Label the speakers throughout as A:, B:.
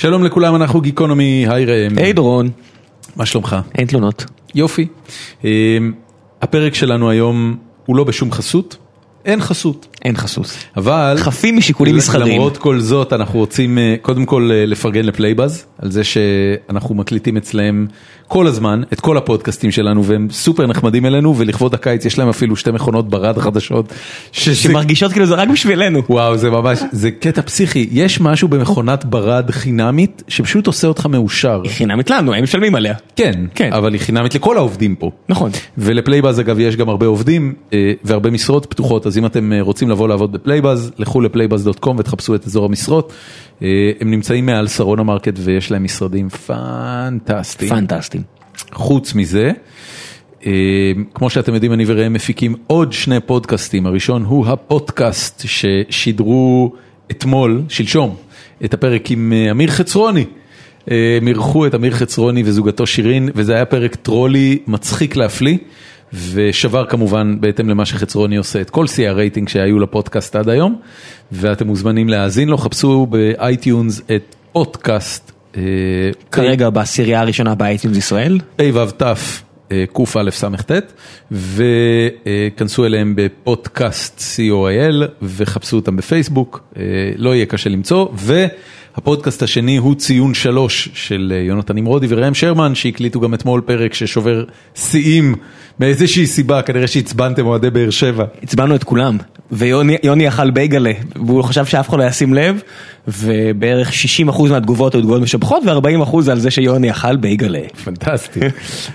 A: שלום לכולם, אנחנו גיקונומי, היי ראם.
B: היי דורון,
A: מה שלומך?
B: אין תלונות.
A: יופי. אה, הפרק שלנו היום הוא לא בשום חסות, אין חסות.
B: אין חסות.
A: אבל...
B: חפים משיקולים מסחריים.
A: למרות כל זאת אנחנו רוצים אה, קודם כל אה, לפרגן ל Playbuzz על זה שאנחנו מקליטים אצלהם כל הזמן את כל הפודקאסטים שלנו והם סופר נחמדים אלינו ולכבוד הקיץ יש להם אפילו שתי מכונות ברד חדשות. שזה-
B: שמרגישות כאילו זה רק בשבילנו.
A: וואו זה ממש זה קטע פסיכי יש משהו במכונת ברד חינמית שפשוט עושה אותך מאושר.
B: היא חינמית לנו, הם משלמים עליה.
A: כן,
B: כן.
A: אבל היא חינמית לכל העובדים פה.
B: נכון.
A: ול Playbuzz אגב יש גם הרבה עובדים אה, והרבה משרות פתוחות, אז אם אתם אה, רוצים לבוא לעבוד ב Playbuzz, לכו ל Playbuzz.com ותחפשו את אזור המשרות. אה, הם נמצאים מעל שרונה מרקט ויש להם משרדים פנטסטיים.
B: פנטסטיים.
A: חוץ מזה, אה, כמו שאתם יודעים אני וראם מפיקים עוד שני פודקאסטים, הראשון הוא הפודקאסט ששידרו אתמול, שלשום, את הפרק עם אה, אמיר חצרוני. הם אירחו את אמיר חצרוני וזוגתו שירין, וזה היה פרק טרולי מצחיק להפליא, ושבר כמובן בהתאם למה שחצרוני עושה את כל שיאי הרייטינג שהיו לפודקאסט עד היום, ואתם מוזמנים להאזין לו, חפשו ב iTunes את פודקאסט. אה,
B: כרגע בעשירייה הראשונה ב iTunes ישראל.
A: פ"ו-ת, אה, קא-ס"ט, וכנסו אליהם בפודקאסט co.il וחפשו אותם בפייסבוק, אה, לא יהיה קשה למצוא, והפודקאסט השני הוא ציון שלוש של יונתן נמרודי וראם שרמן, שהקליטו גם אתמול פרק ששובר שיאים מאיזושהי סיבה, כנראה שעצבנתם אוהדי באר שבע.
B: הצבענו את כולם, ויוני יוני אכל בייגלה, והוא חשב שאף אחד לא ישים לב, ובערך 60% מהתגובות היו תגובות משבחות, ו-40% על זה שיוני אכל בייגלה.
A: פנטסטי.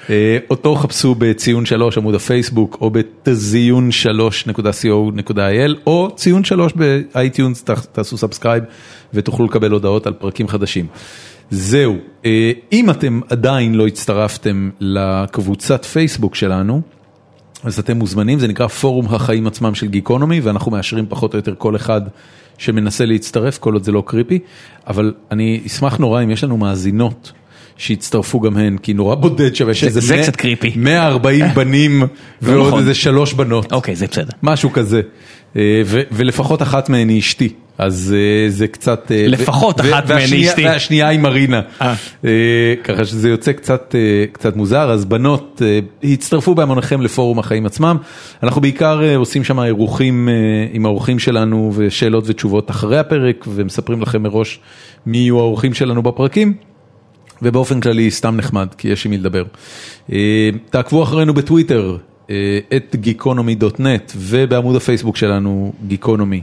A: אה, אותו חפשו בציון שלוש עמוד הפייסבוק או בתזיון 3.co.il או ציון שלוש ב iTunes, ת- תעשו subscribe ותוכלו לקבל הודעות על פרקים חדשים. זהו, אה, אם אתם עדיין לא הצטרפתם לקבוצת פייסבוק שלנו, אז אתם מוזמנים, זה נקרא פורום החיים עצמם של גיקונומי, ואנחנו מאשרים פחות או יותר כל אחד שמנסה להצטרף, כל עוד זה לא creepy, אבל אני אשמח נורא אם יש לנו מאזינות שיצטרפו גם הן, כי נורא בודד שווה שזה
B: זה
A: מאה-
B: קצת creepy.
A: 140 בנים ועוד
B: נכון.
A: איזה שלוש בנות,
B: אוקיי, זה בסדר.
A: משהו כזה, אה, ו- ולפחות אחת מהן היא אשתי. אז אה, זה קצת... אה,
B: לפחות
A: ו-
B: אחת מהן אשתי.
A: והשנייה היא מרינה.
B: אה.
A: ככה שזה יוצא קצת, קצת מוזר, אז בנות, הצטרפו בהמוניכם לפורום החיים עצמם. אנחנו בעיקר עושים שם אירוחים עם האורחים שלנו ושאלות ותשובות אחרי הפרק, ומספרים לכם מראש מי יהיו האורחים שלנו בפרקים. ובאופן כללי סתם נחמד, כי יש עם מי לדבר. תעקבו אחרינו בטוויטר, את גיקונומי.נט, ובעמוד הפייסבוק שלנו, גיקונומי.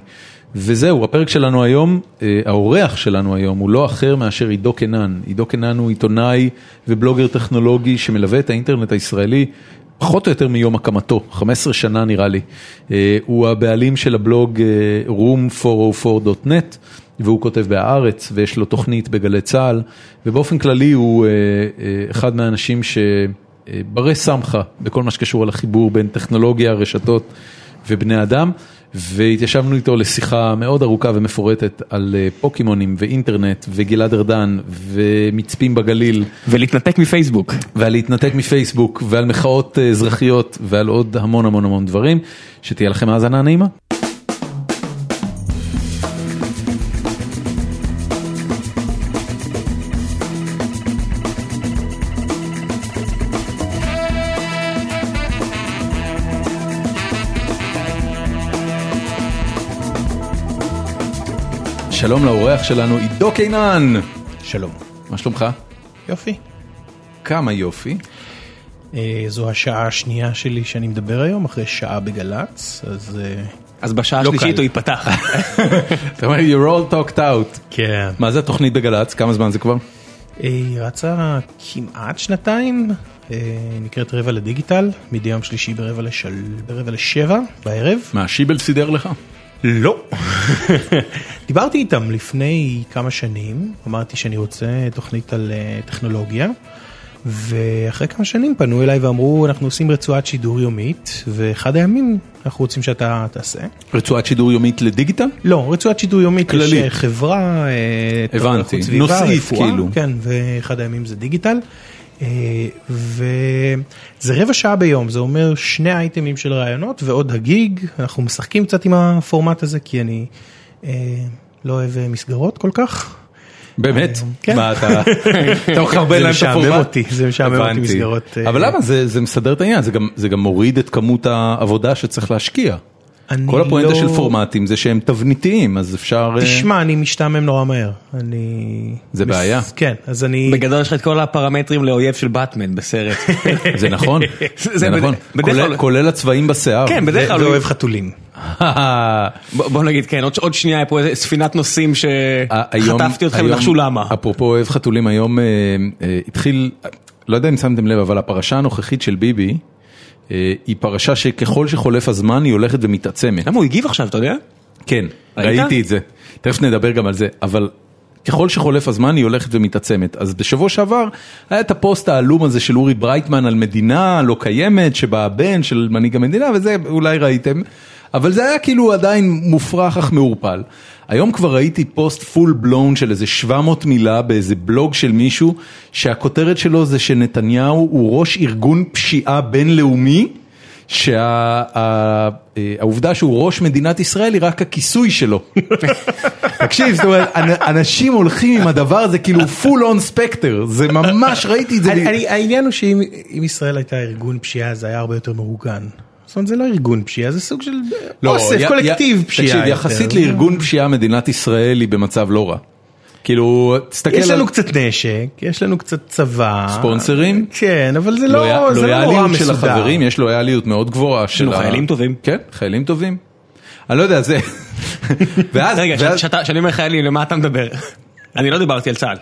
A: וזהו, הפרק שלנו היום, אה, האורח שלנו היום הוא לא אחר מאשר עידו קנן. עידו קנן הוא עיתונאי ובלוגר טכנולוגי שמלווה את האינטרנט הישראלי פחות או יותר מיום הקמתו, 15 שנה נראה לי. אה, הוא הבעלים של הבלוג אה, room404.net. והוא כותב בהארץ ויש לו תוכנית בגלי צה"ל ובאופן כללי הוא אחד מהאנשים שברי סמכה בכל מה שקשור לחיבור בין טכנולוגיה, רשתות ובני אדם והתיישבנו איתו לשיחה מאוד ארוכה ומפורטת על אה, פוקימונים ואינטרנט וגלעד ארדן ומצפים בגליל
B: ולהתנתק מפייסבוק.
A: ועל להתנתק מפייסבוק ועל מחאות אה, אזרחיות ועל עוד המון המון המון דברים שתהיה לכם האזנה נעימה. שלום לאורח שלנו עידו קינן,
C: שלום.
A: מה שלומך?
C: יופי.
A: כמה יופי.
C: אה, זו השעה השנייה שלי שאני מדבר היום, אחרי שעה בגל"צ, אז... אה,
B: אז בשעה
C: לא
B: השלישית. הוא ייפתח.
A: אתה אומר you all talked out.
C: כן.
A: מה זה התוכנית בגל"צ? כמה זמן זה כבר?
C: אה, היא רצה כמעט שנתיים, נקראת רבע לדיגיטל, מדי יום שלישי ברבע, לשל... ברבע לשבע בערב.
A: מה, שיבל סידר לך?
C: לא. דיברתי איתם לפני כמה שנים, אמרתי שאני רוצה תוכנית על אה, טכנולוגיה, ואחרי כמה שנים פנו אליי ואמרו אנחנו עושים רצועת שידור יומית, ואחד הימים אנחנו רוצים שאתה תעשה.
A: רצועת שידור יומית לדיגיטל?
C: לא, רצועת שידור יומית,
A: כללית.
C: יש אה, חברה, אה,
A: הבנתי. נושאית, כאילו.
C: כן, ואחד הימים זה דיגיטל. אה, וזה רבע שעה ביום, זה אומר שני אייטמים של רעיונות ועוד הגיג, אנחנו משחקים קצת עם הפורמט הזה כי אני אה, לא אוהב אה, מסגרות כל כך.
A: באמת?
C: כן.
A: מה אתה אתה מחרבן
C: זה
A: להם את
C: משעמם
A: הפורמט?
C: אותי, זה משעמם אותי. מסגרות,
A: אבל למה? זה זה מסדר את העניין, זה זה גם מוריד את כמות העבודה שצריך להשקיע.
C: אני
A: כל הפואנטה
C: לא-
A: של פורמטים זה שהם תבניתיים, אז אפשר... אה,
C: תשמע, אני משתעמם נורא מהר. אני...
A: זה
C: מס-
A: בעיה.
C: כן, אז אני...
B: בגדול יש לך את כל הפרמטרים לאויב של באטמן בסרט.
A: זה נכון,
B: זה
A: זה
B: בד-
A: נכון,
B: בדרך
A: כולל- הצבעים בשיער.
B: כן, בדרך כלל הוא-
C: ואוהב חתולים.
B: בוא נגיד כן, עוד- עוד שנייה פה איזה ספינת נוסעים
A: היום-
B: שחטפתי אתכם ונחשו למה.
A: אפרופו אוהב חתולים, היום אה, אה, התחיל, לא יודע אם שמתם לב, אבל הפרשה הנוכחית של ביבי, היא פרשה שככל שחולף הזמן היא הולכת ומתעצמת.
B: למה הוא הגיב עכשיו, אתה יודע?
A: כן,
B: ראית?
A: ראיתי את זה, תכף נדבר גם על זה, אבל ככל שחולף הזמן היא הולכת ומתעצמת. אז בשבוע שעבר היה את הפוסט העלום הזה של אורי ברייטמן על מדינה לא קיימת, שבה הבן של מנהיג המדינה, וזה אולי ראיתם, אבל זה היה כאילו עדיין מופרך אך מעורפל. היום כבר ראיתי פוסט full blown של איזה 700 מילה באיזה בלוג של מישהו, שהכותרת שלו זה שנתניהו הוא ראש ארגון פשיעה בינלאומי. שהעובדה שהוא ראש מדינת ישראל היא רק הכיסוי שלו. תקשיב, זאת אומרת, אנ- אנשים הולכים עם הדבר הזה כאילו full on specter, זה ממש, ראיתי את זה.
C: העניין הוא שאם אם ישראל הייתה ארגון פשיעה זה היה הרבה יותר מאורגן. זאת אומרת זה לא ארגון פשיעה זה סוג של
A: לא,
C: אוסף
A: י-
C: קולקטיב
A: י-
C: פשיעה.
A: תקשיב,
C: יותר.
A: יחסית לארגון פשיעה מדינת ישראל היא במצב לא רע. כאילו, תסתכל
C: יש
A: על
C: לנו קצת נשק, יש לנו קצת צבא.
A: ספונסרים.
C: כן, אבל זה
A: לויה-
C: לא זה לא נורא
A: לויאליות של
C: מסודר.
A: החברים, יש לויאליות מאוד גבוהה. של ה-
B: חיילים טובים.
A: כן, חיילים טובים. אני לא יודע, זה... ואז,
B: רגע, כשאני אומר חיילים, למה אתה מדבר? אני לא דיברתי על צה"ל.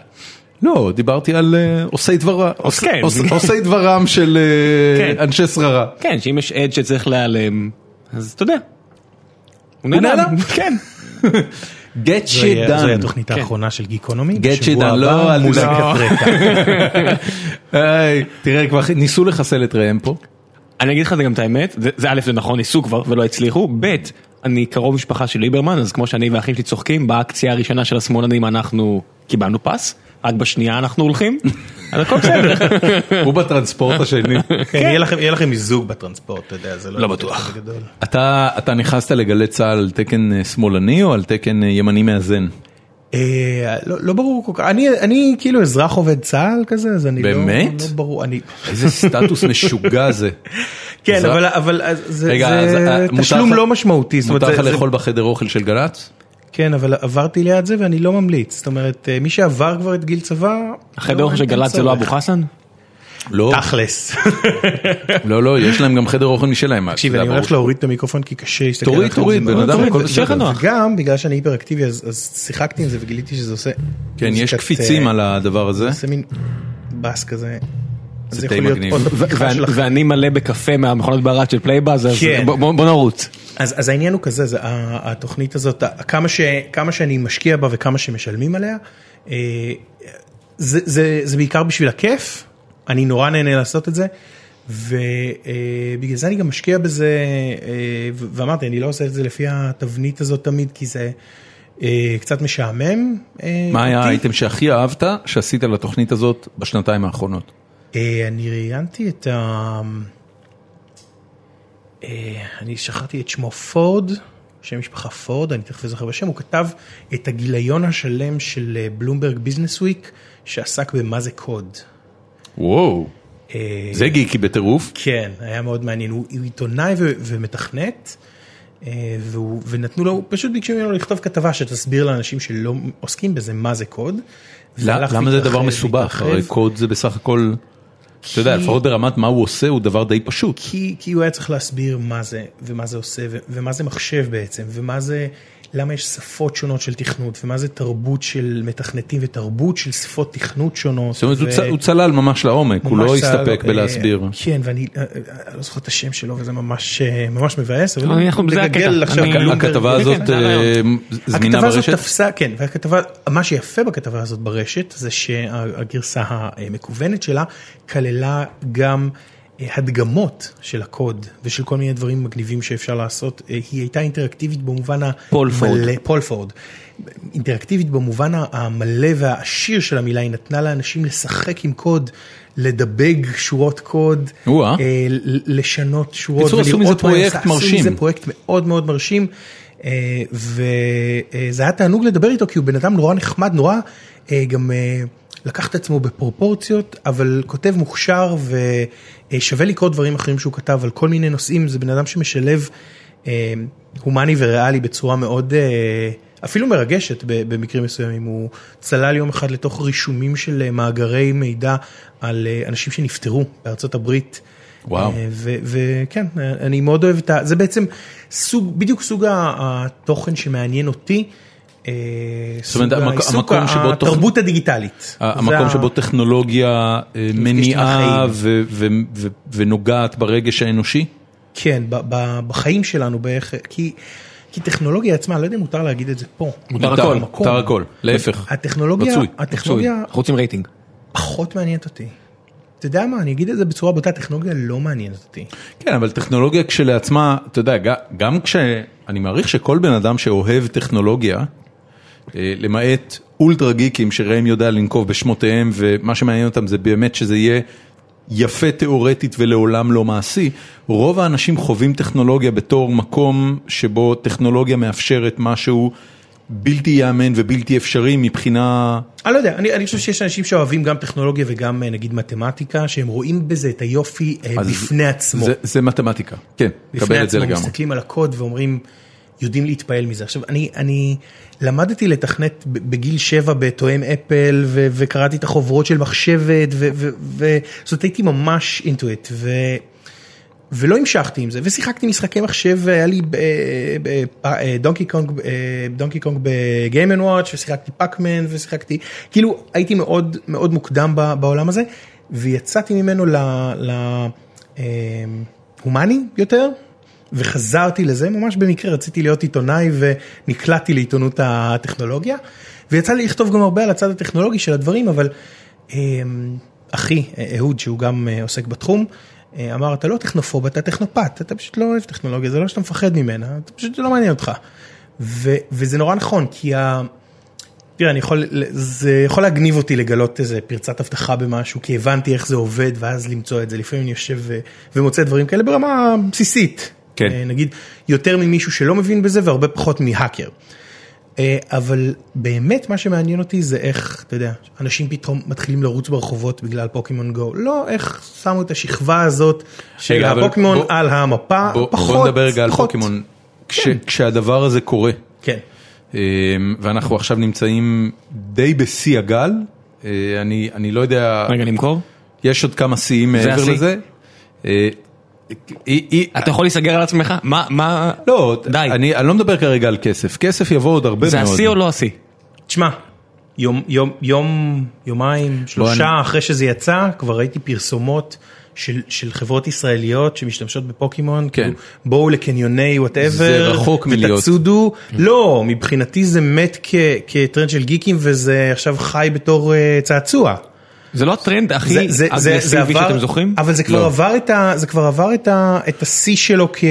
A: לא, דיברתי על אה, עושי דברם, עוש-
B: כן.
A: עוש- עושי דברם של אה,
B: כן.
A: אנשי שררה.
B: כן, שאם יש עד שצריך להיעלם, אז אתה יודע. הוא
A: נעלם?
B: כן.
A: get shit done.
C: התוכנית האחרונה של גיקונומי.
A: Get shit done, לא, אל תדאג.
C: רקע.
A: היי, תראה, כבר ניסו לחסל את ראם פה.
B: אני אגיד לך גם את האמת, זה- זה א' זה נכון, ניסו כבר ולא הצליחו, ב' אני קרוב משפחה של ליברמן, אז כמו שאני והאחים שלי צוחקים, באקציה הראשונה של השמאלנים אנחנו קיבלנו פס, רק בשנייה אנחנו הולכים, אז הכל בסדר.
A: הוא בטרנספורט השני.
C: כן, יהיה לכם- מיזוג בטרנספורט, אתה יודע, זה
B: לא
C: לא
B: בטוח.
A: אתה אתה נכנסת לגלי צה"ל על תקן אה, שמאלני או על תקן אה, ימני מאזן?
C: אה, לא לא ברור כל כך, אני אני כאילו אזרח עובד צה"ל כזה, אז אני לא
A: באמת?
C: לא ברור, אני...
A: איזה סטטוס משוגע זה.
C: כן, אבל זה תשלום לא משמעותי,
A: מותר לך לאכול בחדר אוכל של גל"צ?
C: כן, אבל עברתי ליד זה ואני לא ממליץ, זאת אומרת, אה, מי שעבר כבר את גיל צבא...
B: החדר
C: לא,
B: אוכל של גל"צ זה לא. אבו חסן?
A: לא,
C: תכלס.
A: לא, לא, יש להם גם חדר אוכל משלהם.
C: תקשיב, אני הולך להוריד את המיקרופון כי קשה להסתכל
A: תוריד,
C: עליכם,
A: תוריד, בן
C: מאוד-
A: אדם, הכל בסדר.
C: וגם בגלל שאני היפראקטיבי אז אז שיחקתי עם זה וגיליתי שזה עושה...
A: כן, יש קפיצים
C: אה,
A: על הדבר הזה.
C: זה עושה מין באזז כזה.
A: זה די
C: יכול להיות
A: מגניב.
B: ואני- מלא בקפה מהמכונות ברד של Playbuzz, אז
C: כן.
B: בוא- נרוץ.
C: אז, העניין הוא כזה, התוכנית הזאת, כמה, שאני משקיע בה וכמה שמשלמים עליה, אה, זה, בעיקר בשביל הכיף, אני נורא נהנה לעשות את זה, ובגלל זה אני גם משקיע בזה, אה, ואמרתי, אני לא עושה את זה לפי התבנית הזאת תמיד, כי זה אה, קצת משעמם. אה,
A: מה היה. האייטם שהכי אהבת שעשית לתוכנית הזאת בשנתיים האחרונות?
C: אה, אני ראיינתי את ה... אה, אני שכחתי את שמו פורד, שם משפחה פורד, אני תכף אזכר בשם, הוא כתב את הגיליון השלם של בלומברג ביזנס וויק, שעסק במה זה קוד.
A: וואו,
C: אה,
A: זה גיקי בטירוף.
C: כן, היה מאוד מעניין, הוא, עיתונאי ומתכנת, אה, והוא, ונתנו לו, פשוט ביקשו ממנו לכתוב כתבה שתסביר לאנשים שלא עוסקים בזה מה זה קוד.
A: למה זה דבר מסובך? הרי קוד זה בסך הכל, אתה יודע, לפחות ברמת מה הוא עושה הוא דבר די פשוט.
C: כי, כי הוא היה צריך להסביר מה זה, ומה זה עושה, ומה זה מחשב בעצם, ומה זה, למה יש שפות שונות של תכנות, ומה זה תרבות של מתכנתים ותרבות של שפות תכנות שונות.
A: זאת אומרת, הוא
C: ו-
A: צ- הוא צלל ממש לעומק, הוא לא הסתפק
C: אה,
A: בלהסביר.
C: כן, ואני אה, אה, לא זוכר את השם שלו, וזה ממש אה, ממש מבאס, אבל
B: אנחנו- זה הקטע.
C: לגגל עכשיו בלומברג-
A: הכתבה
C: כן,
A: הזאת
C: כן,
A: אה, זמינה
C: הכתבה הזאת
A: ברשת?
C: תפסה, כן, והכתבה, מה שיפה בכתבה הזאת ברשת זה שהגרסה המקוונת שלה כללה גם אה, הדגמות של הקוד ושל כל מיני דברים מגניבים שאפשר לעשות, אה, היא הייתה אינטראקטיבית במובן. המלא, פול פורד, אינטראקטיבית במובן המלא והעשיר של המילה, היא נתנה לאנשים לשחק עם קוד. לדבג שורות קוד. אה, לשנות שורות,
A: בקיצור, עשו מזה פרויקט
C: עושה.
A: מרשים.
C: עשו מזה פרויקט מאוד מאוד מרשים. אה, וזה היה תענוג לדבר איתו כי הוא בן אדם נורא נחמד, נורא אה, גם אה, לקח את עצמו בפרופורציות, אבל כותב מוכשר ושווה לקרוא דברים אחרים שהוא כתב על כל מיני נושאים, זה בן אדם שמשלב אה, הומני וריאלי בצורה מאוד... אה, אפילו מרגשת במקרים מסוימים, הוא צלל יום אחד לתוך רישומים של מאגרי מידע על אה, אנשים שנפטרו בארצות הברית.
A: וואו.
C: אה, וכן, אני מאוד אוהב את ה... זה בעצם סוג, בדיוק סוג התוכן שמעניין אותי. אה, סוג התרבות הדיגיטלית.
A: המקום שבו טכנולוגיה אה, מניעה ונוגעת ברגש האנושי?
C: כן, בחיים שלנו, באיך... כי... כי טכנולוגיה עצמה, אני לא יודע אם מותר להגיד את זה פה.
B: מותר הכל.
A: מותר הכל, להפך.
C: הטכנולוגיה,
A: רצוי,
C: הטכנולוגיה
B: אנחנו רוצים רייטינג.
C: פחות מעניינת אותי. אתה יודע מה, אני אגיד את זה בצורה בוטה, הטכנולוגיה לא מעניינת אותי.
A: כן, אבל טכנולוגיה כשלעצמה, אתה יודע, גם כש... אני מעריך שכל בן אדם שאוהב טכנולוגיה, למעט אולטרה גיקים שראם יודע לנקוב בשמותיהם, ומה שמעניין אותם זה באמת שזה יהיה יפה תיאורטית ולעולם לא מעשי, רוב האנשים חווים טכנולוגיה בתור מקום שבו טכנולוגיה מאפשרת משהו בלתי ייאמן ובלתי אפשרי מבחינה...
C: אני לא יודע, אני, אני חושב שיש אנשים שאוהבים גם טכנולוגיה וגם אה, נגיד מתמטיקה, שהם רואים בזה את היופי אה, בפני עצמו.
A: זה, זה מתמטיקה, כן,
C: בפני
A: קבל את זה
C: עצמו,
A: לגמרי.
C: מסתכלים על הקוד ואומרים, יודעים להתפעל מזה. עכשיו, אני, אני למדתי לתכנת בגיל שבע בתואם אפל, ו- וקראתי את החוברות של מחשבת, ו- ו- ו- הייתי ממש into it, ו... ולא המשכתי עם זה, ושיחקתי משחקי מחשב, היה לי Donkey Kong, Donkey Kong ב Game and Watch, ושיחקתי Pac-Man, ושיחקתי, כאילו הייתי מאוד מאוד מוקדם בעולם הזה, ויצאתי ממנו ל... ל אה, הומני יותר, וחזרתי לזה ממש במקרה, רציתי להיות עיתונאי ונקלעתי לעיתונות הטכנולוגיה, ויצא לי לכתוב גם הרבה על הצד הטכנולוגי של הדברים, אבל אה, אחי, אה, אהוד, שהוא גם אה, עוסק בתחום, אה, אמר, אתה לא טכנופוב, אתה טכנופט, אתה פשוט לא אוהב טכנולוגיה, זה לא שאתה מפחד ממנה, אתה פשוט לא מעניין אותך. ו, וזה נורא נכון, כי ה... תראה, אני יכול, זה יכול להגניב אותי לגלות איזה פרצת אבטחה במשהו, כי הבנתי איך זה עובד, ואז למצוא את זה. לפעמים אני יושב ו- ומוצא דברים כאלה ברמה בסיסית.
A: כן.
C: אה, נגיד, יותר ממישהו שלא מבין בזה, והרבה פחות מהאקר. אה, אבל באמת מה שמעניין אותי זה איך, אתה יודע, אנשים פתאום מתחילים לרוץ ברחובות בגלל פוקימון גו. לא איך שמו את השכבה הזאת של הפוקימון
A: בוא-
C: על המפה,
A: בוא,
C: פחות.
A: בוא נדבר רגע על
C: פחות.
A: פוקימון. כש, כשהדבר הזה קורה,
C: כן.
A: אמ, ואנחנו עכשיו נמצאים די בשיא הגל, אה, אני, אני לא יודע,
B: רגע, נמכור?
A: יש עוד כמה שיאים מעבר
B: השיא?
A: לזה.
B: אתה יכול להיסגר על עצמך? מה, מה...
A: לא,
B: די.
A: אני, לא מדבר כרגע על כסף, כסף יבוא עוד הרבה
B: זה
A: מאוד.
B: השיא או לא השיא?
C: תשמע, יום, יום, יום, יומיים, שלושה
A: אני-
C: אחרי שזה יצא, כבר ראיתי פרסומות של, של חברות ישראליות שמשתמשות בפוקימון,
A: כן.
C: כאילו, בואו לקניוני whatever,
A: זה רחוק מלהיות.
C: ותצודו, לא, מבחינתי זה מת כ, כטרנד של גיקים וזה עכשיו חי בתור uh, צעצוע.
B: זה לא הטרנד הכי
C: זה- זה- זה- זה
B: אגרסיבי שאתם זוכרים?
C: אבל זה כבר
A: לא.
C: עבר את ה... זה כבר עבר את ה... את השיא שלו כ...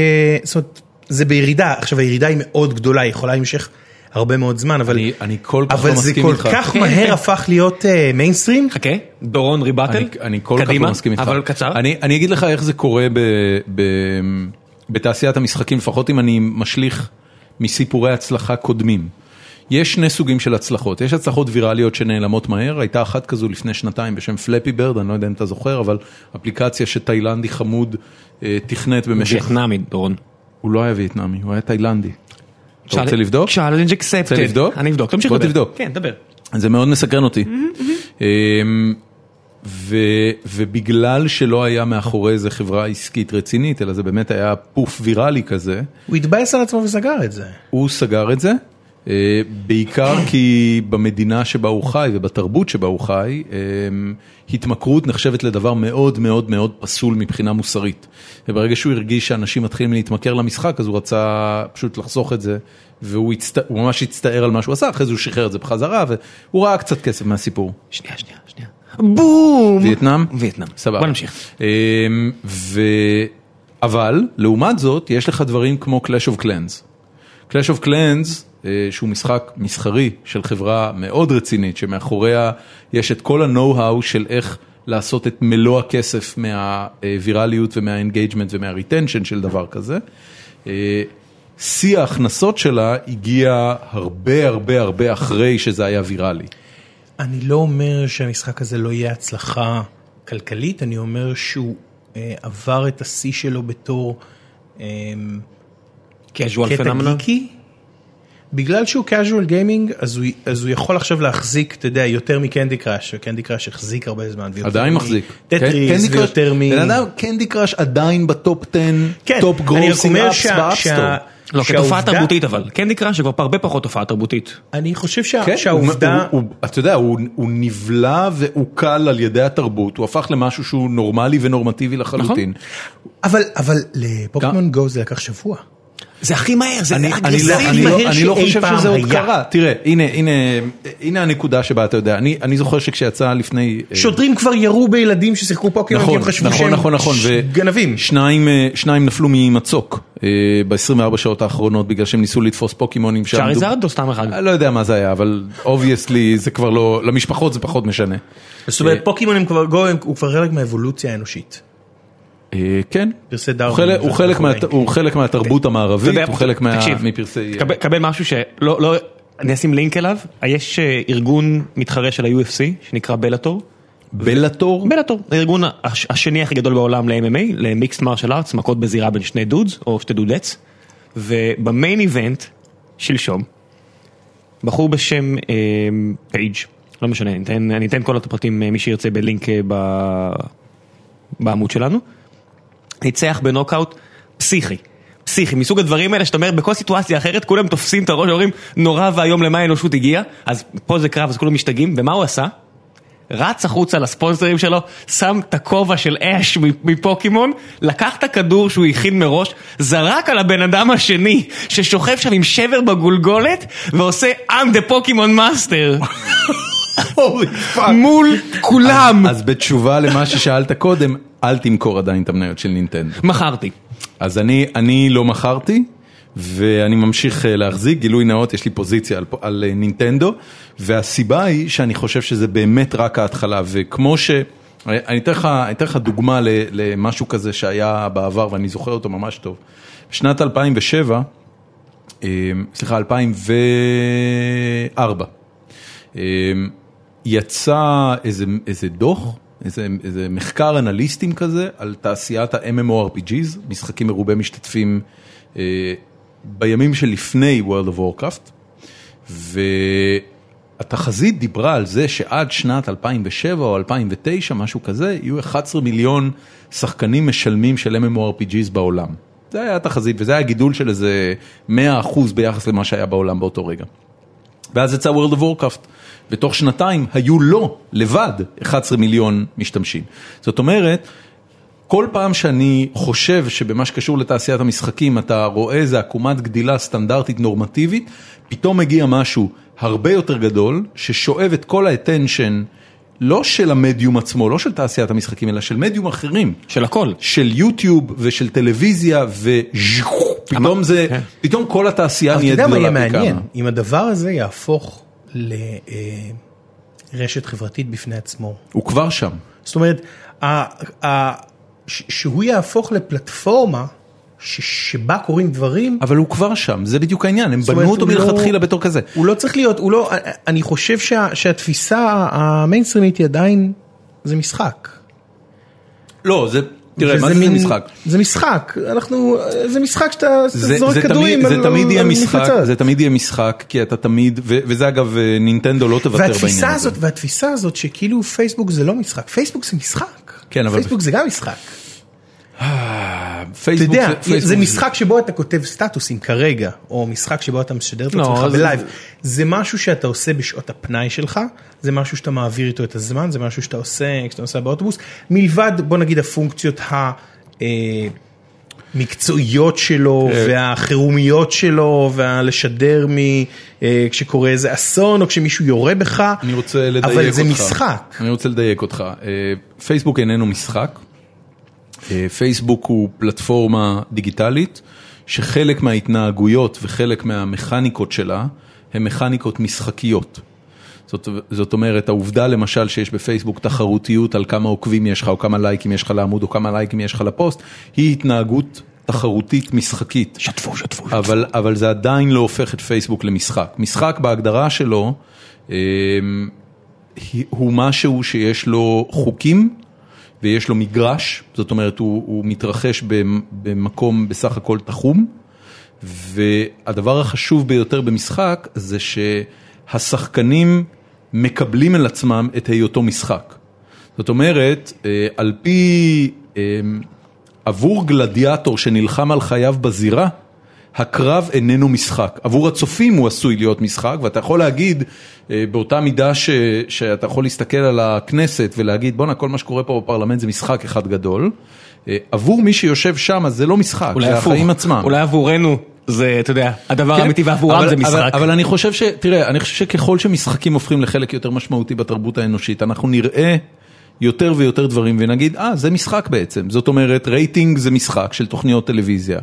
C: זאת אומרת, זה בירידה. עכשיו הירידה היא מאוד גדולה, היא יכולה להימשך הרבה מאוד זמן, אבל...
A: אני, אני כל כך
C: אבל
A: לא
C: זה
A: מסכים
C: כל
A: איתך.
C: כך מהר הפך להיות מיינסטרים.
B: חכה, דורון ריבטל.
A: אני, אני כל כך
B: קדימה,
A: לא מסכים איתך.
B: אבל קצר.
A: אני, אני אגיד לך איך זה קורה ב, ב, בתעשיית המשחקים, לפחות אם אני משליך מסיפורי הצלחה קודמים. יש שני סוגים של הצלחות, יש הצלחות ויראליות שנעלמות מהר, הייתה אחת כזו לפני שנתיים בשם פלאפי ברד, אני לא יודע אם אתה זוכר, אבל אפליקציה שתאילנדי חמוד אה, תכנת במשך,
B: וייטנאמי, דורון.
A: הוא לא היה וייטנאמי, הוא היה תאילנדי. אתה רוצה לבדוק?
B: challenge accepted.
A: רוצה לבדוק?
B: אני אבדוק, תמשיך
A: בוא
B: לדבר.
A: תבדוק.
B: כן, דבר.
A: זה מאוד מסקרן אותי. אמ, ו- ובגלל שלא היה מאחורי איזה חברה עסקית רצינית, אלא זה באמת היה פוף ויראלי כזה,
C: הוא התבאס על עצמו וסגר את זה.
A: הוא סגר את זה, בעיקר כי במדינה שבה הוא חי ובתרבות שבה הוא חי, אמ, התמכרות נחשבת לדבר מאוד מאוד מאוד פסול מבחינה מוסרית. וברגע שהוא הרגיש שאנשים מתחילים להתמכר למשחק, אז הוא רצה פשוט לחסוך את זה, והוא הצט... ממש הצטער על מה שהוא עשה, אחרי זה הוא שחרר את זה בחזרה, והוא ראה קצת כסף מהסיפור.
B: שנייה, שנייה, שנייה. בום!
A: וייטנאם?
B: וייטנאם.
A: סבבה.
B: בוא נמשיך.
A: אמ, ו... אבל, לעומת זאת, יש לך דברים כמו Clash of Clans. Clash of Clans, אה, שהוא משחק מסחרי של חברה מאוד רצינית, שמאחוריה יש את כל ה-know-how של איך לעשות את מלוא הכסף מהווירליות ומה engagement ומה retention של דבר כזה. אה, שיא ההכנסות שלה הגיע הרבה הרבה הרבה אחרי שזה היה ויראלי.
C: אני לא אומר שהמשחק הזה לא יהיה הצלחה כלכלית, אני אומר שהוא אה, עבר את השיא שלו בתור אה,
B: casual
C: קטע? גיקי. בגלל שהוא casual gaming, אז הוא, אז הוא יכול עכשיו להחזיק, אתה יודע, יותר מ Candy Crush, ו Candy Crush החזיק הרבה זמן.
A: עדיין מחזיק.
C: טטריס
A: קנדי
C: ויותר
A: קראש-
C: מ...
A: בן אדם, Candy Crush עדיין ב top 10,
C: כן,
A: top
C: grossing apps
A: ב
C: App
A: Store.
C: שה-
B: לא, כתופעה תרבותית אבל. Candy Crush זה כבר הרבה פחות תופעה תרבותית.
C: אני חושב שה-
A: כן,
C: שהעובדה...
A: הוא, הוא, הוא, אתה יודע, הוא, הוא נבלע ועוכל על ידי התרבות, הוא הפך למשהו שהוא נורמלי ונורמטיבי לחלוטין.
C: אבל, אבל לפוקימון גו זה לקח שבוע.
B: זה הכי מהר, זה
A: אני, אני, לא,
B: אגרסיבי.
A: אני, לא,
C: מהר
A: אני לא
C: שאי
A: חושב
C: פעם
A: שזה עוד
C: היה.
A: קרה, תראה, הנה, הנה, הנה הנקודה שבה אתה יודע, אני, אני זוכר שכשיצא לפני... אה,
C: שוטרים כבר ירו בילדים ששיחקו פוקימון כי
A: נכון,
C: הם חשבו
A: נכון,
C: שהם
A: נכון, נכון,
C: ש- גנבים.
A: שניים, אה, שניים נפלו ממצוק ב-24 שעות האחרונות בגלל שהם ניסו לתפוס פוקימונים שעמדו-
B: Charizard או סתם אחד?
A: לא יודע מה זה היה, אבל obviously זה כבר לא, למשפחות זה פחות משנה.
C: זאת אומרת פוקימון גו, הם- הוא כבר חלק מהאבולוציה האנושית.
A: אה, כן, הוא. חלק- מהתרבות המערבית, הוא חלק מפרסי...
B: קבל- קבל משהו שלא, לא, אני אשים לינק אליו, יש אה, ארגון מתחרה של ה-UFC שנקרא
A: Bellator.
B: Bellator? Bellator, הארגון הש- השני הכי גדול בעולם ל-MMA, ל mixed martial arts, מכות בזירה בין שני dudes או שתי dudettes, וב main event, שלשום, בחור בשם אה, פייג', לא משנה, אני אתן, כל הפרטים, אה, מי שירצה בלינק ב, בעמוד שלנו, ניצח בנוקאוט פסיכי. פסיכי, מסוג הדברים האלה שאתה אומר בכל סיטואציה אחרת כולם תופסים את הראש ואומרים נורא ואיום למה האנושות הגיעה אז פה זה קרב אז כולם משתגעים ומה הוא עשה? רץ החוצה לספונסרים שלו, שם את הכובע של אש מפוקימון, לקח את הכדור שהוא הכין מראש, זרק על הבן אדם השני ששוכב שם עם שבר בגולגולת ועושה I'm the Pokemon Master מול כולם.
A: אז בתשובה למה ששאלת קודם, אל תמכור עדיין את המניות של נינטנדו.
B: מכרתי.
A: אז אני, אני לא מכרתי, ואני ממשיך אה, להחזיק, גילוי נאות, יש לי פוזיציה על, על אה, נינטנדו, והסיבה היא שאני חושב שזה באמת רק ההתחלה, וכמו ש... אני אתן לך, אני אתן לך דוגמה ל- למשהו כזה שהיה בעבר, ואני זוכר אותו ממש טוב. בשנת 2007, אה, סליחה, 2004, אה, יצא איזה, איזה דוח, איזה, איזה מחקר אנליסטים כזה על תעשיית ה-MMORPGs, משחקים מרובי משתתפים אה, בימים שלפני World of Warcraft, והתחזית דיברה על זה שעד שנת 2007 או 2009, משהו כזה, יהיו 11 מיליון שחקנים משלמים של MMORPGs בעולם. זה היה התחזית, וזה היה גידול של איזה 100% ביחס למה שהיה בעולם באותו רגע. ואז יצא World of Warcraft, ותוך שנתיים היו לו לבד 11 מיליון משתמשים. זאת אומרת, כל פעם שאני חושב שבמה שקשור לתעשיית המשחקים אתה רואה איזה עקומת גדילה סטנדרטית נורמטיבית, פתאום מגיע משהו הרבה יותר גדול, ששואב את כל האטנשן, לא של המדיום עצמו, לא של תעשיית המשחקים, אלא של מדיום אחרים.
B: של הכל.
A: של יוטיוב ושל טלוויזיה ופתאום זה,
B: כן.
A: פתאום כל התעשייה
C: אבל אתה
A: נהיית
C: יודע מה יהיה
A: גדולה פי
C: מעניין? אם הדבר הזה יהפוך לרשת חברתית בפני עצמו.
A: הוא כבר שם.
C: זאת אומרת, ה- ה- ש- שהוא יהפוך לפלטפורמה ש- שבה קורים דברים,
A: אבל הוא כבר שם, זה בדיוק העניין, הם בנו אותו
C: לא-
A: מלכתחילה בתור כזה.
C: הוא לא צריך להיות, הוא לא, אני חושב שה- שהתפיסה המיינסטרימית היא עדיין, זה משחק.
A: לא, זה, תראה, מה זה
C: מין-
A: משחק?
C: זה משחק, אנחנו, זה משחק שאתה
A: זה,
C: זורק
A: זה,
C: כדורים
A: תמיד, זה
C: על-
A: תמיד יהיה
C: על
A: משחק,
C: מפלצות.
A: זה תמיד יהיה משחק, כי אתה תמיד, ו, וזה אגב אה, נינטנדו לא תוותר בעניין הזה.
C: והתפיסה הזאת שכאילו פייסבוק זה לא משחק, פייסבוק זה משחק.
A: כן, אבל-
C: פייסבוק זה גם משחק.
A: אה,
C: אתה
A: פייסבוק,
C: יודע,
A: זה, פייסבוק
C: זה משחק שבו אתה כותב סטטוסים כרגע, או משחק שבו אתה משדר את
B: לא,
C: עצמך בלייב. זה משהו שאתה עושה בשעות הפנאי שלך, זה משהו שאתה מעביר איתו את הזמן, זה משהו שאתה עושה כשאתה נוסע באוטובוס, מלבד בוא נגיד הפונקציות המקצועיות שלו
A: כן.
C: והחירומיות שלו והלשדר מ... אה, כשקורה איזה אסון או כשמישהו יורה בך,
A: אני רוצה לדייק אותך.
C: אבל זה משחק.
A: אני רוצה לדייק אותך. אה, פייסבוק איננו משחק. אה, פייסבוק הוא פלטפורמה דיגיטלית, שחלק מההתנהגויות וחלק מהמכניקות שלה הן מכניקות משחקיות. זאת, זאת אומרת, העובדה למשל שיש בפייסבוק תחרותיות על כמה עוקבים יש לך, או כמה לייקים יש לך לעמוד, או כמה לייקים יש לך לפוסט, היא התנהגות תחרותית משחקית.
B: שתפו, שתפו, שתפו.
A: אבל, אבל זה עדיין לא הופך את פייסבוק למשחק. משחק בהגדרה שלו אה, הוא משהו שיש לו חוקים ויש לו מגרש, זאת אומרת הוא, הוא מתרחש במקום בסך הכל תחום, והדבר החשוב ביותר במשחק זה שהשחקנים מקבלים על עצמם את היותו משחק. זאת אומרת, אה, על פי, אה, עבור גלדיאטור שנלחם על חייו בזירה, הקרב איננו משחק. עבור הצופים הוא עשוי להיות משחק, ואתה יכול להגיד אה, באותה מידה ש, שאתה יכול להסתכל על הכנסת ולהגיד בואנה כל מה שקורה פה בפרלמנט זה משחק אחד גדול. עבור מי שיושב שם זה לא משחק, זה החיים עצמם.
B: אולי עבורנו זה, אתה יודע, הדבר כן, האמיתי ועבורם זה משחק.
A: אבל, אבל אני חושב ש... תראה, אני חושב שככל שמשחקים הופכים לחלק יותר משמעותי בתרבות האנושית, אנחנו נראה יותר ויותר דברים ונגיד, אה, זה משחק בעצם. זאת אומרת, רייטינג זה משחק של תוכניות טלוויזיה.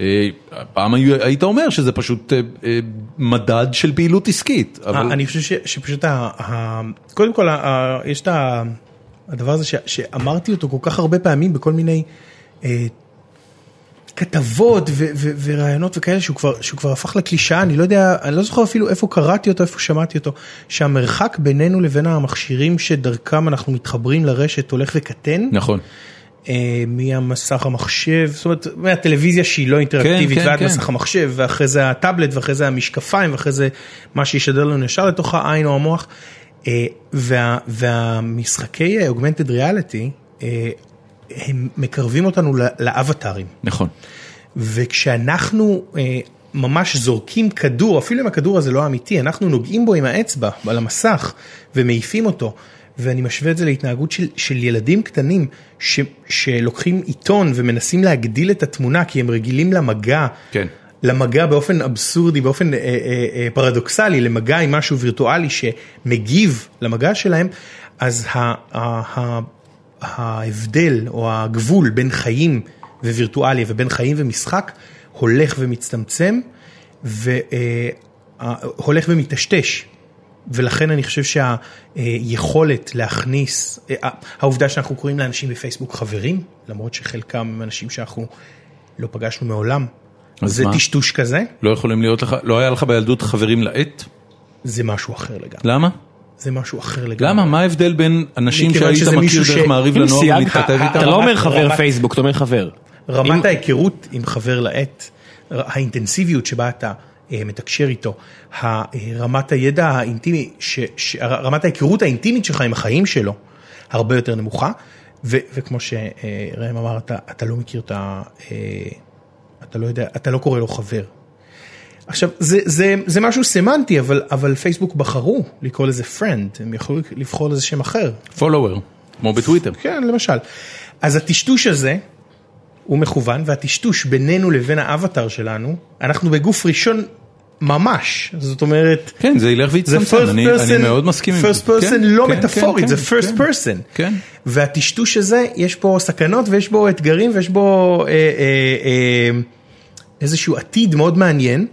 A: אה, פעם היית אומר שזה פשוט אה, אה, מדד של פעילות עסקית.
C: אבל... אני חושב שפשוט, קודם כל, יש את הדבר הזה שאמרתי אותו כל כך הרבה פעמים בכל מיני כתבות ורעיונות וכאלה שהוא כבר, שהוא כבר הפך לקלישאה, אני לא יודע, אני לא זוכר אפילו איפה קראתי אותו, איפה שמעתי אותו, שהמרחק בינינו לבין המכשירים שדרכם אנחנו מתחברים לרשת הולך וקטן.
A: נכון.
C: אה, מהמסך המחשב, זאת אומרת מהטלוויזיה שהיא לא אינטראקטיבית כן, כן, ועד כן. מסך המחשב ואחרי זה הטאבלט ואחרי זה המשקפיים ואחרי זה מה שישדר לנו ישר לתוך העין או המוח. אה, וה, והמשחקי אוגמנטד ריאליטי הם מקרבים אותנו לאבטארים.
A: נכון.
C: וכשאנחנו אה, ממש זורקים כדור, אפילו אם הכדור הזה לא אמיתי, אנחנו נוגעים בו עם האצבע על המסך ומעיפים אותו. ואני משווה את זה להתנהגות של, של ילדים קטנים ש, שלוקחים עיתון ומנסים להגדיל את התמונה כי הם רגילים למגע.
A: כן.
C: למגע באופן אבסורדי, באופן אה, אה, אה, פרדוקסלי, למגע עם משהו וירטואלי שמגיב למגע שלהם, אז ה, ה, ה, ההבדל או הגבול בין חיים ווירטואליה ובין חיים ומשחק הולך ומצטמצם והולך ומטשטש. ולכן אני חושב שהיכולת להכניס, העובדה שאנחנו קוראים לאנשים בפייסבוק חברים, למרות שחלקם הם אנשים שאנחנו לא פגשנו מעולם, זה מה? טשטוש כזה.
A: לא יכולים להיות לך, לא היה לך בילדות חברים לעט?
C: זה משהו אחר לגמרי.
A: למה?
C: זה משהו אחר לגמרי.
A: למה? מה ההבדל בין אנשים שהיית מכיר דרך מעריב לנוער ולהתכתב איתם?
B: אתה לא אומר חבר פייסבוק, אתה אומר חבר.
C: רמת ההיכרות עם חבר לעט, האינטנסיביות שבה אתה מתקשר איתו, רמת הידע האינטימי, רמת ההיכרות האינטימית שלך עם החיים שלו, הרבה יותר נמוכה, וכמו שראם אמר, אתה לא מכיר את ה... אה, אתה לא יודע, אתה לא קורא לו חבר, עכשיו, זה, זה, זה משהו סמנטי, אבל, אבל פייסבוק בחרו לקרוא לזה friend, הם יכלו לבחור לזה שם אחר.
A: follower, כמו בטוויטר.
C: כן, למשל. אז הטשטוש הזה הוא מכוון, והטשטוש בינינו לבין האבטר שלנו, אנחנו בגוף ראשון ממש, זאת אומרת,
A: כן, זה ילך ויצטמצם, אני, אני מאוד מסכים עם
C: זה. first person כן, לא כן, מטאפורית, כן, זה first כן, person.
A: כן.
C: והטשטוש הזה, יש בו סכנות ויש בו אתגרים ויש בו אה, אה, אה, איזשהו עתיד מאוד מעניין.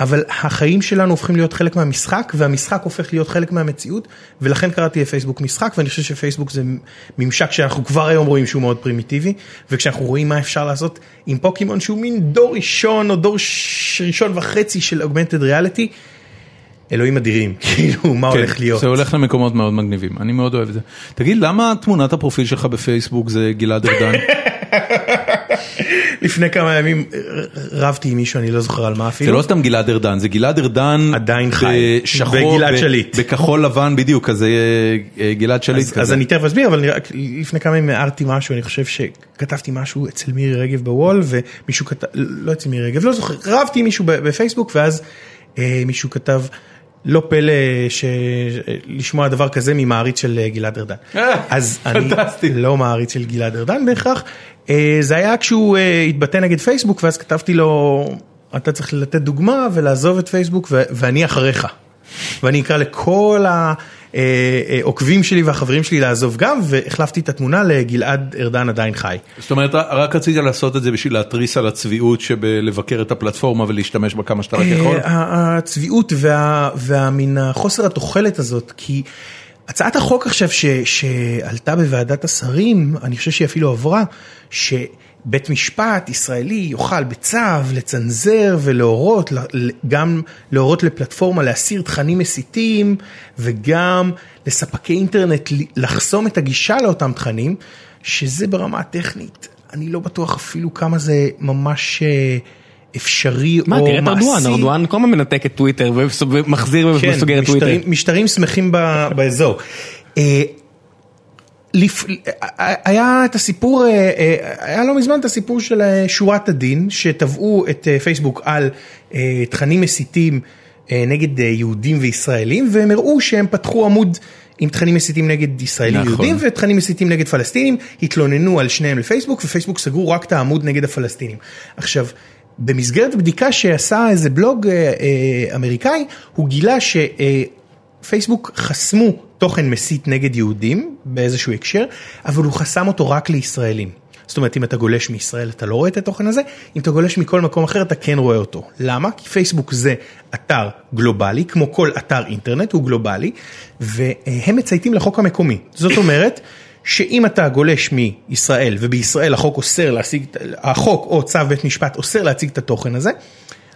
C: אבל החיים שלנו הופכים להיות חלק מהמשחק והמשחק הופך להיות חלק מהמציאות ולכן קראתי לפייסבוק משחק ואני חושב שפייסבוק זה ממשק שאנחנו כבר היום רואים שהוא מאוד פרימיטיבי וכשאנחנו רואים מה אפשר לעשות עם פוקימון שהוא מין דור ראשון או דור ראשון וחצי של אוגמנטד ריאליטי. אלוהים אדירים, כאילו מה כן, הולך להיות.
A: זה הולך למקומות מאוד מגניבים, אני מאוד אוהב את זה. תגיד, למה תמונת הפרופיל שלך בפייסבוק זה גלעד ארדן?
C: לפני כמה ימים רבתי עם מישהו, אני לא זוכר על מה אפילו.
A: זה לא סתם גלעד ארדן, זה גלעד ארדן
C: עדיין חי, בגלעד שליט.
A: בכחול לבן בדיוק, אז אה, גלעד שליט
C: כזה. אז אני תכף אסביר, אבל לפני כמה ימים הערתי משהו, אני חושב שכתבתי משהו אצל מירי רגב בוול, ומישהו כתב, לא אצל מירי רגב, לא זוכר, רבתי עם מישהו בפייסבוק, ואז אה, מישהו כתב, לא פלא לשמוע דבר כזה ממעריץ של גלעד ארדן. אז אני לא מעריץ של גלעד ארדן בהכרח, אה, זה היה כשהוא אה, התבטא נגד פייסבוק ואז כתבתי לו, אתה צריך לתת דוגמה ולעזוב את פייסבוק ואני אחריך. ואני אקרא לכל העוקבים אה, שלי והחברים שלי לעזוב גם, והחלפתי את התמונה לגלעד ארדן עדיין חי.
A: זאת אומרת, רק רצית לעשות את זה בשביל להתריס על הצביעות שבלבקר את הפלטפורמה ולהשתמש בה כמה שאתה רק יכול?
C: הצביעות והמין החוסר התוחלת הזאת, כי... הצעת החוק עכשיו ש, שעלתה בוועדת השרים, אני חושב שהיא אפילו עברה, בית משפט ישראלי יוכל בצו לצנזר ולהורות, גם להורות לפלטפורמה להסיר תכנים מסיתים וגם לספקי אינטרנט לחסום את הגישה לאותם תכנים, שזה ברמה הטכנית, אני לא בטוח אפילו כמה זה ממש אה, אפשרי
B: מה,
C: או
B: תראה את
C: מעשי.
B: ארדואן, ארדואן כל הזמן מנתק את טוויטר ומחזיר
C: כן,
B: וסוגר את טוויטר.
C: משטרים, שמחים ב, באזור. לפ... היה את הסיפור, אה, אה, היה לא מזמן את הסיפור של אה, שורת הדין, שתבעו את פייסבוק על תכנים מסיתים נגד יהודים וישראלים, והם הראו שהם פתחו עמוד עם תכנים מסיתים נגד ישראלים
A: נכון.
C: יהודים ותכנים מסיתים נגד פלסטינים, התלוננו על שניהם לפייסבוק, ופייסבוק סגרו רק את העמוד נגד הפלסטינים. עכשיו, במסגרת בדיקה שעשה איזה בלוג אה, אה, אמריקאי, הוא גילה ש... אה, פייסבוק חסמו תוכן מסית נגד יהודים באיזשהו הקשר, אבל הוא חסם אותו רק לישראלים. זאת אומרת, אם אתה גולש מישראל אתה לא רואה את התוכן הזה, אם אתה גולש מכל מקום אחר אתה כן רואה אותו. למה? כי פייסבוק זה אתר גלובלי, כמו כל אתר אינטרנט הוא גלובלי, והם מצייתים לחוק המקומי. זאת אומרת, שאם אתה גולש מישראל ובישראל החוק אוסר להשיג, החוק או צו בית משפט אוסר להציג את התוכן הזה,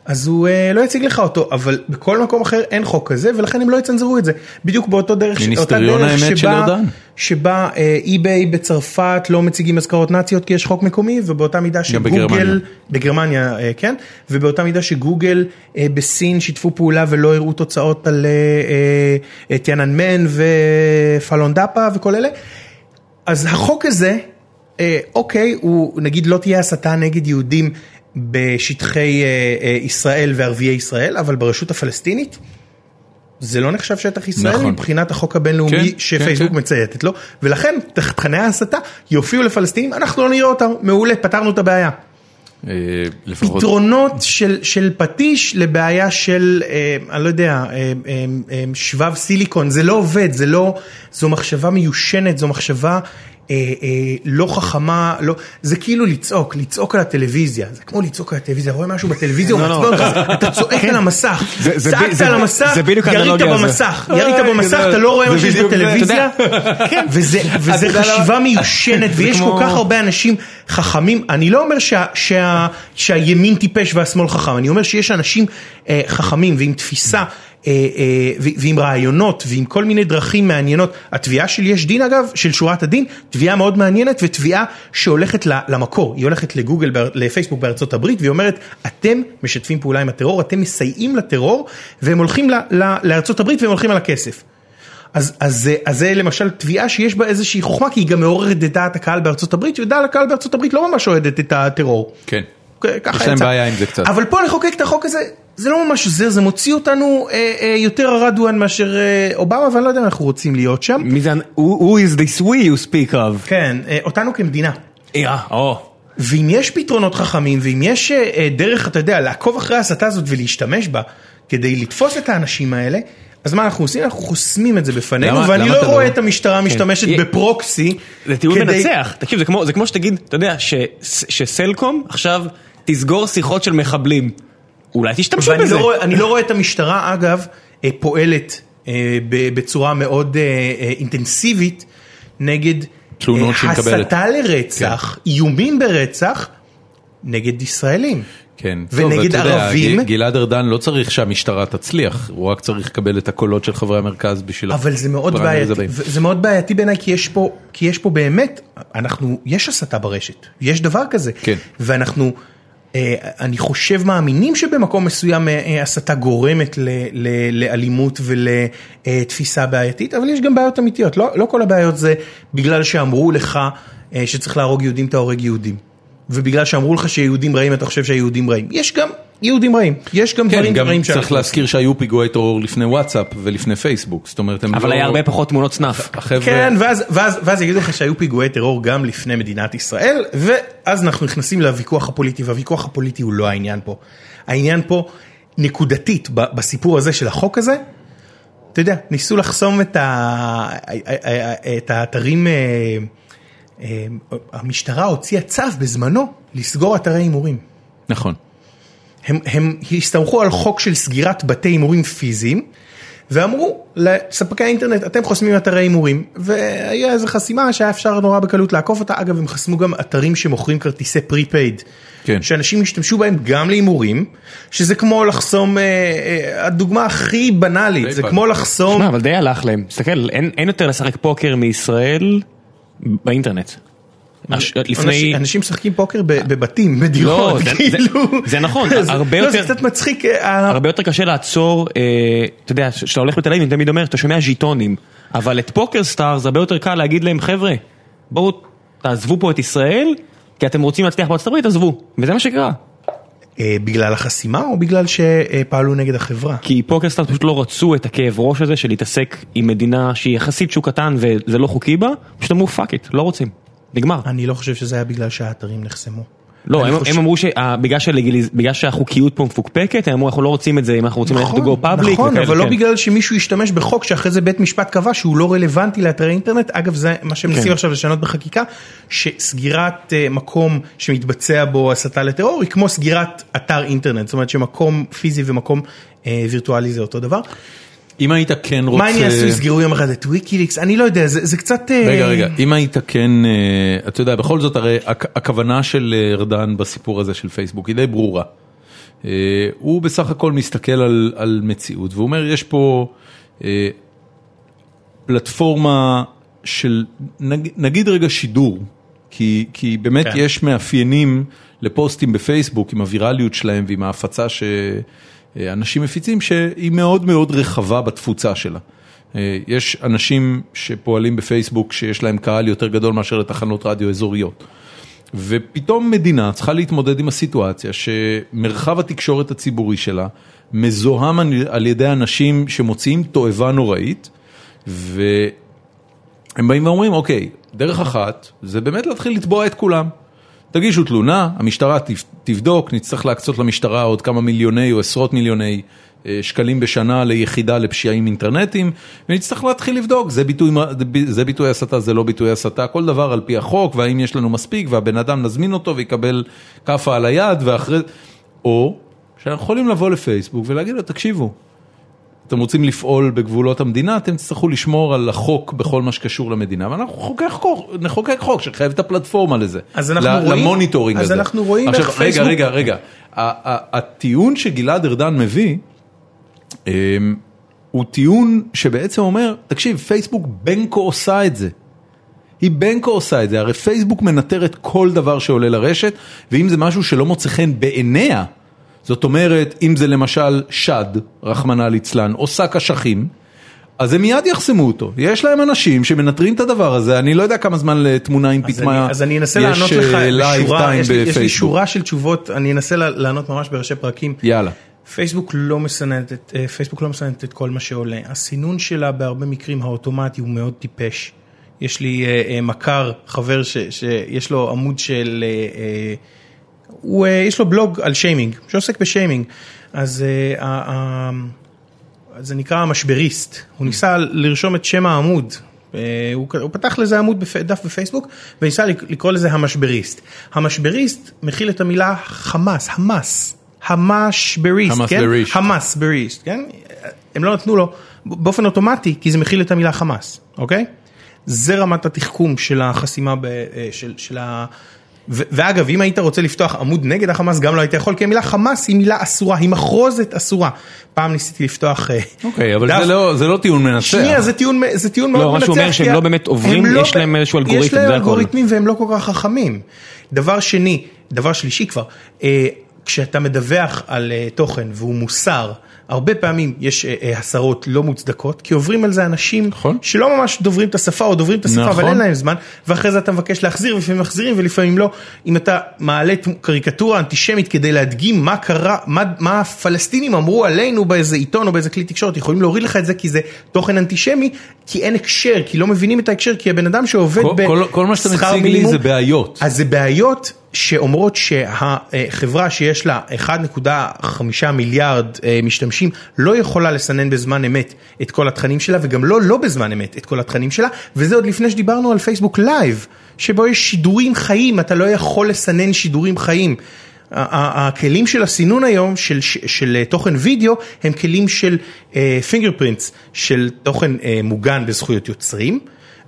C: אז הוא אה, לא יציג לך אותו, אבל בכל מקום אחר אין חוק כזה, ולכן הם לא יצנזרו את זה. בדיוק באותו דרך, אותה דרך שבה. שבה אה, אי-ביי בצרפת לא מציגים אזכרות נאציות כי יש חוק מקומי, ובאותה מידה שגוגל,
A: בגרמניה.
C: בגרמניה, אה, כן, ובאותה מידה שגוגל אה, בסין שיתפו פעולה ולא הראו תוצאות על אה, אה, טיאננמן ופלון דאפה וכל אלה. אז החוק הזה, אה, אוקיי, הוא נגיד לא תהיה הסתה נגד יהודים בשטחי אה, אה, ישראל וערביי ישראל, אבל ברשות הפלסטינית זה לא נחשב שטח ישראל
A: נכון.
C: מבחינת החוק הבינלאומי
A: כן,
C: שפייסבוק
A: כן, כן.
C: מצייתת לו, ולכן תכני ההסתה יופיעו לפלסטינים, אנחנו לא נראה אותם, מעולה, פתרנו את הבעיה.
A: אה, לפחות.
C: פתרונות של, של פטיש לבעיה של, אה, אני לא יודע, אה, אה, אה, שבב סיליקון, זה לא עובד, זה לא, זו מחשבה מיושנת, זו מחשבה לא חכמה, לא, זה כאילו לצעוק, לצעוק על הטלוויזיה, זה כמו לצעוק על הטלוויזיה, רואה משהו בטלוויזיה,
B: לא, לא.
C: אתה צועק על המסך,
B: זה ב-
C: צעקת על המסך, ירית. במסך, ירית
A: אה,
C: במסך. אתה לא רואה מה שיש. בטלוויזיה, כן, וזה? חשיבה מיושנת, ויש כל כך הרבה אנשים חכמים, אני לא אומר שה, שה, שהימין טיפש והשמאל חכם, אני אומר שיש אנשים אה, חכמים ועם תפיסה אה, אה, ועם רעיונות ועם כל מיני דרכים מעניינות. התביעה של יש דין אגב, של שורת הדין, תביעה מאוד מעניינת ותביעה שהולכת למקור, היא הולכת לגוגל, לפייסבוק בארצות הברית והיא אומרת, אתם משתפים פעולה עם הטרור, אתם מסייעים לטרור והם הולכים לארצות הברית והם הולכים על הכסף. אז, אז, אז זה למשל תביעה שיש בה איזושהי חוכמה, כי היא גם מעוררת את דעת הקהל בארצות הברית, ודעת הקהל בארצות הברית לא ממש אוהדת את הטרור.
A: כן.
C: ככה
A: יש להם. בעיה עם זה קצת.
C: אבל פה לחוקק את החוק הזה, זה לא ממש עוזר, זה מוציא אותנו אה, אה, יותר ארדואן מאשר אה, אובמה, ואני לא יודע אם אנחנו רוצים להיות שם.
B: מי זה, who who is this we you speak of?
C: כן, אה, אותנו כמדינה.
B: אה, או.
C: ואם יש פתרונות חכמים, ואם יש אה, אה, דרך, אתה יודע, לעקוב אחרי ההסתה הזאת ולהשתמש בה, כדי לתפוס את האנשים האלה, אז מה אנחנו עושים? אנחנו חוסמים את זה בפנינו,
A: למה-
C: ואני
A: למה
C: לא רואה
A: לא-
C: את המשטרה משתמשת
B: אה,
C: בפרוקסי.
B: זה טיעון
C: כדי-
B: מנצח, תקשיב זה כמו, זה כמו שתגיד, אתה יודע, ש, שסלקום עכשיו תסגור שיחות של מחבלים, אולי תשתמשו בזה.
C: לא, רואה, אני לא רואה את המשטרה אגב אה, פועלת אה, בצורה מאוד אה, אינטנסיבית נגד. הסתה לרצח, איומים ברצח נגד ישראלים.
A: כן.
C: ונגד
A: טוב, יודע,
C: ערבים-
A: ג- גלעד ארדן לא צריך שהמשטרה תצליח, הוא רק צריך לקבל את הקולות של חברי המרכז בשביל...
C: אבל זה מאוד בעייתי. זה מאוד בעייתי בעיניי כי יש פה, כי יש פה באמת, אנחנו, יש הסתה ברשת, יש דבר כזה,
A: כן.
C: ואנחנו, אני חושב מאמינים שבמקום מסוים אה, אה, הסתה גורמת לאלימות ולתפיסה בעייתית, אבל יש גם בעיות אמיתיות, לא, לא כל הבעיות זה בגלל שאמרו לך אה, שצריך להרוג יהודים אתה הורג יהודים, ובגלל שאמרו לך שיהודים רעים אתה חושב שהיהודים רעים, יש גם יהודים רעים, יש גם
A: כן,
C: דברים
A: גם
C: רעים
A: צריך
C: שאנחנו
A: להזכיר שהיו פיגועי טרור לפני וואטסאפ ולפני פייסבוק, זאת אומרת הם
B: אבל
A: לא...
B: היה הרבה פחות תמונות סנאף.
A: החבר'ה...
C: כן, ואז, ואז, ואז יגידו לך שהיו פיגועי טרור גם לפני מדינת ישראל, ואז אנחנו נכנסים לוויכוח הפוליטי, והוויכוח הפוליטי הוא לא העניין פה. העניין פה, נקודתית, בסיפור הזה של החוק הזה, אתה יודע, ניסו לחסום את, ה... את האתרים, אה, המשטרה הוציאה צו בזמנו לסגור אתרי הימורים.
A: נכון.
C: הם, הם הסתמכו על חוק של סגירת בתי הימורים פיזיים, ואמרו לספקי האינטרנט, אתם חוסמים אתרי הימורים, והיה איזו חסימה שהיה אפשר נורא בקלות לעקוף אותה, אגב הם חסמו גם אתרים שמוכרים כרטיסי פריפייד,
A: כן.
C: שאנשים השתמשו בהם גם להימורים, שזה כמו לחסום, אה, אה, הדוגמה הכי בנאלית, זה
A: PayPal.
C: כמו לחסום,
B: שמע, אבל די הלך להם, תסתכל, אין אין יותר לשחק פוקר מישראל באינטרנט. לפני...
C: אנשים- משחקים פוקר ב- בבתים,
B: לא,
C: בדירות, כאילו,
B: זה נכון, הרבה
C: לא, זה
B: יותר-
C: קצת מצחיק, אה,
B: הרבה יותר קשה לעצור, אה, אתה יודע, כשאתה הולך בתל אביב, אני תמיד אומר, אתה שומע ז'יטונים, אבל את פוקר סטאר זה הרבה יותר קל להגיד להם, חבר'ה, בואו תעזבו פה את ישראל, כי אתם רוצים להצליח בארצות הברית, עזבו, וזה מה שקרה.
C: אה, בגלל החסימה או בגלל שפעלו נגד החברה?
B: כי פוקר סטאר פשוט לא רצו את הכאב ראש הזה של להתעסק עם מדינה שהיא יחסית שוק קטן וזה לא חוקי בה, פשוט אמרו fuck it, לא רוצים, נגמר.
C: אני לא חושב שזה היה בגלל שהאתרים נחסמו.
B: לא, הם,
C: חושב-
B: הם אמרו שבגלל שהחוקיות פה מפוקפקת, הם אמרו אנחנו לא רוצים את זה אם אנחנו רוצים ללכת to go public.
C: נכון,
B: וכאלה,
C: אבל לא
B: כן.
C: בגלל שמישהו ישתמש בחוק שאחרי זה בית משפט קבע שהוא לא רלוונטי לאתרי אינטרנט, אגב זה מה שהם מנסים
B: כן.
C: עכשיו לשנות בחקיקה, שסגירת אה, מקום שמתבצע בו הסתה לטרור היא כמו סגירת אתר אינטרנט, זאת אומרת שמקום פיזי ומקום אה, וירטואלי זה אותו דבר.
A: אם היית כן רוצה...
C: מה הם יעשו, יסגרו יום אחד את ויקיליקס, אני לא יודע, זה זה קצת... אה,
A: רגע, רגע, אם היית כן, אה, אתה יודע, בכל זאת הרי הכ- הכוונה של אה, ארדן בסיפור הזה של פייסבוק היא די ברורה. הוא בסך הכל מסתכל על, על מציאות והוא אומר, יש פה פלטפורמה של, נג, נגיד רגע שידור, כי, כי באמת
C: כן.
A: יש מאפיינים לפוסטים בפייסבוק עם הווירליות שלהם ועם ההפצה שאנשים מפיצים, שהיא מאוד מאוד רחבה בתפוצה שלה. אה, יש אנשים שפועלים בפייסבוק שיש להם קהל יותר גדול מאשר לתחנות רדיו אזוריות. ופתאום מדינה צריכה להתמודד עם הסיטואציה שמרחב התקשורת הציבורי שלה מזוהם על ידי אנשים שמוציאים תועבה נוראית, והם באים ואומרים, אוקיי, דרך אחת זה באמת להתחיל לתבוע את כולם. תגישו תלונה, המשטרה תב- תבדוק, נצטרך להקצות למשטרה עוד כמה מיליוני או עשרות מיליוני אה, שקלים בשנה ליחידה לפשיעים אינטרנטיים, ונצטרך להתחיל לבדוק, זה ביטוי, זה ביטוי הסתה, זה לא ביטוי הסתה, כל דבר על פי החוק, והאם יש לנו מספיק, והבן אדם נזמין אותו ויקבל כאפה על היד, ואחרי... או שאנחנו יכולים לבוא לפייסבוק ולהגיד לו, תקשיבו, אתם רוצים לפעול בגבולות המדינה, אתם תצטרכו לשמור על החוק בכל מה שקשור למדינה, ואנחנו נחוקק חוק, שחייב את הפלטפורמה לזה,
C: אז אנחנו רואים-
A: ל monitoring
C: אז
A: הזה.
C: אנחנו רואים
A: עכשיו,
C: איך
A: רגע,
C: פייסבוק-
A: רגע, רגע, ה- הטיעון שגלעד ארדן מביא, אמ, הוא טיעון שבעצם אומר, תקשיב, פייסבוק by now עושה את זה. היא בנקו עושה את זה, הרי פייסבוק מנטרת כל דבר שעולה לרשת, ואם זה משהו שלא מוצא חן בעיניה, זאת אומרת, אם זה למשל שד, רחמנא ליצלן, או שק אשכים, אז הם מיד יחסמו אותו. יש להם אנשים שמנטרים את הדבר הזה, אני לא יודע כמה זמן לתמונה עם
C: אני- אז אני אנסה לענות לך
A: לייב טיים
C: יש לי- יש לי
A: בפייסבוק.
C: שורה של תשובות, אני אנסה לענות ממש בראשי פרקים.
A: יאללה.
C: פייסבוק לא מסננת את, אה, פייסבוק לא מסננת את כל מה שעולה. הסינון שלה בהרבה מקרים האוטומטי הוא מאוד טיפש. יש לי אה, אה, מכר, חבר שיש לו עמוד של, הוא, אה, יש לו בלוג על שיימינג, שעוסק בשיימינג. אז אה, זה נקרא המשבריסט, הוא ניסה לרשום את שם העמוד. אה, הוא, הוא פתח לזה עמוד. דף בפייסבוק וניסה לק- לקרוא לזה המשבריסט. המשבריסט מכיל את המילה חמאס, חמאס, המשבריסט, כן?
A: המסבריסט.
C: המסבריסט, כן? הם לא נתנו לו באופן אוטומטי כי זה מכיל את המילה חמאס, אוקיי? זה רמת התחכום של החסימה ב, של, של ה... ואגב, אם היית רוצה לפתוח עמוד נגד החמאס, גם לא היית יכול, כי המילה חמאס היא מילה אסורה, היא מחרוזת אסורה. פעם ניסיתי לפתוח... אה,
A: אוקיי, אבל
C: דף-
A: זה לא- זה לא טיעון מנצח.
C: שנייה, זה טיעון, זה טיעון מאוד
B: לא, מה
C: מנצח.
B: שהוא אומר שהם לא באמת עוברים,
C: לא
B: יש להם איזשהו אלגוריתם,
C: יש להם. אלגוריתמים והם לא כל כך חכמים. דבר שני, דבר שלישי כבר, אה, כשאתה מדווח על אה, תוכן והוא מוסר, הרבה פעמים יש אה, אה, הסרות לא מוצדקות, כי עוברים על זה אנשים
A: נכון.
C: שלא ממש דוברים את השפה או דוברים את השפה, אבל
A: נכון.
C: אין להם זמן, ואחרי זה אתה מבקש להחזיר, ולפעמים מחזירים ולפעמים לא. אם אתה מעלה קריקטורה אנטישמית כדי להדגים מה קרה, מה, מה הפלסטינים אמרו עלינו באיזה עיתון או באיזה כלי תקשורת, יכולים להוריד לך את זה כי זה תוכן אנטישמי, כי אין הקשר, כי לא מבינים את ההקשר, כי הבן אדם שעובד
A: כל- כל- כל מה שאתה
C: בשכר
A: מציג לי
C: מינימום-
A: זה בעיות.
C: אז זה בעיות שאומרות שהחברה שיש לה 1.5 מיליארד אה, משתמשים לא יכולה לסנן בזמן אמת את כל התכנים שלה וגם לא לא בזמן אמת את כל התכנים שלה וזה עוד לפני שדיברנו על פייסבוק לייב שבו יש שידורים חיים אתה לא יכול לסנן שידורים חיים. הכלים של הסינון היום של, של אה, תוכן וידאו הם כלים של fingerprints, של תוכן אה, מוגן בזכויות יוצרים.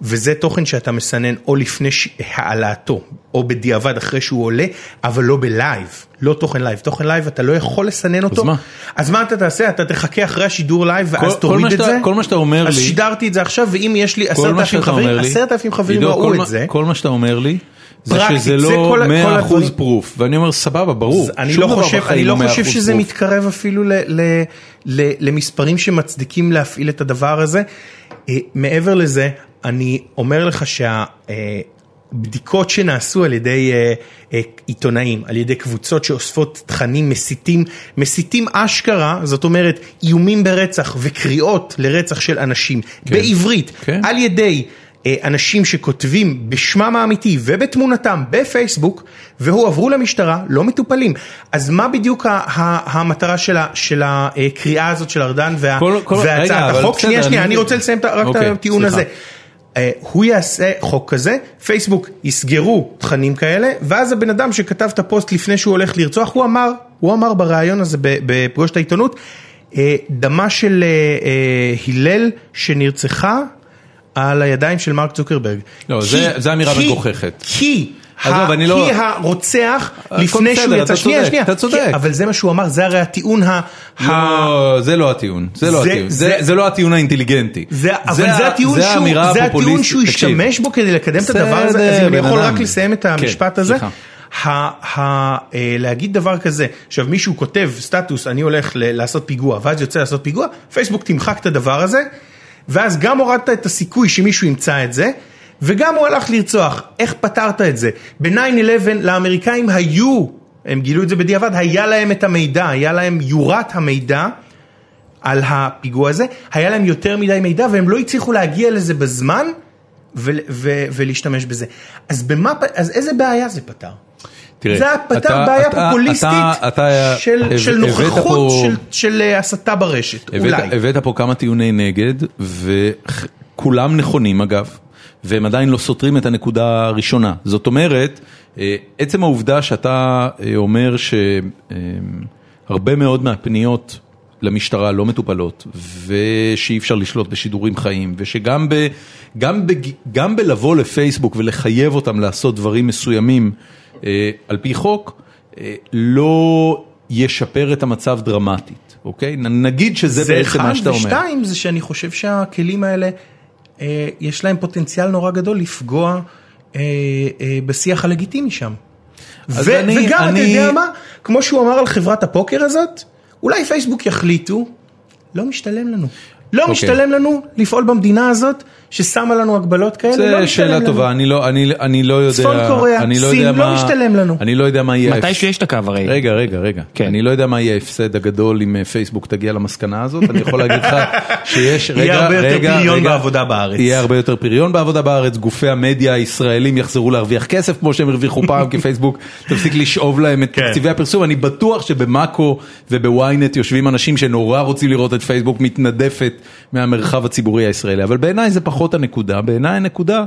C: וזה תוכן שאתה מסנן או לפני העלאתו, או בדיעבד אחרי שהוא עולה, אבל לא בלייב, לא תוכן לייב. תוכן לייב אתה לא יכול לסנן אותו.
A: מה?
C: אז מה אתה תעשה? אתה תחכה אחרי השידור לייב ואז
A: כל- כל
C: תוריד את
A: שאתה-
C: זה?
A: כל מה שאתה אומר
C: אז
A: לי-
C: שידרתי את זה עכשיו, ואם יש לי
A: כל
C: עשרת אלפים חברים, עשרת אלפים חברים ראו
A: כל
C: את זה.
A: כל מה שאתה אומר לי, זה
C: פרקטית,
A: שזה
C: זה
A: לא
C: כל ה-
A: 100
C: כל
A: אחוז
C: הדברים-
A: פרוף, ואני אומר סבבה, ברור,
C: אני
A: שום
C: לא
A: דבר
C: חושב, אני לא חושב שזה
A: proof.
C: מתקרב אפילו ל, ל, ל, למספרים שמצדיקים להפעיל את הדבר הזה. אה, מעבר לזה, אני אומר לך שהבדיקות שנעשו על ידי אה, אה, עיתונאים, על ידי קבוצות שאוספות תכנים מסיתים, מסיתים אשכרה, זאת אומרת איומים ברצח וקריאות לרצח של אנשים, בעברית,
A: כן.
C: על ידי אה, אנשים שכותבים בשמם האמיתי ובתמונתם בפייסבוק והועברו למשטרה לא מטופלים. אז מה בדיוק ה- ה- המטרה של ה- של הקריאה הזאת של ארדן וה-
A: כל- כל- רגע,
C: והצעת
A: אבל
C: החוק? שנייה, שנייה,
A: אני-
C: אני רוצה לסיים רק את
A: אוקיי,
C: הטיעון. הזה. אה, הוא יעשה חוק כזה, פייסבוק יסגרו תכנים כאלה, ואז הבן אדם שכתב את הפוסט לפני שהוא הולך לרצוח, הוא אמר, הוא אמר בריאיון הזה בפגוש העיתונות, אה, דמה של אה, הלל שנרצחה על הידיים של מרק צוקרברג.
A: לא, זה אמירה מגוחכת.
C: כי...
A: לא-
C: כי הרוצח, לפני שהוא יצא, שנייה, שנייה,
A: אתה צודק.
C: אבל זה מה שהוא אמר, זה הרי הטיעון ה...
A: לא, זה לא הטיעון, זה לא הטיעון, לא הטיעון האינטליגנטי.
C: אבל זה, הטיעון שהוא, השתמש בו כדי לקדם את הדבר הזה, אז אם אני יכול. רק לסיים את המשפט
A: כן,
C: הזה.
A: סליחה.
C: ה, ה, אה, להגיד דבר כזה, עכשיו מישהו כותב סטטוס, אני הולך ל- לעשות פיגוע, ואז יוצא לעשות פיגוע, פייסבוק תמחק את הדבר הזה, ואז גם הורדת את הסיכוי שמישהו ימצא את זה, וגם הוא הלך לרצוח, איך פתרת את זה? ב-9-11 לאמריקאים היו, הם גילו את זה בדיעבד, היה להם את המידע, היה להם יורת המידע. על הפיגוע הזה, היה להם יותר מדי מידע והם לא הצליחו להגיע לזה בזמן ו- ו- ולהשתמש בזה. אז במה, אז איזה בעיה זה פתר?
A: תראה,
C: זה פתר
A: אתה-
C: בעיה
A: אתה-
C: פופוליסטית
A: אתה- אתה
C: של,
A: הבאת
C: של נוכחות
A: פה-
C: של, של אה, הסתה ברשת,
A: הבאת,
C: אולי.
A: הבאת פה כמה טיעוני נגד, וכולם נכונים אגב, והם עדיין לא סותרים את הנקודה הראשונה. זאת אומרת, אה, עצם העובדה שאתה אה, אומר שהרבה מאוד מהפניות למשטרה לא מטופלות, ושאי אפשר לשלוט בשידורים חיים, ושגם ב, גם בג, גם בלבוא לפייסבוק ולחייב אותם לעשות דברים מסוימים אה, על פי חוק, אה, לא ישפר את המצב דרמטית, אוקיי? נגיד שזה
C: זה
A: בעצם
C: אחד,
A: מה שאתה אומר.
C: ושתיים זה שאני חושב שהכלים האלה, אה, יש להם פוטנציאל נורא גדול לפגוע אה, אה, בשיח הלגיטימי שם. ו-
A: אני-
C: וגם, אתה
A: אני-
C: יודע מה, כמו שהוא אמר על חברת הפוקר הזאת, אולי פייסבוק יחליטו, לא משתלם לנו. לא
A: אוקיי.
C: משתלם לנו לפעול במדינה הזאת, ששמה לנו הגבלות כאלה, לא
A: זו שאלה. טובה, אני לא, אני, אני לא יודע,
C: צפון קוריאה,
A: אני לא
C: סין,
A: יודע
C: לא
A: מה,
C: משתלם לנו.
A: אני לא יודע מה יהיה,
B: מתי
A: ההפ-
B: שיש את הקו הרי.
A: רגע, רגע, רגע,
B: כן.
A: אני לא יודע מה יהיה ההפסד הגדול אם אה, פייסבוק תגיע למסקנה הזאת, אני יכול להגיד לך שיש, רגע,
C: יהיה הרבה יותר
A: רגע,
C: פריון
A: רגע,
C: בעבודה בארץ.
A: יהיה הרבה יותר פריון בעבודה בארץ, גופי המדיה הישראלים יחזרו להרוויח כסף כמו שהם הרוויחו פעם, כי פייסבוק תפסיק לשאוב להם את
C: כן.
A: תקציבי הפרסום, אני בטוח שבמאקו ובוויינט יושבים אנשים שנורא רוצים לראות את פייסבוק מתנדפת מהמרחב הציבורי הישראלי, אבל בעיניי זה פחות הנקודה, בעיניי הנקודה,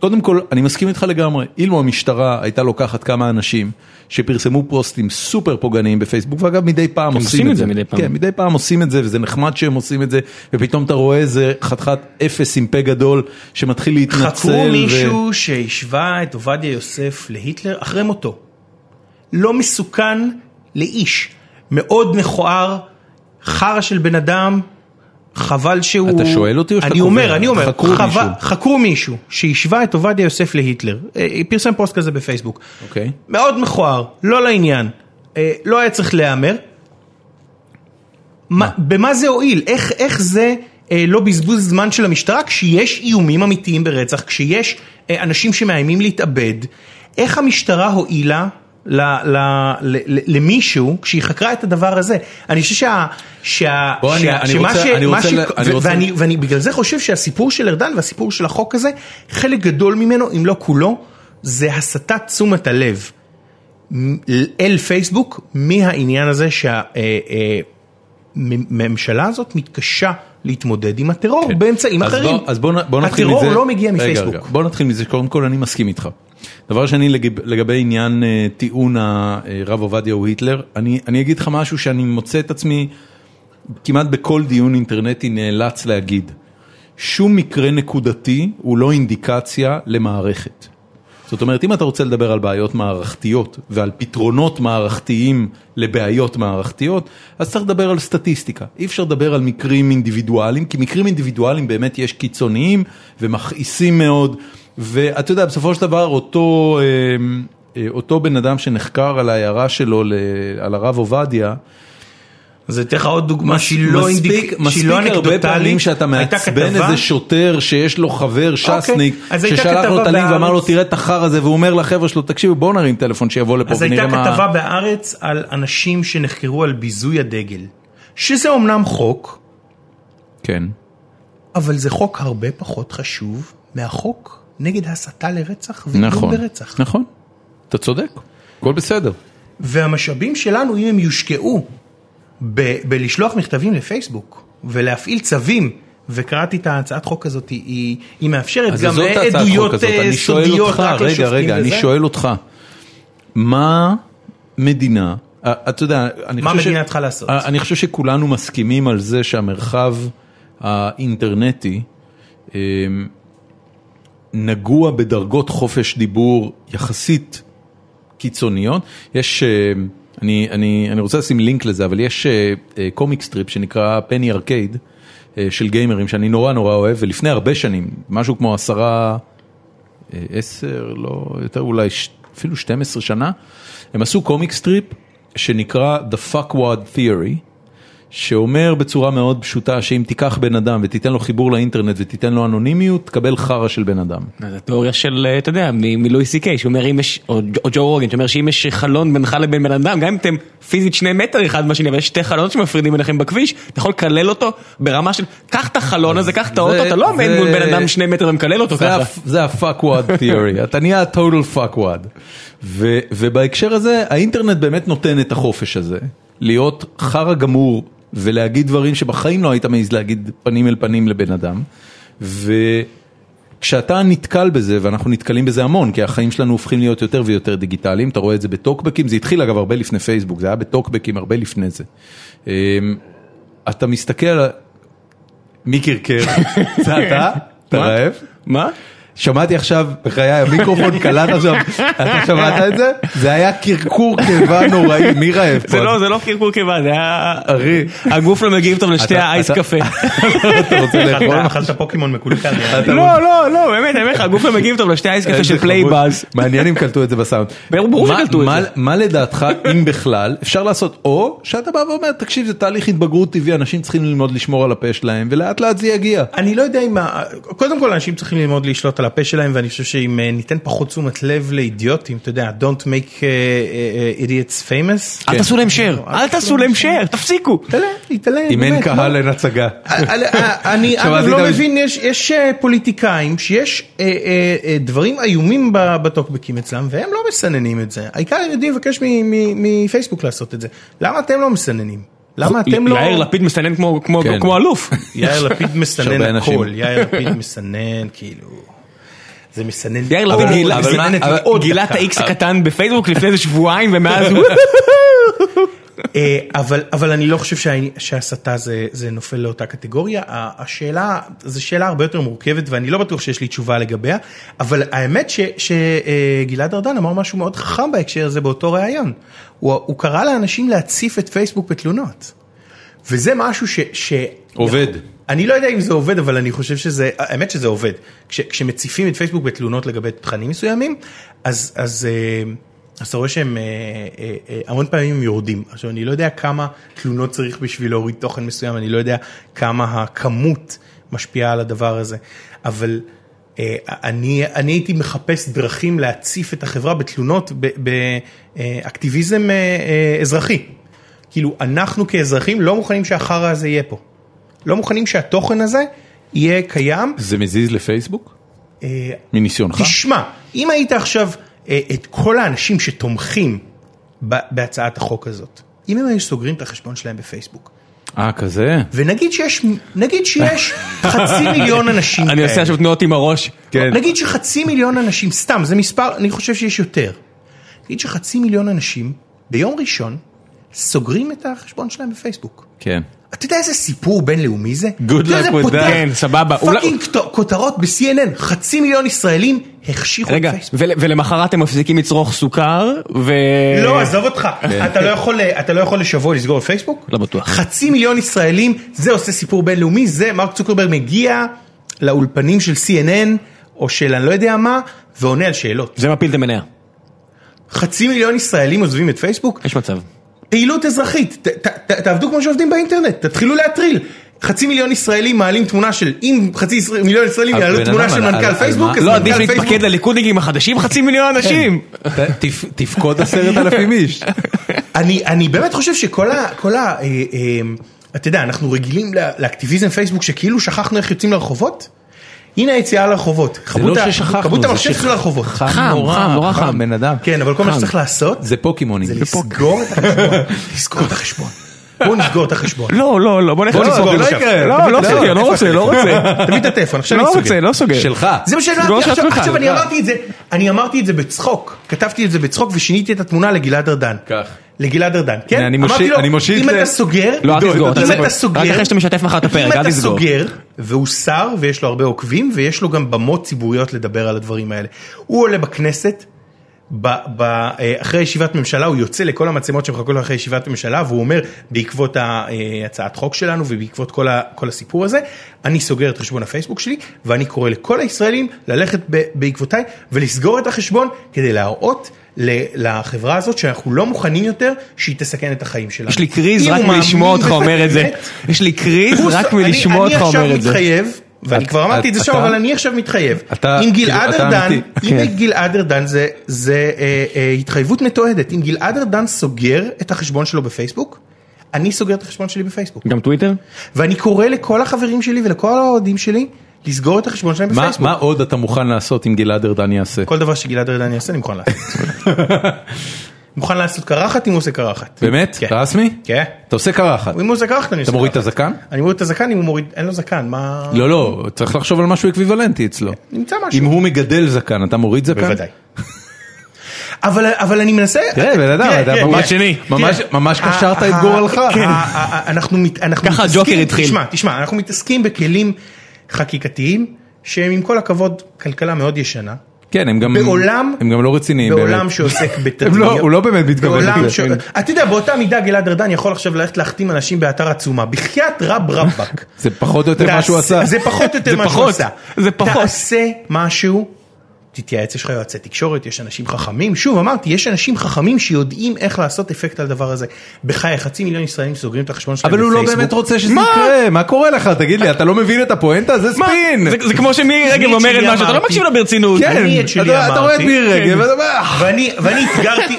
A: קודם כל, אני מסכים איתך לגמרי, אילו המשטרה הייתה לוקחת כמה אנשים שפרסמו פוסטים סופר פוגעניים בפייסבוק, ואגב מדי פעם עושים
B: עושים
A: את זה,
B: זה מדי פעם.
A: כן, מדי פעם עושים את זה וזה נחמד שהם עושים את זה, ופתאום אתה רואה איזה חתיכת אפס עם פה גדול שמתחיל להתנצל.
C: חקרו
A: ו-
C: מישהו שהשווה את עובדיה יוסף להיטלר אחרי מותו. לא מסוכן לאיש. מאוד מכוער, חרא של בן אדם, חבל שהוא...
A: אתה שואל אותי או שאתה
C: אני
A: קובע?
C: אומר, אני אומר,
A: חקרו מישהו.
C: חקרו מישהו שהשווה את עובדיה יוסף להיטלר. אה, פרסם פוסט כזה בפייסבוק.
A: אוקיי.
C: מאוד מכוער, לא לעניין, אה, לא היה צריך להיאמר. מה, במה זה הועיל? איך, איך זה אה, לא בזבוז זמן של המשטרה כשיש איומים אמיתיים ברצח, כשיש אה, אנשים שמאיימים להתאבד? איך המשטרה הועילה ל, ל, ל, ל, למישהו כשהיא חקרה את הדבר הזה? אני חושב שה... שה
A: אני-
C: שה-
A: אני
C: שמה
A: רוצה-
C: ש-
A: אני רוצה
C: ש-
A: ל- אני
C: ו-
A: רוצה-
C: ואני, ואני בגלל זה חושב שהסיפור של ארדן והסיפור של החוק הזה, חלק גדול ממנו, אם לא כולו, זה הסטת תשומת הלב. אל פייסבוק מהעניין הזה שהממשלה הזאת מתקשה להתמודד עם הטרור באמצעים
A: אז
C: אחרים.
A: בוא- אז בוא בוא נתחיל מזה.
C: הטרור לא מגיע
A: רגע,
C: מפייסבוק.
A: רגע, בוא נתחיל מזה שקודם כל אני מסכים איתך. דבר שני, לגב- לגבי עניין אה, טיעון הרב עובדיה הוא היטלר, אני, אני אגיד לך משהו שאני מוצא את עצמי כמעט בכל דיון אינטרנטי נאלץ להגיד. שום מקרה נקודתי הוא לא אינדיקציה למערכת. זאת אומרת, אם אתה רוצה לדבר על בעיות מערכתיות ועל פתרונות מערכתיים לבעיות מערכתיות, אז צריך לדבר על סטטיסטיקה. אי אפשר לדבר על מקרים אינדיבידואליים, כי מקרים אינדיבידואליים באמת יש קיצוניים ומכעיסים מאוד, ואתה יודע, בסופו של דבר אותו, אה, אה, אותו בן אדם שנחקר על ההערה שלו על הרב עובדיה,
C: אז אתן לך עוד דוגמה שהיא לא
A: מספיק,
C: אינדיק- שהיא
A: מספיק
C: לא
A: הרבה. פעמים שאתה
C: הייתה
A: מעצבן איזה שוטר שיש לו חבר ש"סניק,
C: אז הייתה
A: ששלח לו את הלינק ואמר לו. תראה את החרא הזה, והוא אומר לחבר'ה שלו תקשיבו בואו נרים טלפון שיבוא לפה
C: אז הייתה
A: ונראה מה...
C: כתבה בהארץ על אנשים שנחקרו על ביזוי הדגל, שזה אומנם חוק,
A: כן.
C: אבל זה חוק הרבה פחות חשוב מהחוק נגד הסתה לרצח
A: נכון,
C: ברצח.
A: נכון, אתה צודק, הכל בסדר.
C: והמשאבים שלנו, אם הם יושקעו ב- בלשלוח מכתבים לפייסבוק ולהפעיל צווים, וקראתי את ההצעת חוק הזאת, היא, היא מאפשרת גם עדויות אה,
A: אני שואל
C: סודיות
A: אותך,
C: רק
A: רגע,
C: לשופטים
A: רגע, אני
C: וזה.
A: שואל אותך, מה מדינה, אה, אתה יודע, אני
C: מה
A: חושב ש-
C: מדינה צריכה לעשות?
A: אה, אני חושב שכולנו מסכימים על זה שהמרחב האינטרנטי נגוע בדרגות חופש דיבור יחסית קיצוניות. יש, אה, אני, אני, אני רוצה לשים לינק לזה, אבל יש אה, אה, comic strip שנקרא Penny Arcade של גיימרים שאני נורא נורא אוהב, ולפני הרבה שנים, משהו כמו עשרה, אה, עשר, לא, יותר אולי אפילו 12 שנה, הם עשו comic strip שנקרא The Fuckwad Theory. שאומר בצורה מאוד פשוטה שאם תיקח בן אדם ותיתן לו חיבור לאינטרנט ותיתן לו אנונימיות, תקבל חרא של בן אדם.
B: אז התיאוריה של, אה, אתה יודע, מלואי סי קיי, שאומר אם יש, או ג'ו רוגן, שאומר שאם יש חלון בינך לבין בן אדם, גם אם אתם פיזית שני מטר אחד מהשני, אבל יש שתי חלונות שמפרידים ביניכם בכביש, אתה יכול לקלל אותו ברמה של, קח את החלון הזה, קח את האוטו, אתה לא עומד
A: זה-
B: מול בן אדם שני מטר ומקלל אותו
A: זה
B: ככה.
A: זה ה-fuckwad theory, אתה נהיה total fuckwad. ו- ובהקשר הזה, האינטרנט באמת נותן את החופש הזה, להיות חרא גמור ולהגיד דברים שבחיים לא היית מעז להגיד פנים אל פנים לבן אדם. וכשאתה נתקל בזה, ואנחנו נתקלים בזה המון, כי החיים שלנו הופכים להיות יותר ויותר דיגיטליים, אתה רואה את זה בטוקבקים, זה התחיל אגב הרבה לפני פייסבוק, זה היה בטוקבקים הרבה לפני זה. אמ, אתה מסתכל מי קרקר? זה אתה? אתה? רעב?
B: מה?
A: שמעתי עכשיו, בחיי, המיקרופון קלט עכשיו, אתה שמעת את זה? זה היה קרקור קיבה נוראי, מי רעב פה?
B: זה לא, זה לא קרקור קיבה, זה היה...
A: אחי.
B: הגוף לא מגיב טוב לשתי האייס קפה.
A: אתה רוצה לאכול?
C: אכלת פוקימון מקולקל.
B: לא, לא, לא, באמת, אני אומר לך, הגוף לא מגיב טוב לשתי האייס קפה של. פלייבאז.
A: מעניין אם קלטו את זה בסאונד.
B: ברור
A: מה-
B: שקלטו את
A: מה-
B: זה.
A: מה לדעתך, אם בכלל, אפשר לעשות, או שאתה בא ואומר, תקשיב, זה תהליך התבגרות טבעי, אנשים צריכים ללמוד לשמור על הפה שלהם, ולאט לאט זה יגיע.
C: אני לא יודע אם, קודם כל אנשים צריכים ללמוד לשלוט על הפה שלהם ואני חושב שאם אה, ניתן פחות תשומת לב לאידיוטים, אתה יודע, don't make uh, uh, idiots famous.
B: אל תעשו להם share, אל תעשו להם share, תפסיקו.
C: תתעלם, תתעלם.
A: אם אין קהל
C: מה?
A: אין הצגה.
C: אני- לא מבין, יש- יש אה, פוליטיקאים שיש אה, אה, אה, דברים איומים ב- בטוקבקים אצלם והם לא מסננים את זה. העיקר הם יודעים לבקש מ- מ- מפייסבוק לעשות את זה. למה אתם לא מסננים? למה אתם לא...
B: יאיר לפיד מסנן כמו- כמו
A: כן.
B: כמו אלוף.
C: יאיר לפיד מסנן. הכל, יאיר לפיד מסנן כאילו, זה מסנן,
B: יאיר לפיד גילה-
C: אבל
B: גילה את. ה-X הקטן בפייסבוק לפני איזה שבועיים ומאז הוא...
C: אה, אבל אבל אני לא חושב שהסתה זה זה נופל לאותה קטגוריה השאלה זו שאלה הרבה יותר מורכבת ואני לא בטוח שיש לי תשובה לגביה אבל האמת שגלעד ארדן אמר משהו מאוד חכם בהקשר הזה באותו ראיון הוא הוא קרא לאנשים להציף את פייסבוק בתלונות. וזה משהו ש... ש...
A: עובד.
C: אני לא יודע אם זה עובד, אבל אני חושב שזה, האמת שזה עובד. כש, כשמציפים את פייסבוק בתלונות לגבי תכנים מסוימים, אז, אז, אה, אז אתה רואה שהם אה, אה, המון פעמים הם יורדים. עכשיו, אני לא יודע כמה תלונות צריך בשביל להוריד תוכן מסוים, אני לא יודע כמה הכמות משפיעה על הדבר הזה, אבל... אני, אני הייתי מחפש דרכים להציף את החברה בתלונות באקטיביזם אזרחי. כאילו, אנחנו כאזרחים לא מוכנים שהחרא הזה יהיה פה. לא מוכנים שהתוכן הזה יהיה קיים.
A: זה מזיז לפייסבוק?
C: אה,
A: מניסיונך?
C: תשמע, אם היית עכשיו אה, את כל האנשים שתומכים בהצעת החוק הזאת, אם הם היו סוגרים את החשבון שלהם בפייסבוק,
A: אה, כזה?
C: ונגיד שיש, נגיד שיש חצי מיליון אנשים כאלה.
B: אני עושה עכשיו תנועות עם הראש.
A: כן.
C: נגיד שחצי מיליון אנשים, סתם, זה מספר, אני חושב שיש יותר. נגיד שחצי מיליון אנשים ביום ראשון סוגרים את החשבון שלהם בפייסבוק.
A: כן.
C: אתה יודע איזה סיפור בינלאומי זה?
A: Good
C: יודע,
A: luck with
B: that. כן, סבבה.
C: fucking כותרות ב-CNN, חצי מיליון ישראלים החשיכו
B: רגע,
C: את פייסבוק.
B: ול- ולמחרת הם מפסיקים לצרוך סוכר, ו...
C: לא, עזוב אותך,
A: כן.
C: אתה לא יכול- אתה לא יכול לשבוע לסגור את פייסבוק?
B: לא בטוח.
C: חצי מיליון ישראלים, זה עושה סיפור בינלאומי, זה מרק צוקרברג מגיע לאולפנים של CNN, או של אני לא יודע מה, ועונה על שאלות.
B: זה מפיל את המניה.
C: חצי מיליון ישראלים עוזבים את פייסבוק?
B: יש מצב.
C: פעילות אזרחית, ת- ת- ת- תעבדו כמו שעובדים באינטרנט, תתחילו להטריל. חצי מיליון ישראלים מעלים תמונה של, אם חצי ישראל- מיליון ישראלים יעלו תמונה של מנכ"ל פייסבוק, אז
B: לא
C: מנכ"ל
B: עדיף
C: פייסבוק-
B: להתפקד לליכודניקים החדשים חצי מיליון אנשים.
A: ת- תפ- תפקוד עשרת אלפים איש.
C: אני, אני באמת חושב שכל ה... אה, אה, אתה יודע, אנחנו רגילים לאקטיביזם פייסבוק שכאילו שכחנו איך יוצאים לרחובות. הנה היציאה לרחובות.
A: זה לא ששכחנו,
C: כמות
A: זה
C: המחשב שלו לרחובות.
B: חם, חם, נורא חם.
A: בן אדם.
C: כן, אבל כל מה. שצריך לעשות
A: זה פוקימונים.
C: זה לסגור את החשבון. לסגור את החשבון. בואו נסגור את החשבון.
B: לא, לא, לא, בוא
C: בוא
B: לסגור.
C: נסגור
A: לא
C: עכשיו.
A: יקרה.
B: לא, לא
C: לא,
B: סוגר, לא רוצה? לא רוצה.
C: תביא את הטלפון, עכשיו אני
B: לא
C: סוגר.
B: רוצה, לא סוגר.
A: שלך.
C: זה מה שאני
B: סגור
C: אמרתי,
B: של
C: עכשיו, אני
A: שלך.
C: אמרתי את זה, אני אמרתי את זה בצחוק, כתבתי את זה בצחוק ושיניתי את התמונה לגלעד ארדן.
A: כך.
C: לגלעד ארדן, כן?
A: אני מושיט- אני מושיט
C: אם אתה סוגר,
B: לא, אל תסגור.
A: אתה
C: אם. אתה סוגר,
B: רק אחרי שאתה משתף מחר את הפרק,
C: אם
B: אל
C: אתה
B: תסגור.
C: סוגר, והוא שר ויש לו הרבה עוקבים ויש לו גם במות ציבוריות לדבר על הדברים האלה. הוא עולה בכנסת, אחרי ישיבת ממשלה הוא יוצא לכל המצלמות שמחכות לו אחרי ישיבת ממשלה והוא אומר בעקבות הצעת חוק שלנו ובעקבות כל, ה, כל הסיפור הזה אני סוגר את חשבון הפייסבוק שלי ואני קורא לכל הישראלים ללכת ב, בעקבותיי ולסגור את החשבון כדי להראות לחברה הזאת שאנחנו לא מוכנים יותר שהיא תסכן את החיים שלנו.
B: יש לי קריז רק מלשמוע אותך אומר את זה. יש לי קריז רק
C: אני-
B: מלשמוע אותך אומר את
C: אני
B: זה.
C: עכשיו מתחייב, ואני כבר אמרתי את זה שם, אבל אני עכשיו מתחייב. עם גלעד
A: כאילו,
C: ארדן. עם
B: כן.
C: גלעד ארדן זה זה, אה, אה, התחייבות מתועדת. אם גלעד ארדן סוגר את החשבון שלו בפייסבוק, אני סוגר את החשבון שלי בפייסבוק.
B: גם טוויטר?
C: ואני קורא לכל החברים שלי ולכל האוהדים שלי לסגור את החשבון שלהם בפייסבוק.
A: מה עוד אתה מוכן לעשות אם גלעד ארדן יעשה?
C: כל דבר שגלעד ארדן יעשה אני מוכן לעשות. מוכן לעשות קרחת אם הוא עושה קרחת.
A: באמת?
C: כן.
A: רסמי?
C: כן.
A: אתה עושה קרחת.
C: אם הוא עושה קרחת אני עושה
A: אתה מוריד את
C: קרחת.
A: הזקן?
C: אני מוריד את הזקן אם הוא מוריד, אין לו זקן, מה...
A: לא, לא, צריך לחשוב על משהו אקוויוולנטי אצלו.
C: נמצא משהו.
A: אם הוא מגדל זקן, אתה מוריד זקן?
C: בוודאי. אבל אבל אני מנסה,
A: תראה, בן אדם,
C: תראה,
A: אתה ממש-
C: תראה,
A: ממש-. ממש קשרת את גורלך. כן.
C: אנחנו מת- אנחנו
B: ככה
C: מתעסקים-
B: הג'וקר התחיל.
C: תשמע, תשמע, אנחנו מתעסקים בכלים חקיקתיים שהם עם כל הכבוד כלכלה מאוד ישנה.
A: כן, הם גם
C: בעולם,
A: הם גם לא רציניים
C: בעולם
A: באמת.
C: שעוסק
A: הם
C: בתדמיות,
A: לא- הוא לא באמת מתכוון
C: בעולם אתה יודע באותה מידה גלעד ארדן יכול עכשיו ללכת להחתים אנשים באתר עצומה, בחייאת רב רבאק.
A: זה פחות או יותר מה שהוא עשה.
C: זה פחות או יותר מה שהוא עשה.
B: זה פחות.
C: תעשה משהו, תתייעץ, יש לך יועצי תקשורת, יש אנשים חכמים, שוב אמרתי, יש אנשים חכמים שיודעים איך לעשות אפקט על הדבר הזה. בחייך, חצי מיליון ישראלים סוגרים את החשבון שלהם
A: אבל הוא לא
C: בפייסבוק.
A: באמת רוצה שזה
B: מה?
A: יקרה, מה קורה לך? תגיד לי, אתה לא מבין את הפואנטה? זה? ספין.
B: זה- זה כמו שמירי רגב
C: את
B: אומרת משהו, אתה לא. מקשיב לה ברצינות.
A: כן,
C: אני את שלי
A: אתה רואה את. מירי רגב,
C: כן.
A: "אה."
C: ואני,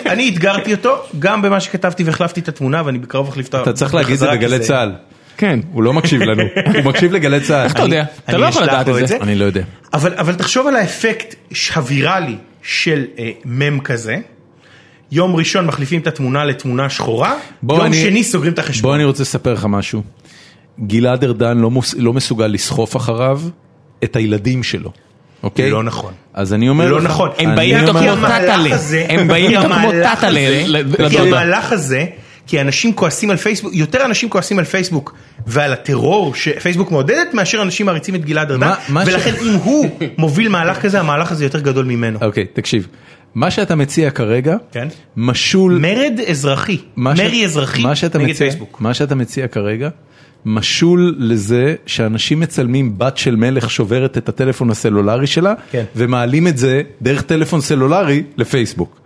C: ואני אתגרתי, אותו גם במה שכתבתי והחלפתי את התמונה ואני בקרוב אחליף אותה.
A: אתה צריך להגיד את זה בגלי צה"ל.
B: כן.
A: הוא לא מקשיב לנו, הוא מקשיב לגלי צה"ל.
B: איך אתה יודע? אתה לא יכול לדעת את זה.
A: אני לא יודע.
C: אבל, אבל תחשוב על האפקט הוויראלי של אה, מם כזה. יום ראשון מחליפים את התמונה לתמונה שחורה,
A: בוא
C: יום
A: אני-
C: שני סוגרים את
A: בוא
C: החשבון.
A: אני רוצה לספר לך משהו. גלעד ארדן לא מוס- לא מסוגל לסחוף אחריו את הילדים שלו, אוקיי?
C: לא נכון.
A: אז אני אומר
C: לא
A: לך,
C: נכון.
B: הם באים איתו כמו טאטאלה. הם באים איתו כמו טאטאלה
C: כי. המהלך הזה, כי אנשים כועסים על פייסבוק, יותר אנשים כועסים על פייסבוק ועל הטרור שפייסבוק מעודדת, מאשר אנשים מעריצים את גלעד ארדן, ולכן אם הוא מוביל מהלך כזה, המהלך הזה יותר גדול ממנו.
A: אוקיי, תקשיב. מה שאתה מציע כרגע,
C: כן.
A: משול...
C: מרד אזרחי, מרי אזרחי
A: מה שאתה
C: נגד
A: מציע,
C: פייסבוק.
A: מה שאתה מציע כרגע, משול לזה שאנשים מצלמים בת של מלך שוברת את הטלפון הסלולרי שלה,
C: כן.
A: ומעלים את זה דרך טלפון סלולרי לפייסבוק.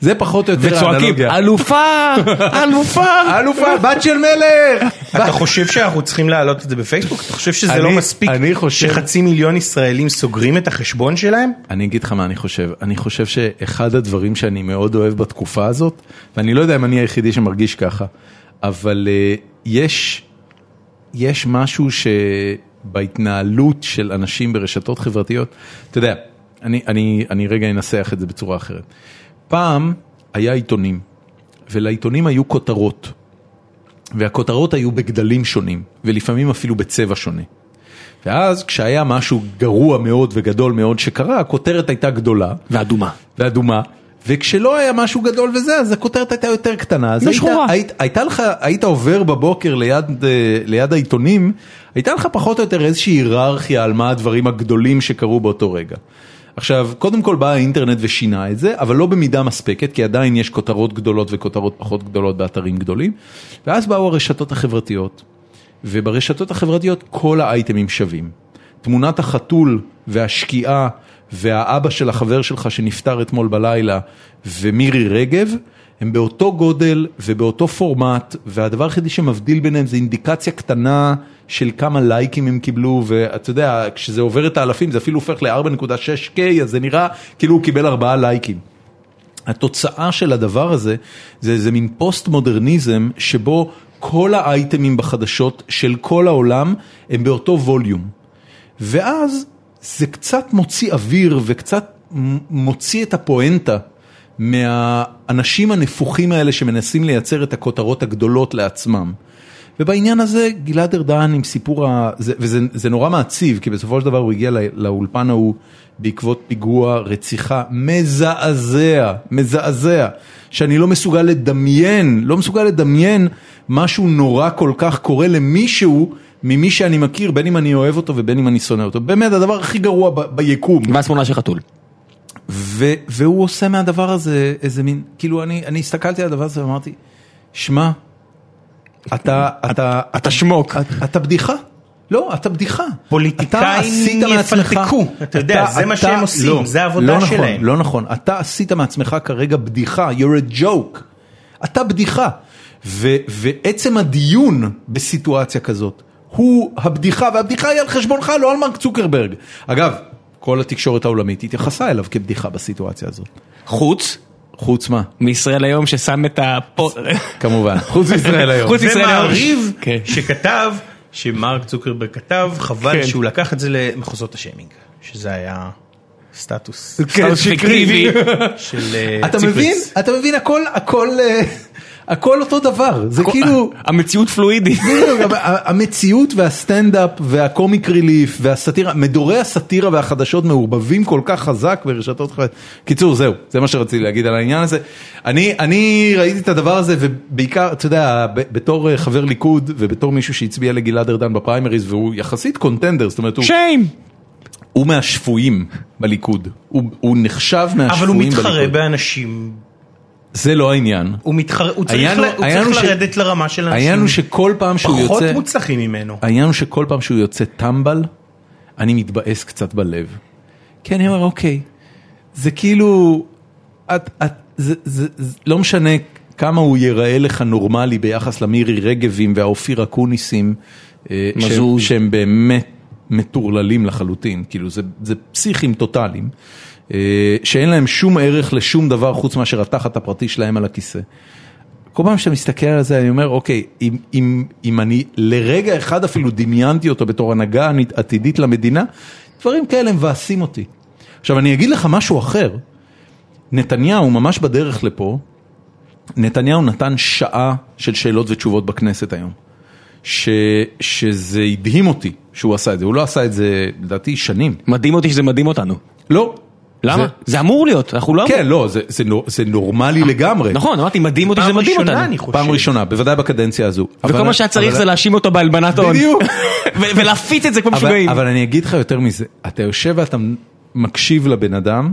A: זה פחות או יותר
B: וצועקים. אלופה, אלופה.
A: אלופה, בת של מלך!
C: אתה חושב שאנחנו צריכים להעלות את זה בפייסבוק? אתה חושב שזה לא מספיק שחצי מיליון ישראלים סוגרים את החשבון שלהם?
A: אני אגיד לך מה אני חושב, אני חושב שאחד הדברים שאני מאוד אוהב בתקופה הזאת, ואני לא יודע אם אני היחידי שמרגיש ככה, אבל uh, יש, יש משהו שבהתנהלות של אנשים ברשתות חברתיות, אתה יודע, אני, אני, אני רגע אנסח את זה בצורה אחרת. פעם היה עיתונים, ולעיתונים היו כותרות. והכותרות היו בגדלים שונים, ולפעמים אפילו בצבע שונה. ואז כשהיה משהו גרוע מאוד וגדול מאוד שקרה, הכותרת הייתה גדולה.
B: ואדומה.
A: ואדומה. וכשלא היה משהו גדול וזה, אז הכותרת הייתה יותר קטנה. אז היית. היית, הייתה לך, היית עובר בבוקר ליד, אה, ליד העיתונים, הייתה לך פחות או יותר איזושהי היררכיה על מה הדברים הגדולים שקרו באותו רגע. עכשיו, קודם כל בא האינטרנט ושינה את זה, אבל לא במידה מספקת, כי עדיין יש כותרות גדולות וכותרות פחות גדולות באתרים גדולים. ואז באו הרשתות החברתיות, וברשתות החברתיות כל האייטמים שווים. תמונת החתול והשקיעה והאבא של החבר שלך שנפטר אתמול בלילה ומירי רגב, הם באותו גודל ובאותו פורמט, והדבר היחידי שמבדיל ביניהם זה אינדיקציה קטנה של כמה לייקים הם קיבלו, ואתה יודע, כשזה עובר את האלפים זה אפילו הופך ל-4.6K, אז זה נראה כאילו הוא קיבל ארבעה לייקים. התוצאה של הדבר הזה זה איזה מין פוסט מודרניזם שבו כל האייטמים בחדשות של כל העולם הם באותו ווליום. ואז זה קצת מוציא אוויר וקצת מוציא את הפואנטה מהאנשים הנפוחים האלה שמנסים לייצר את הכותרות הגדולות לעצמם. ובעניין הזה גלעד ארדן עם סיפור, ה... זה, וזה זה נורא מעציב, כי בסופו של דבר הוא הגיע לא, לאולפן ההוא בעקבות פיגוע רציחה מזעזע, מזעזע, שאני לא מסוגל לדמיין, לא מסוגל לדמיין משהו נורא כל כך קורה למישהו ממי שאני מכיר, בין אם אני אוהב אותו ובין אם אני שונא אותו. באמת, הדבר הכי גרוע ב- ביקום.
B: ואז תמונה של חתול.
A: ו- והוא עושה מהדבר הזה איזה מין, כאילו אני, אני הסתכלתי על הדבר הזה ואמרתי, שמע, אתה, אתה,
B: אתה שמוק.
A: אתה, אתה בדיחה. לא, אתה בדיחה.
C: פוליטיקאים
A: אתה עשית מעצמך-
C: יפלטקו. אתה יודע, זה מה שהם עושים,
A: לא,
C: זה העבודה
A: לא נכון,
C: שלהם.
A: לא נכון, אתה עשית מעצמך כרגע בדיחה, you're a joke. אתה בדיחה. ו- ועצם הדיון בסיטואציה כזאת, הוא הבדיחה, והבדיחה היא על חשבונך, לא על מרק צוקרברג. אגב, כל התקשורת העולמית התייחסה אליו כבדיחה בסיטואציה הזאת.
B: חוץ
A: חוץ מה?
B: מישראל היום ששם את הפו...
A: כמובן, חוץ מישראל היום.
B: חוץ ישראל היום.
C: ומעריב
B: כן.
C: שכתב, שמרק צוקרברג כתב, חבל
B: כן.
C: שהוא לקח את זה למחוזות השיימינג, שזה היה סטטוס
B: כן, פיקטיבי.
C: של אה,
A: אתה
C: ציפרס.
A: מבין? אתה מבין? הכל, הכל, אה, הכל אותו דבר. זה כאילו...
B: המציאות פלואידית.
A: המציאות והסטנדאפ והקומיק ריליף והסאטירה, מדורי הסאטירה והחדשות מעורבבים כל כך חזק ברשתות חברתיות. קיצור, זהו, זה מה שרציתי להגיד על העניין הזה. אני, אני ראיתי את הדבר הזה ובעיקר, אתה יודע, בתור אה, חבר ליכוד ובתור מישהו שהצביע לגלעד ארדן בפריימריז והוא יחסית קונטנדר, זאת אומרת, הוא,
B: שיים.
A: הוא מהשפויים בליכוד. הוא, הוא נחשב מהשפויים
C: אבל הוא
A: בליכוד.
C: מתחרה באנשים,
A: זה לא העניין.
C: הוא מתחרה, הוא צריך ל-
A: הוא-
C: צריך
A: ש-
C: לרדת לרמה של
A: העניין הוא
C: אנשים
A: שכל פעם שהוא יוצא...
C: פחות מוצלחים ממנו.
A: העניין הוא שכל פעם שהוא יוצא טמבל, אני מתבאס קצת בלב. כי אני אומר, אוקיי, זה כאילו, את, את, זה, זה, זה לא משנה כמה הוא ייראה לך נורמלי ביחס למירי רגבים והאופיר אקוניסים, אה, שהם. שהם באמת מטורללים לחלוטין, כאילו זה, זה פסיכים טוטאליים, אה, שאין להם שום ערך לשום דבר חוץ מאשר התחת הפרטי שלהם על הכיסא. כל פעם שאתה מסתכל על זה אני אומר אוקיי אם, אם, אם אני לרגע אחד אפילו דמיינתי אותו בתור הנהגה עתידית למדינה דברים כאלה מבאסים אותי. עכשיו אני אגיד לך משהו אחר, נתניהו ממש בדרך לפה, נתניהו נתן שעה של שאלות ותשובות בכנסת היום, שזה הדהים אותי שהוא עשה את זה, הוא לא עשה את זה לדעתי שנים,
B: מדהים אותי שזה מדהים אותנו.
A: לא.
B: למה?
A: זה-
B: זה אמור להיות, אנחנו לא...
A: כן, לא, זה, זה, זה נורמלי לגמרי.
B: נכון, אמרתי מדהים אותי שזה
C: פעם
B: מדהים
C: ראשונה,
B: אותנו.
C: אני חושב.
A: פעם ראשונה, בוודאי בקדנציה הזו.
B: וכל מה שהיה צריך זה להאשים אותו בהלבנת הון.
A: בדיוק.
B: ולהפיץ את זה כמו משוגעים.
A: אבל אני אגיד לך יותר מזה, אתה יושב ואתה מקשיב לבן אדם,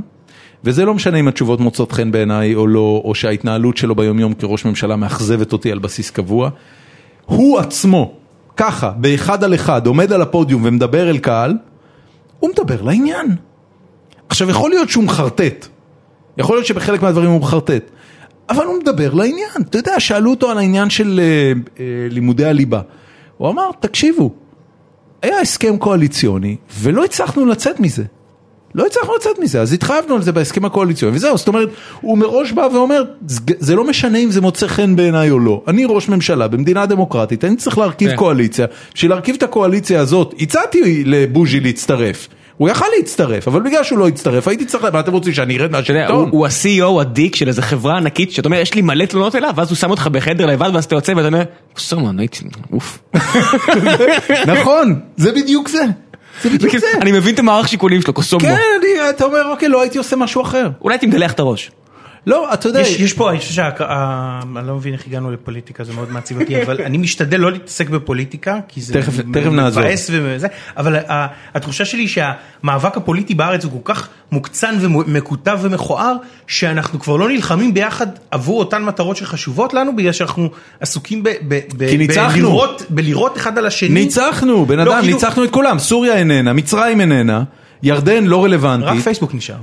A: וזה לא משנה אם התשובות מוצאות חן בעיניי או לא, או שההתנהלות שלו ביום יום כראש ממשלה מאכזבת אותי על בסיס קבוע. הוא עצמו, ככה, באחד על אחד, עומד על הפודיום ומדבר אל קהל, הוא מדבר לעניין. עכשיו, יכול להיות שהוא מחרטט, יכול להיות שבחלק מהדברים הוא מחרטט, אבל הוא מדבר לעניין. אתה יודע, שאלו אותו על העניין של אה, אה, לימודי הליבה. הוא אמר, תקשיבו, היה הסכם קואליציוני ולא הצלחנו לצאת מזה. לא הצלחנו לצאת מזה, אז התחייבנו על זה בהסכם הקואליציוני, וזהו, זאת אומרת, הוא מראש בא ואומר, "זה- לא משנה אם זה מוצא חן בעיניי או לא, אני ראש ממשלה במדינה דמוקרטית, אני צריך להרכיב
B: כן.
A: קואליציה, בשביל להרכיב את הקואליציה הזאת, הצעתי לבוז'י להצטרף, הוא יכל להצטרף, אבל בגלל שהוא לא הצטרף, הייתי צריך, מה אתם רוצים, שאני ארד מהשלטון?
B: הוא ה-CEO הדיק של איזה חברה ענקית, שאתה אומר, יש לי מלא תלונות אליו, ואז הוא שם אותך בחדר לבד, ואז אתה יוצא ואתה אומר, סרמן, הייתי, אוף.
A: נכון, זה בדיוק זה.
B: אני מבין את המערך שיקולים שלו, קוסומו.
A: כן, אתה אומר, אוקיי, לא הייתי עושה משהו אחר.
B: אולי הייתי מגלח את הראש.
A: לא, אתה יודע,
C: יש, יש פה, אני חושב שה... אני לא מבין איך הגענו לפוליטיקה, זה מאוד מעציב אותי, אבל אני משתדל לא להתעסק בפוליטיקה, כי זה
A: תכף- תכף.
C: מבאס וזה, אבל התחושה שלי שהמאבק הפוליטי בארץ הוא כל כך מוקצן ומקוטב ומכוער, שאנחנו כבר לא נלחמים ביחד עבור אותן מטרות שחשובות לנו, בגלל שאנחנו עסוקים ב... ב, ב
A: כי ניצחנו.
C: בלירות, בלירות אחד על השני.
A: ניצחנו, בן
C: לא,
A: אדם,
C: כאילו-
A: ניצחנו את כולם, סוריה איננה, מצרים איננה, ירדן לא רלוונטית.
C: רק פייסבוק נשאר.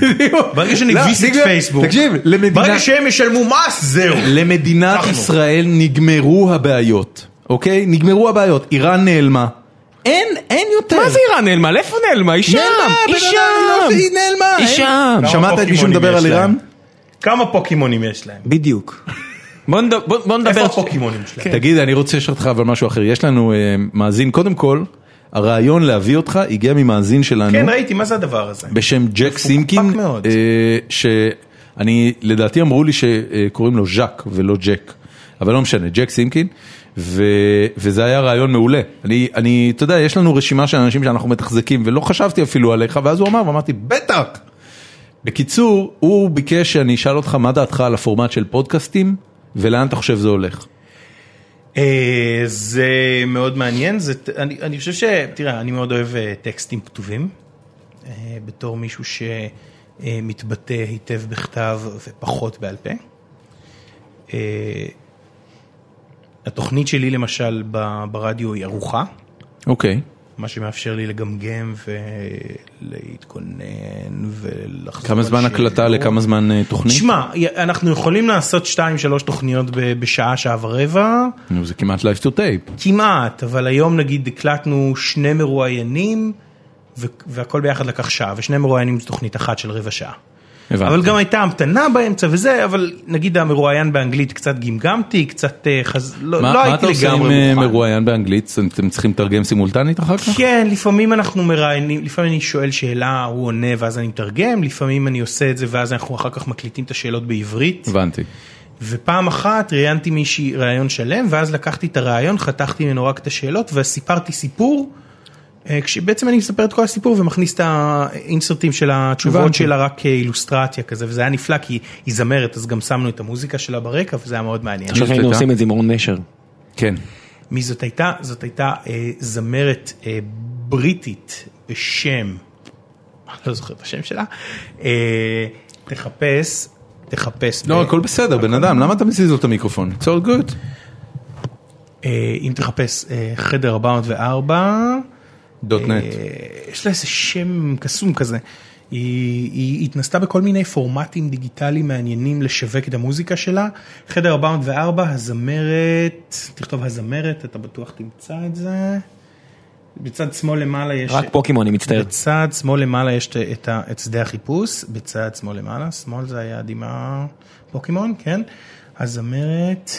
A: בדיוק.
C: ברגע שאני
A: לא, בגלל-
C: פייסבוק,
A: תקשיב, למדינה-
C: ברגע שהם ישלמו מס, זהו.
A: למדינת. ישראל נגמרו הבעיות, אוקיי? נגמרו הבעיות, איראן נעלמה. אין, אין יותר.
B: מה זה איראן נעלמה? לאיפה נעלמה? היא שם!
A: נעלמה,
B: היא
A: בן אדם,
B: שם!
A: לא, היא נעלמה.
B: היא שם!
A: שמעת את מישהו מדבר על? איראן?
C: כמה פוקימונים יש להם?
B: בדיוק. בוא נד- בוא- בוא נדבר...
C: איפה הפוקימונים שלהם?
A: תגיד, אני רוצה לשאול אותך אבל משהו אחר. יש לנו אה, מאזין, קודם כל, הרעיון להביא אותך הגיע ממאזין שלנו.
C: כן, ראיתי, מה זה הדבר הזה?
A: בשם ג'ק סימקין,
C: מאוד.
A: אה, שאני, לדעתי אמרו לי שקוראים לו ז'אק ולא ג'ק, אבל לא משנה, ג'ק סימקין, ו, וזה היה רעיון מעולה. אני, אני, אתה יודע, יש לנו רשימה של אנשים שאנחנו מתחזקים, ולא חשבתי אפילו עליך, ואז הוא אמר, ואמרתי, בטח! בקיצור, הוא ביקש שאני אשאל אותך מה דעתך על הפורמט של פודקאסטים, ולאן אתה חושב זה הולך.
C: אה, זה מאוד מעניין, זה, אני, אני חושב ש... תראה, אני מאוד אוהב אה, טקסטים כתובים, אה, בתור מישהו שמתבטא היטב בכתב ופחות בעל פה. התוכנית שלי למשל ברדיו היא ארוחה,
A: אוקיי.
C: מה שמאפשר לי לגמגם ולהתכונן ולחזור
A: כמה זמן הקלטה. לכמה זמן אה, תוכנית?
C: תשמע, אנחנו יכולים לעשות 2-3 תוכניות בשעה, שעה ורבע.
A: נו, זה כמעט live to tape.
C: כמעט, אבל היום נגיד הקלטנו שני מרואיינים והכל ביחד לקח שעה, ושני מרואיינים זו תוכנית אחת של רבע שעה.
A: הבנתי.
C: אבל גם הייתה המתנה באמצע וזה, אבל נגיד המרואיין באנגלית קצת גמגמתי, קצת אה, חז... לא,
A: מה,
C: לא
A: מה
C: הייתי
A: אתה עושה עם
C: לגמרי
A: אה,
C: מוכן.
A: מרואיין באנגלית? אתם צריכים לתרגם סימולטנית אחר כך?
C: כן, לפעמים אנחנו מראיינים, לפעמים אני שואל שאלה, הוא עונה ואז אני מתרגם, לפעמים אני עושה את זה ואז אנחנו אחר כך מקליטים את השאלות בעברית.
A: הבנתי.
C: ופעם אחת ראיינתי מישהי ראיון שלם, ואז לקחתי את הראיון, חתכתי ממנו רק את השאלות וסיפרתי סיפור, כשבעצם אני מספר את כל הסיפור ומכניס את האינסרטים של התשובות
A: הבנתי.
C: שלה רק כאילוסטרציה כזה, וזה היה נפלא כי היא זמרת, אז גם שמנו את המוזיקה שלה ברקע וזה היה מאוד מעניין.
B: עכשיו היינו? עושים את זה עם אורן נשר.
A: כן.
C: מי זאת הייתה? זאת הייתה אה, זמרת אה, בריטית בשם, לא זוכר את השם שלה, אה, תחפש, תחפש.
A: לא,
C: ב-
A: הכל בסדר, בן אדם, למה אתה מזיז לו את המיקרופון? It's all good.
C: אה, אם תחפש אה, חדר 404,
A: דוט נט.
C: אה, יש לה איזה שם קסום כזה. היא, היא התנסתה בכל מיני פורמטים דיגיטליים מעניינים לשווק את המוזיקה שלה. חדר 404, הזמרת, תכתוב הזמרת, אתה בטוח תמצא את זה. בצד שמאל למעלה יש...
B: רק פוקימון, אני מצטער.
C: בצד שמאל למעלה יש את, את, את שדה החיפוש, בצד שמאל למעלה, שמאל זה היעד עם הפוקימון, כן? הזמרת...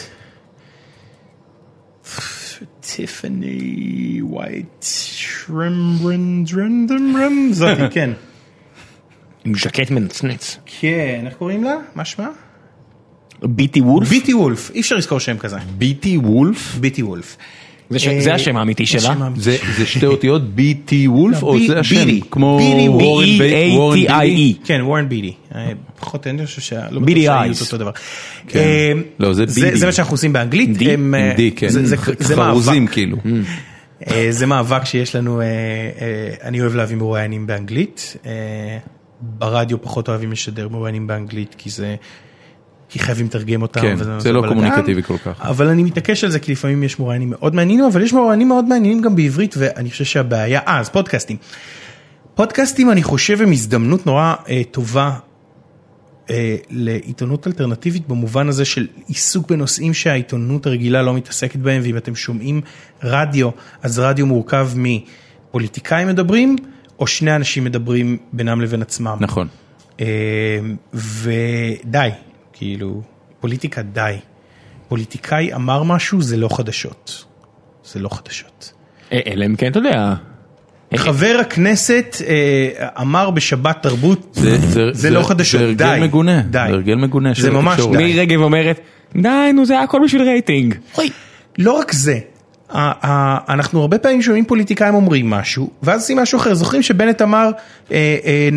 C: טיפני ווייט שרמברנדרנדרם, זאתי, כן.
B: עם ז'קט מנצנץ.
C: כן, איך קוראים לה? מה שמה?
B: ביטי וולף?
C: ביטי וולף, אי אפשר לזכור שם כזה.
A: ביטי וולף?
C: ביטי וולף.
B: זה ש- זה השם האמיתי שלה?
A: זה זה שתי אותיות ביטי וולף
C: לא,
A: או
C: בי-
A: זה השם?
C: בידי.
A: כמו. וורן בי- וורן בידי?
B: B-E-A-T-I-E.
C: כן, וורן בידי. אה, פחות אני חושב שלא
B: בידי
C: בטוח
B: אייז.
C: שהיו אותו דבר.
A: כן.
C: אה,
A: לא, זה בידי.
C: זה מה שאנחנו עושים באנגלית.
B: די?
C: אה,
A: כן.
C: זה- זה
A: חרוזים
C: מאבק.
A: כאילו.
C: אה, זה מאבק שיש לנו, אה, אה, אני אוהב להביא מרואיינים באנגלית, אה, ברדיו פחות אוהבים לשדר מרואיינים באנגלית כי זה, כי חייבים לתרגם אותם.
A: כן,
C: וזה-
A: זה לא. קומוניקטיבי כל כך.
C: אבל אני מתעקש על זה כי לפעמים יש מרואיינים מאוד מעניינים, אבל יש מרואיינים מאוד מעניינים גם בעברית ואני חושב שהבעיה, אה, אז פודקאסטים. פודקאסטים אני חושב הם הזדמנות נורא אה, טובה אה, לעיתונות אלטרנטיבית במובן הזה של עיסוק בנושאים שהעיתונות הרגילה לא מתעסקת בהם ואם אתם שומעים רדיו אז רדיו מורכב מפוליטיקאים מדברים או שני אנשים מדברים בינם לבין עצמם.
A: נכון.
C: אה, ודי, כאילו, פוליטיקה די. פוליטיקאי אמר משהו זה לא חדשות. זה לא חדשות.
B: אה, אלא אם כן, אתה יודע,
C: חבר הכנסת אה, אמר בשבת תרבות,
A: זה-
C: זה לא חדשות,
A: זה הרגל
C: די,
A: מגונה,
C: די.
A: זה הרגל מגונה
C: זה ממש. די.
B: מירי רגב אומרת, די נו זה הכל בשביל רייטינג.
C: אוי, לא רק זה, אנחנו הרבה פעמים שומעים פוליטיקאים אומרים משהו, ואז עושים משהו אחר. זוכרים שבנט אמר, אה, אה,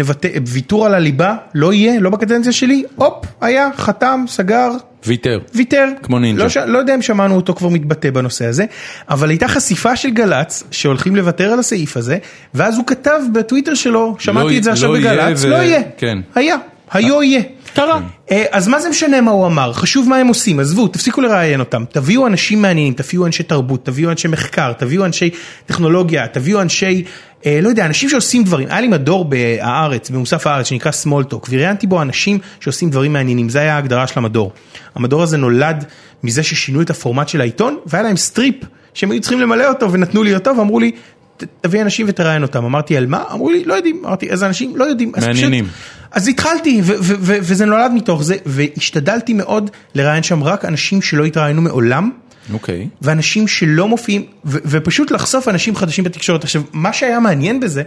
C: ויתור על הליבה, לא יהיה, לא בקדנציה שלי, הופ, היה, חתם, סגר,
A: ויתר.
C: ויתר.
A: כמו נינג'ה.
C: לא. לא יודע אם שמענו אותו כבר מתבטא בנושא הזה, אבל הייתה חשיפה של גל"צ שהולכים לוותר על הסעיף הזה, ואז הוא כתב בטוויטר שלו, שמעתי
A: לא-
C: את זה עכשיו
A: לא
C: בגל"צ,
A: ו-
C: לא יהיה.
A: כן.
C: היה, היו יהיה. קרה. אה, אז מה זה משנה מה הוא אמר, חשוב מה הם עושים, עזבו, תפסיקו לראיין אותם, תביאו אנשים מעניינים, תביאו אנשי תרבות, תביאו אנשי מחקר, תביאו אנשי טכנולוגיה, תביאו אנשי, אה, לא יודע, אנשים שעושים דברים. היה לי מדור בהארץ, במוסף הארץ, שנקרא Small Talk, וראיינתי בו אנשים שעושים דברים מעניינים, זה היה ההגדרה של המדור. המדור הזה נולד מזה ששינו את הפורמט של העיתון, והיה להם strip שהם היו צריכים למלא אותו, ונתנו לי אותו, ואמרו לי, "ת- תביא אנשים ותראיין אותם. אמרתי, על מה? אמרו לי, לא יודעים. אמרתי, איזה אנשים? לא יודעים. אז פשוט-
A: מעניינים.
C: אז התחלתי, וזה נולד מתוך זה, והשתדלתי מאוד לראיין שם רק אנשים שלא התראיינו מעולם,
A: אוקיי.
C: ואנשים שלא מופיעים, ופשוט לחשוף אנשים חדשים בתקשורת. עכשיו, מה שהיה מעניין בזה,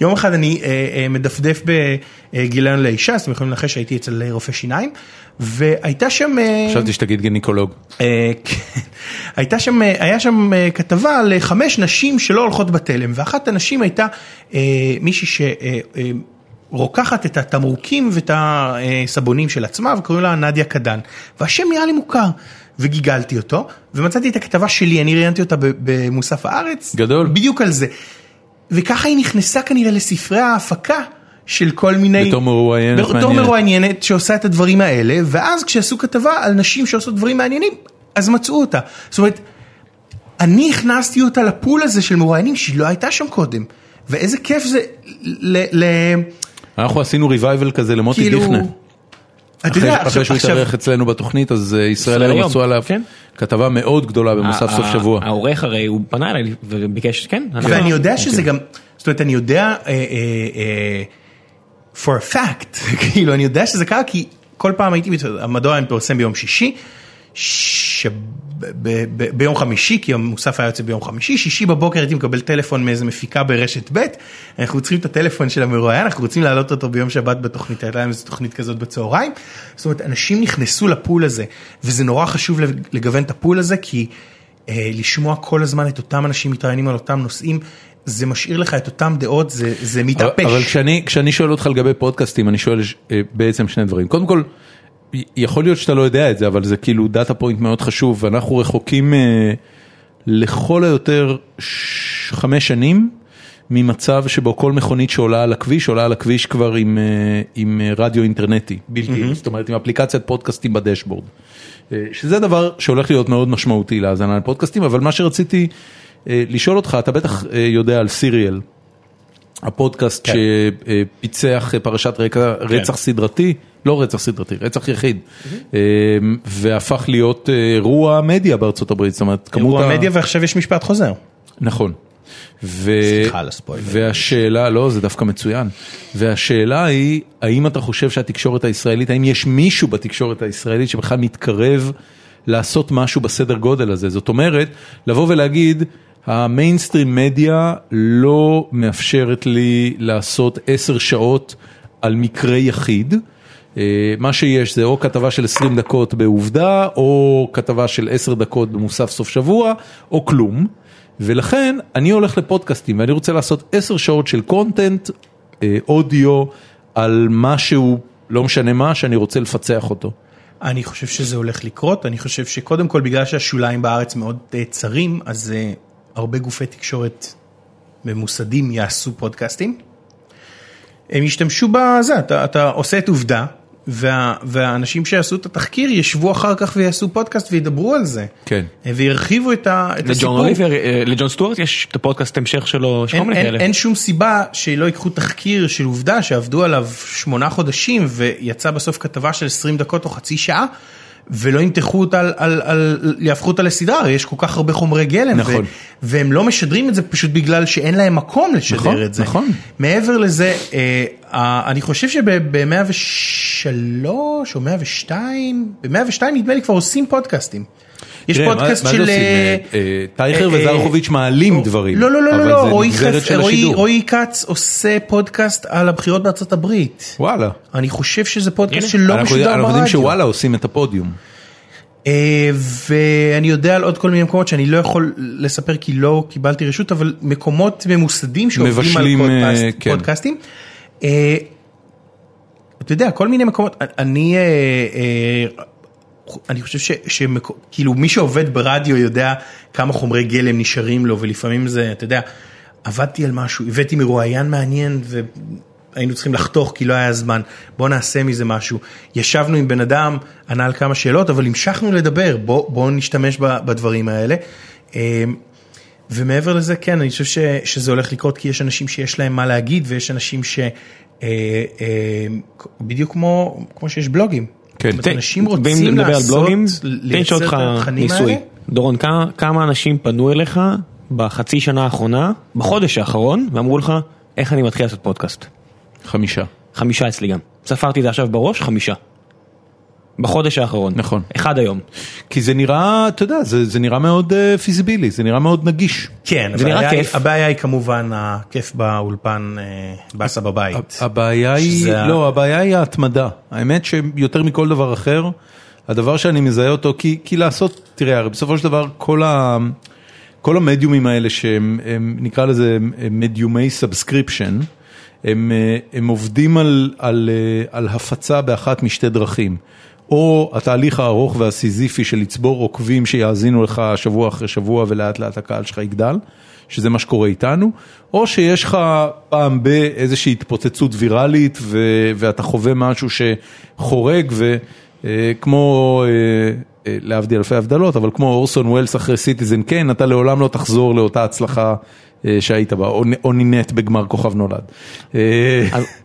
C: יום אחד אני אה, אה, מדפדף בגיליון לאישה, אז אתם יכולים לנחש שהייתי אצל רופא שיניים, והייתה שם... אה,
A: חשבתי שתגיד גינקולוג.
C: אה, כן. הייתה שם, אה, היה שם אה, כתבה על אה, חמש נשים שלא הולכות בתלם, ואחת הנשים הייתה אה, מישהי שרוקחת את התמרוקים ואת הסבונים של עצמה, וקוראים לה נדיה קדן, והשם נראה לי מוכר, וגיגלתי אותו, ומצאתי את הכתבה שלי, אני ראיינתי אותה במוסף הארץ,
A: גדול.
C: בדיוק על זה, וככה היא נכנסה כנראה לספרי ההפקה. של כל מיני,
A: בתור מרואיינת
C: בתור
A: מעניינת.
C: מרואיינת שעושה את הדברים האלה, ואז כשעשו כתבה על נשים שעושות דברים מעניינים, אז מצאו אותה. זאת אומרת, אני הכנסתי אותה לפול הזה של מרואיינים שהיא לא הייתה שם קודם. ואיזה כיף זה ל... ל
A: אנחנו עשינו ריווייבל כזה למוטי
C: כאילו...
A: דיכנה.
C: אתה
A: אחרי
C: יודע,
A: אחרי
C: עכשיו,
A: שהוא
C: עכשיו,
A: התארח אצלנו בתוכנית אז אה, ישראל היום עשו עליו
B: כן.
A: כתבה מאוד גדולה במוסף סוף שבוע.
B: העורך הרי הוא פנה אליי וביקש, כן.
C: ואני יודע שזה
B: כן.
C: גם, זאת אומרת, אני יודע, אה, אה, for a fact, כאילו, אני יודע שזה קרה, כי כל פעם הייתי, המדור היה מפרסם ביום שישי, שב- ביום חמישי, כי המוסף היה יוצא ביום חמישי, שישי בבוקר הייתי מקבל טלפון מאיזה מפיקה ברשת ב', אנחנו צריכים את הטלפון של המרואיין, אנחנו רוצים להעלות אותו ביום שבת בתוכנית, הייתה להם איזו תוכנית כזאת בצהריים, זאת אומרת, אנשים נכנסו לפול הזה, וזה נורא חשוב לגוון את הפול הזה, כי אה, לשמוע כל הזמן את אותם אנשים מתראיינים על אותם נושאים, זה משאיר לך את אותם דעות, זה, זה
A: אבל,
C: מתאפש.
A: אבל כשאני, כשאני שואל אותך לגבי פודקאסטים, אני שואל אה, בעצם שני דברים. קודם כל, יכול להיות שאתה לא יודע את זה, אבל זה כאילו data point מאוד חשוב, ואנחנו רחוקים אה, לכל היותר ש- חמש שנים ממצב שבו כל מכונית שעולה על הכביש, עולה על הכביש כבר עם, אה, עם אה, רדיו אינטרנטי, בלתי, זאת אומרת עם אפליקציית פודקאסטים ב dashboard. אה, שזה דבר שהולך להיות מאוד משמעותי להאזנה לפודקאסטים, אבל מה שרציתי אה, לשאול אותך, אתה בטח אה, יודע על Serial. הפודקאסט
C: כן.
A: שפיצח פרשת רקע, רצח סדרתי, לא רצח סדרתי, רצח יחיד, אה, והפך להיות אה, אירוע מדיה בארצות הברית, זאת אומרת, כמות
C: אירוע
A: ה...
C: מדיה ועכשיו יש משפט חוזר.
A: נכון. ו...
C: סליחה על הספוילר.
A: והשאלה, לא, זה דווקא מצוין. והשאלה היא, האם אתה חושב שהתקשורת הישראלית, האם יש מישהו בתקשורת הישראלית שבכלל מתקרב לעשות משהו בסדר גודל הזה? זאת אומרת, לבוא ולהגיד, המיינסטרים מדיה לא מאפשרת לי לעשות עשר שעות על מקרה יחיד. אה, מה שיש זה או כתבה של 20 דקות בעובדה, או כתבה של 10 דקות במוסף סוף שבוע, או כלום. ולכן אני הולך לפודקאסטים ואני רוצה לעשות 10 שעות של קונטנט, אה, אודיו, על משהו, לא משנה מה, שאני רוצה לפצח אותו.
C: אני חושב שזה הולך לקרות, אני חושב שקודם כל בגלל שהשוליים בארץ מאוד אה, צרים, אז הרבה גופי תקשורת ממוסדים יעשו פודקאסטים. הם ישתמשו בזה, אתה, אתה עושה את עובדה, והאנשים שיעשו את התחקיר ישבו אחר כך ויעשו פודקאסט וידברו על זה.
A: כן.
C: וירחיבו את, הסיפור.
B: אה, לג'ון סטוארט יש את הפודקאסט המשך שלו, יש כל מיני כאלה.
C: אין שום סיבה שלא ייקחו תחקיר של עובדה שעבדו עליו שמונה חודשים ויצא בסוף כתבה של 20 דקות או חצי שעה ולא ימתחו אותה, על, על, על, יהפכו אותה לסדרה, הרי יש כל כך הרבה חומרי גלם
A: נכון.
C: והם לא משדרים את זה פשוט בגלל שאין להם מקום לשדר
A: נכון,
C: את זה.
A: נכון.
C: מעבר לזה, אה, אה, אני חושב שב-103 או 102, ב-102 נדמה לי כבר עושים פודקאסטים. יש פודקאסט
A: מה זה
C: של...
A: עושים? טייכר וזרחוביץ' מעלים דברים,
C: לא, לא, לא,
A: אבל
C: לא,
A: זה
C: רועי כץ עושה פודקאסט על הבחירות בארצות הברית.
A: וואלה.
C: אני חושב שזה פודקאסט שלא משודר
A: אנחנו יודעים
C: ברדיו.
A: שוואלה עושים את הפודיום.
C: אה, ואני יודע על עוד כל מיני מקומות שאני לא יכול לספר כי לא קיבלתי רשות, אבל מקומות ממוסדים שעובדים על
A: אה, כן.
C: פודקאסטים. אה, אתה יודע, כל מיני מקומות, אני, אני חושב שכאילו מי שעובד ברדיו יודע כמה חומרי גלם נשארים לו ולפעמים זה, אתה יודע, עבדתי על משהו, הבאתי מרואיין מעניין והיינו צריכים לחתוך כי לא היה זמן, בוא נעשה מזה משהו. ישבנו עם בן אדם, ענה על כמה שאלות, אבל המשכנו לדבר, בוא, בוא נשתמש בדברים האלה. אה, ומעבר לזה, כן, אני חושב ש, שזה הולך לקרות כי יש אנשים שיש להם מה להגיד ויש אנשים ש... אה, אה, בדיוק כמו, כמו שיש בלוגים.
A: כן.
C: אנשים רוצים לעשות,
B: בלוגים,
C: לייצר את התכנים
B: ניסוי.
C: האלה.
B: דורון, כמה- כמה אנשים פנו אליך בחצי שנה האחרונה, בחודש האחרון, ואמרו לך, איך אני מתחיל לעשות פודקאסט?
A: חמישה.
B: חמישה אצלי גם. ספרתי את זה עכשיו בראש, חמישה. בחודש האחרון.
A: נכון.
B: אחד היום.
A: כי זה נראה, אתה יודע, זה, זה נראה מאוד uh, פיזיבילי, זה נראה מאוד נגיש.
C: כן,
B: זה נראה כיף.
C: הבעיה היא כמובן הכיף באולפן, אה, באסה בבית.
A: הבעיה היא,
C: שזה
A: לא, הבעיה היא ההתמדה. האמת שיותר מכל דבר אחר, הדבר שאני מזהה אותו, כי, כי לעשות, תראה, הרי בסופו של דבר כל, ה, כל המדיומים האלה שהם, הם, נקרא לזה מדיומי subscription, הם, אה, הם עובדים על, על, על הפצה באחת משתי דרכים. או התהליך הארוך והסיזיפי של לצבור עוקבים שיאזינו לך שבוע אחרי שבוע ולאט לאט הקהל שלך יגדל, שזה מה שקורה איתנו, או שיש לך פעם באיזושהי התפוצצות ויראלית ו- ואתה חווה משהו שחורג וכמו, להבדיל אלפי הבדלות, אבל כמו אורסון ווילס אחרי Citizen Kane, אתה לעולם לא תחזור לאותה הצלחה אה, שהיית בה, או, נינט בגמר כוכב נולד. אה,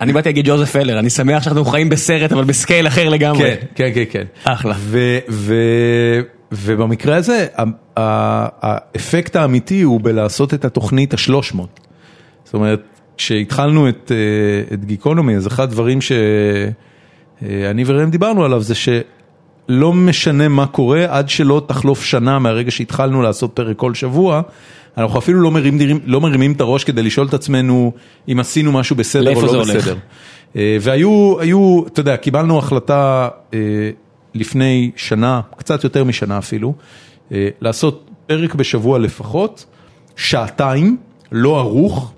B: אני באתי להגיד ג'וזף הלר, אני שמח שאנחנו חיים בסרט, אבל ב scale אחר לגמרי.
A: כן, כן, כן, כן.
B: אחלה.
A: ובמקרה הזה, האפקט האמיתי הוא בלעשות את התוכנית ה-300. זאת אומרת, כשהתחלנו את, אה, את גיקונומי, אז אחד הדברים שאני וראם דיברנו עליו זה שלא משנה מה קורה עד שלא תחלוף שנה מהרגע שהתחלנו לעשות פרק כל שבוע, אנחנו אפילו לא מרימים, לא מרימים את הראש כדי לשאול את עצמנו אם עשינו משהו בסדר או לא? בסדר. אה, והיו, היו, אתה יודע, קיבלנו החלטה אה, לפני שנה, קצת יותר משנה אפילו, אה, לעשות פרק בשבוע לפחות, שעתיים, לא ערוך,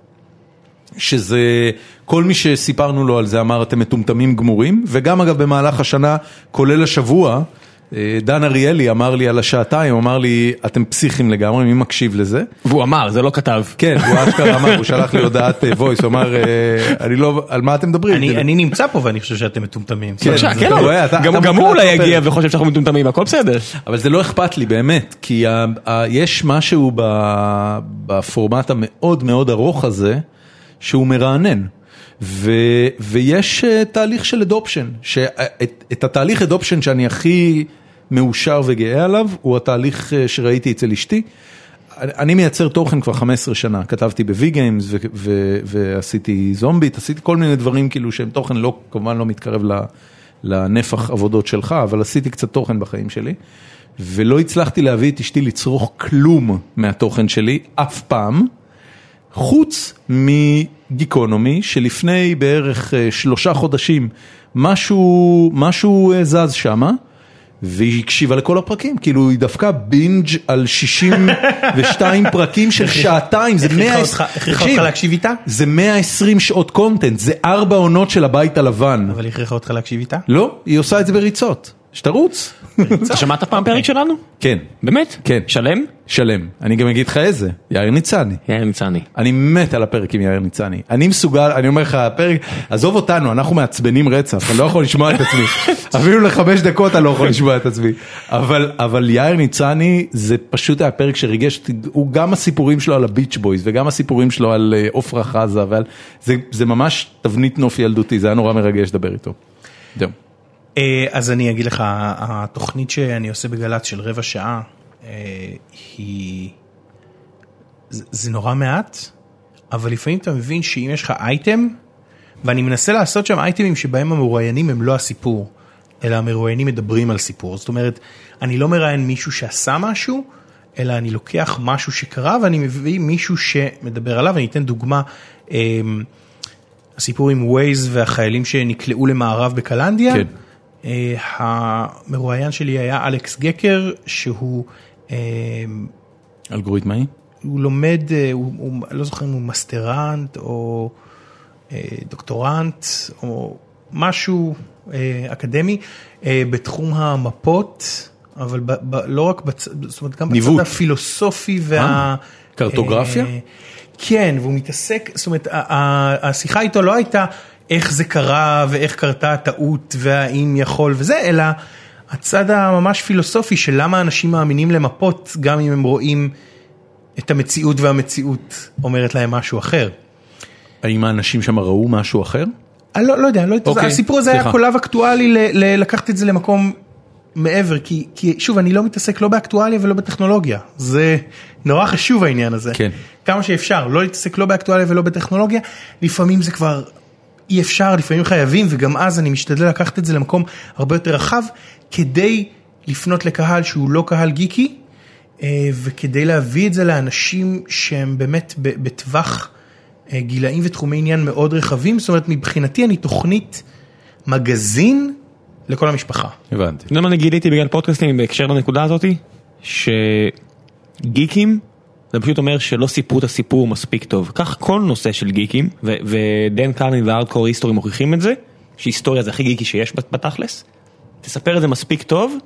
A: שזה, כל מי שסיפרנו לו על זה אמר אתם מטומטמים גמורים, וגם אגב במהלך השנה, כולל השבוע, דן אריאלי אמר לי על השעתיים, אמר לי אתם פסיכים לגמרי, מי מקשיב לזה?
B: והוא אמר, זה לא כתב.
A: כן, הוא אשכרה אמר, הוא שלח לי הודעת voice, הוא אמר, אה, אני לא, על מה אתם מדברים?
C: אני נמצא פה ואני חושב שאתם מטומטמים.
A: כן,
B: כן, גם הוא אולי. יגיע וחושב שאנחנו מטומטמים, הכל בסדר.
A: אבל זה לא אכפת לי באמת, כי יש משהו בפורמט המאוד מאוד ארוך הזה, שהוא מרענן. ו, ויש אה, תהליך של adoption, שאת, את התהליך adoption שאני הכי מאושר וגאה עליו, הוא התהליך אה, שראיתי אצל אשתי. אני מייצר תוכן כבר 15 שנה, כתבתי בווי גיימס ועשיתי זומביט, עשיתי כל מיני דברים כאילו שהם תוכן לא, כמובן לא מתקרב לנפח עבודות שלך, אבל עשיתי קצת תוכן בחיים שלי, ולא הצלחתי להביא את אשתי לצרוך כלום מהתוכן שלי, אף פעם, חוץ מגיקונומי, שלפני בערך אה, שלושה חודשים משהו, משהו אה, זז שמה. והיא הקשיבה לכל הפרקים, כאילו היא דפקה בינג' על 62 פרקים של שעתיים, זה
C: הכריחה
A: 100...
C: אותך- הכריחה
A: תקשיב,
C: אותך להקשיב איתה?
A: זה 120 שעות קונטנט, זה ארבע עונות של הבית הלבן.
C: אבל הכריחה אותך להקשיב איתה?
A: לא, היא עושה את זה בריצות, שתרוץ.
B: אתה שמעת פעם פרק שלנו?
A: כן,
B: באמת?
A: כן.
B: שלם?
A: שלם. אני גם אגיד לך איזה, יאיר ניצני.
B: יאיר ניצני.
A: אני מת על הפרק עם יאיר ניצני. אני מסוגל, אני אומר לך, הפרק, עזוב אותנו, אנחנו מעצבנים רצח, אני לא יכול לשמוע את עצמי. אפילו לחמש דקות אני לא יכול לשמוע את עצמי. אבל, אבל יאיר ניצני זה פשוט היה פרק שריגש הוא גם הסיפורים שלו על הביץ' בויז וגם הסיפורים שלו על אה, עופרה חזה, ועל, זה, זה ממש תבנית נוף ילדותי, זה היה נורא מרגש לדבר איתו. זהו.
C: אה, אז אני אגיד לך, התוכנית שאני עושה בגל"צ של רבע שעה, אה, היא... זה נורא מעט, אבל לפעמים אתה מבין שאם יש לך אייטם, ואני מנסה לעשות שם אייטמים שבהם המרואיינים הם לא הסיפור. אלא המרואיינים מדברים על סיפור. זאת אומרת, אני לא מראיין מישהו שעשה משהו, אלא אני לוקח משהו שקרה ואני מביא מישהו שמדבר עליו, אני אתן דוגמה, אמ, הסיפור עם ווייז והחיילים שנקלעו למערב בקלנדיה.
A: כן.
C: אה, המרואיין שלי היה אלכס גקר, שהוא אמ,
A: אלגוריתמאי?
C: הוא לומד, אה, הוא, הוא, לא זוכר אם הוא מסטרנט או אה, דוקטורנט או משהו אה, אקדמי אה, בתחום המפות, אבל ב, ב, לא רק בצד, זאת אומרת גם
A: ניווט.
C: בצד הפילוסופי וה...
A: אה, קרטוגרפיה?
C: אה, כן, והוא מתעסק, זאת אומרת, השיחה איתו לא הייתה איך זה קרה ואיך קרתה הטעות והאם יכול וזה, אלא הצד הממש פילוסופי של למה אנשים מאמינים למפות גם אם הם רואים את המציאות והמציאות אומרת להם משהו אחר.
A: האם האנשים שם ראו משהו אחר?
C: אני לא, לא יודע, לא,
A: אוקיי,
C: הסיפור הזה היה
A: סליחה.
C: קולב אקטואלי ל, ל, לקחת את זה למקום מעבר, כי, כי שוב, אני לא מתעסק לא באקטואליה ולא בטכנולוגיה, זה נורא חשוב העניין הזה.
A: כן.
C: כמה שאפשר, לא להתעסק לא באקטואליה ולא בטכנולוגיה, לפעמים זה כבר אי אפשר, לפעמים חייבים, וגם אז אני משתדל לקחת את זה למקום הרבה יותר רחב, כדי לפנות לקהל שהוא לא קהל גיקי, אה, וכדי להביא את זה לאנשים שהם באמת בטווח אה, גילאים ותחומי עניין מאוד רחבים, זאת אומרת מבחינתי אני תוכנית מגזין לכל המשפחה.
A: הבנתי.
B: אתה יודע מה אני גיליתי בגלל פודקאסטים בהקשר לנקודה הזאתי? שגיקים זה פשוט אומר שלא סיפרו את הסיפור מספיק טוב. כך כל נושא של גיקים, ו- ודן קרלין והארדקור היסטורי מוכיחים את זה, שהיסטוריה זה הכי גיקי שיש בת- בתכלס. תספר את זה מספיק טוב,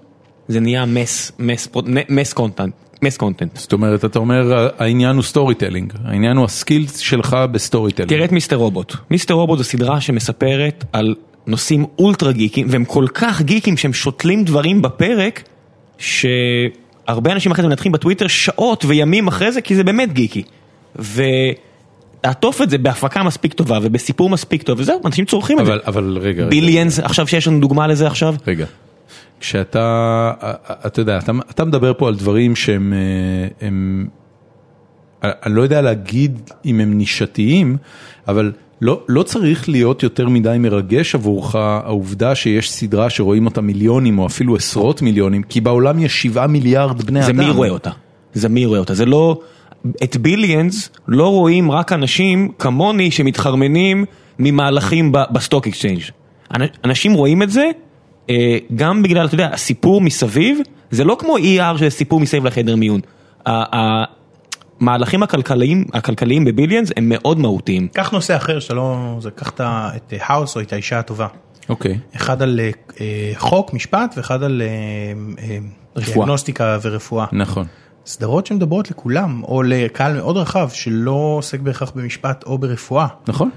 B: זה נהיה mass, mass, mass content, mass content.
A: זאת אומרת, אתה אומר, העניין הוא storytelling, העניין הוא ה skills שלך ב storytelling.
B: תראה את Mr. Robot. Mr. Robot זו סדרה שמספרת על נושאים אולטרה גיקיים, והם כל כך גיקיים שהם שותלים דברים בפרק, שהרבה אנשים אחרי זה מנתחים בטוויטר שעות וימים אחרי זה, כי זה באמת גיקי. ולעטוף את זה בהפקה מספיק טובה ובסיפור מספיק טוב, וזהו, אנשים צורכים את זה.
A: אבל, רגע, רגע,
B: ביליאנס, עכשיו שיש לנו דוגמה לזה עכשיו.
A: רגע. כשאתה, אתה יודע, אתה, אתה מדבר פה על דברים שהם, אה, הם, אני לא יודע להגיד אם הם נישתיים, אבל לא, לא צריך להיות יותר מדי מרגש עבורך העובדה שיש סדרה שרואים אותה מיליונים או אפילו עשרות מיליונים, כי בעולם יש שבעה מיליארד בני
B: זה
A: אדם.
B: מי רואה אותה. זה מי רואה אותה. זה לא... את ביליאנס לא רואים רק אנשים כמוני שמתחרמנים ממהלכים ב stock exchange. אנ- אנשים רואים את זה אה, גם בגלל, אתה יודע, הסיפור מסביב, זה לא כמו ER שזה סיפור מסביב לחדר מיון. ה- המהלכים הכלכליים, הכלכליים ב Billions הם מאוד מהותיים.
C: קח נושא אחר שאתה לא, זה קח את House או את האישה הטובה.
A: אוקיי.
C: אחד על אה, חוק, משפט, ואחד על אה, אה,
B: רפואה.
C: דיאגנוסטיקה ורפואה.
A: נכון.
C: סדרות שמדברות לכולם, או לקהל מאוד רחב שלא עוסק בהכרח במשפט או ברפואה.
A: נכון.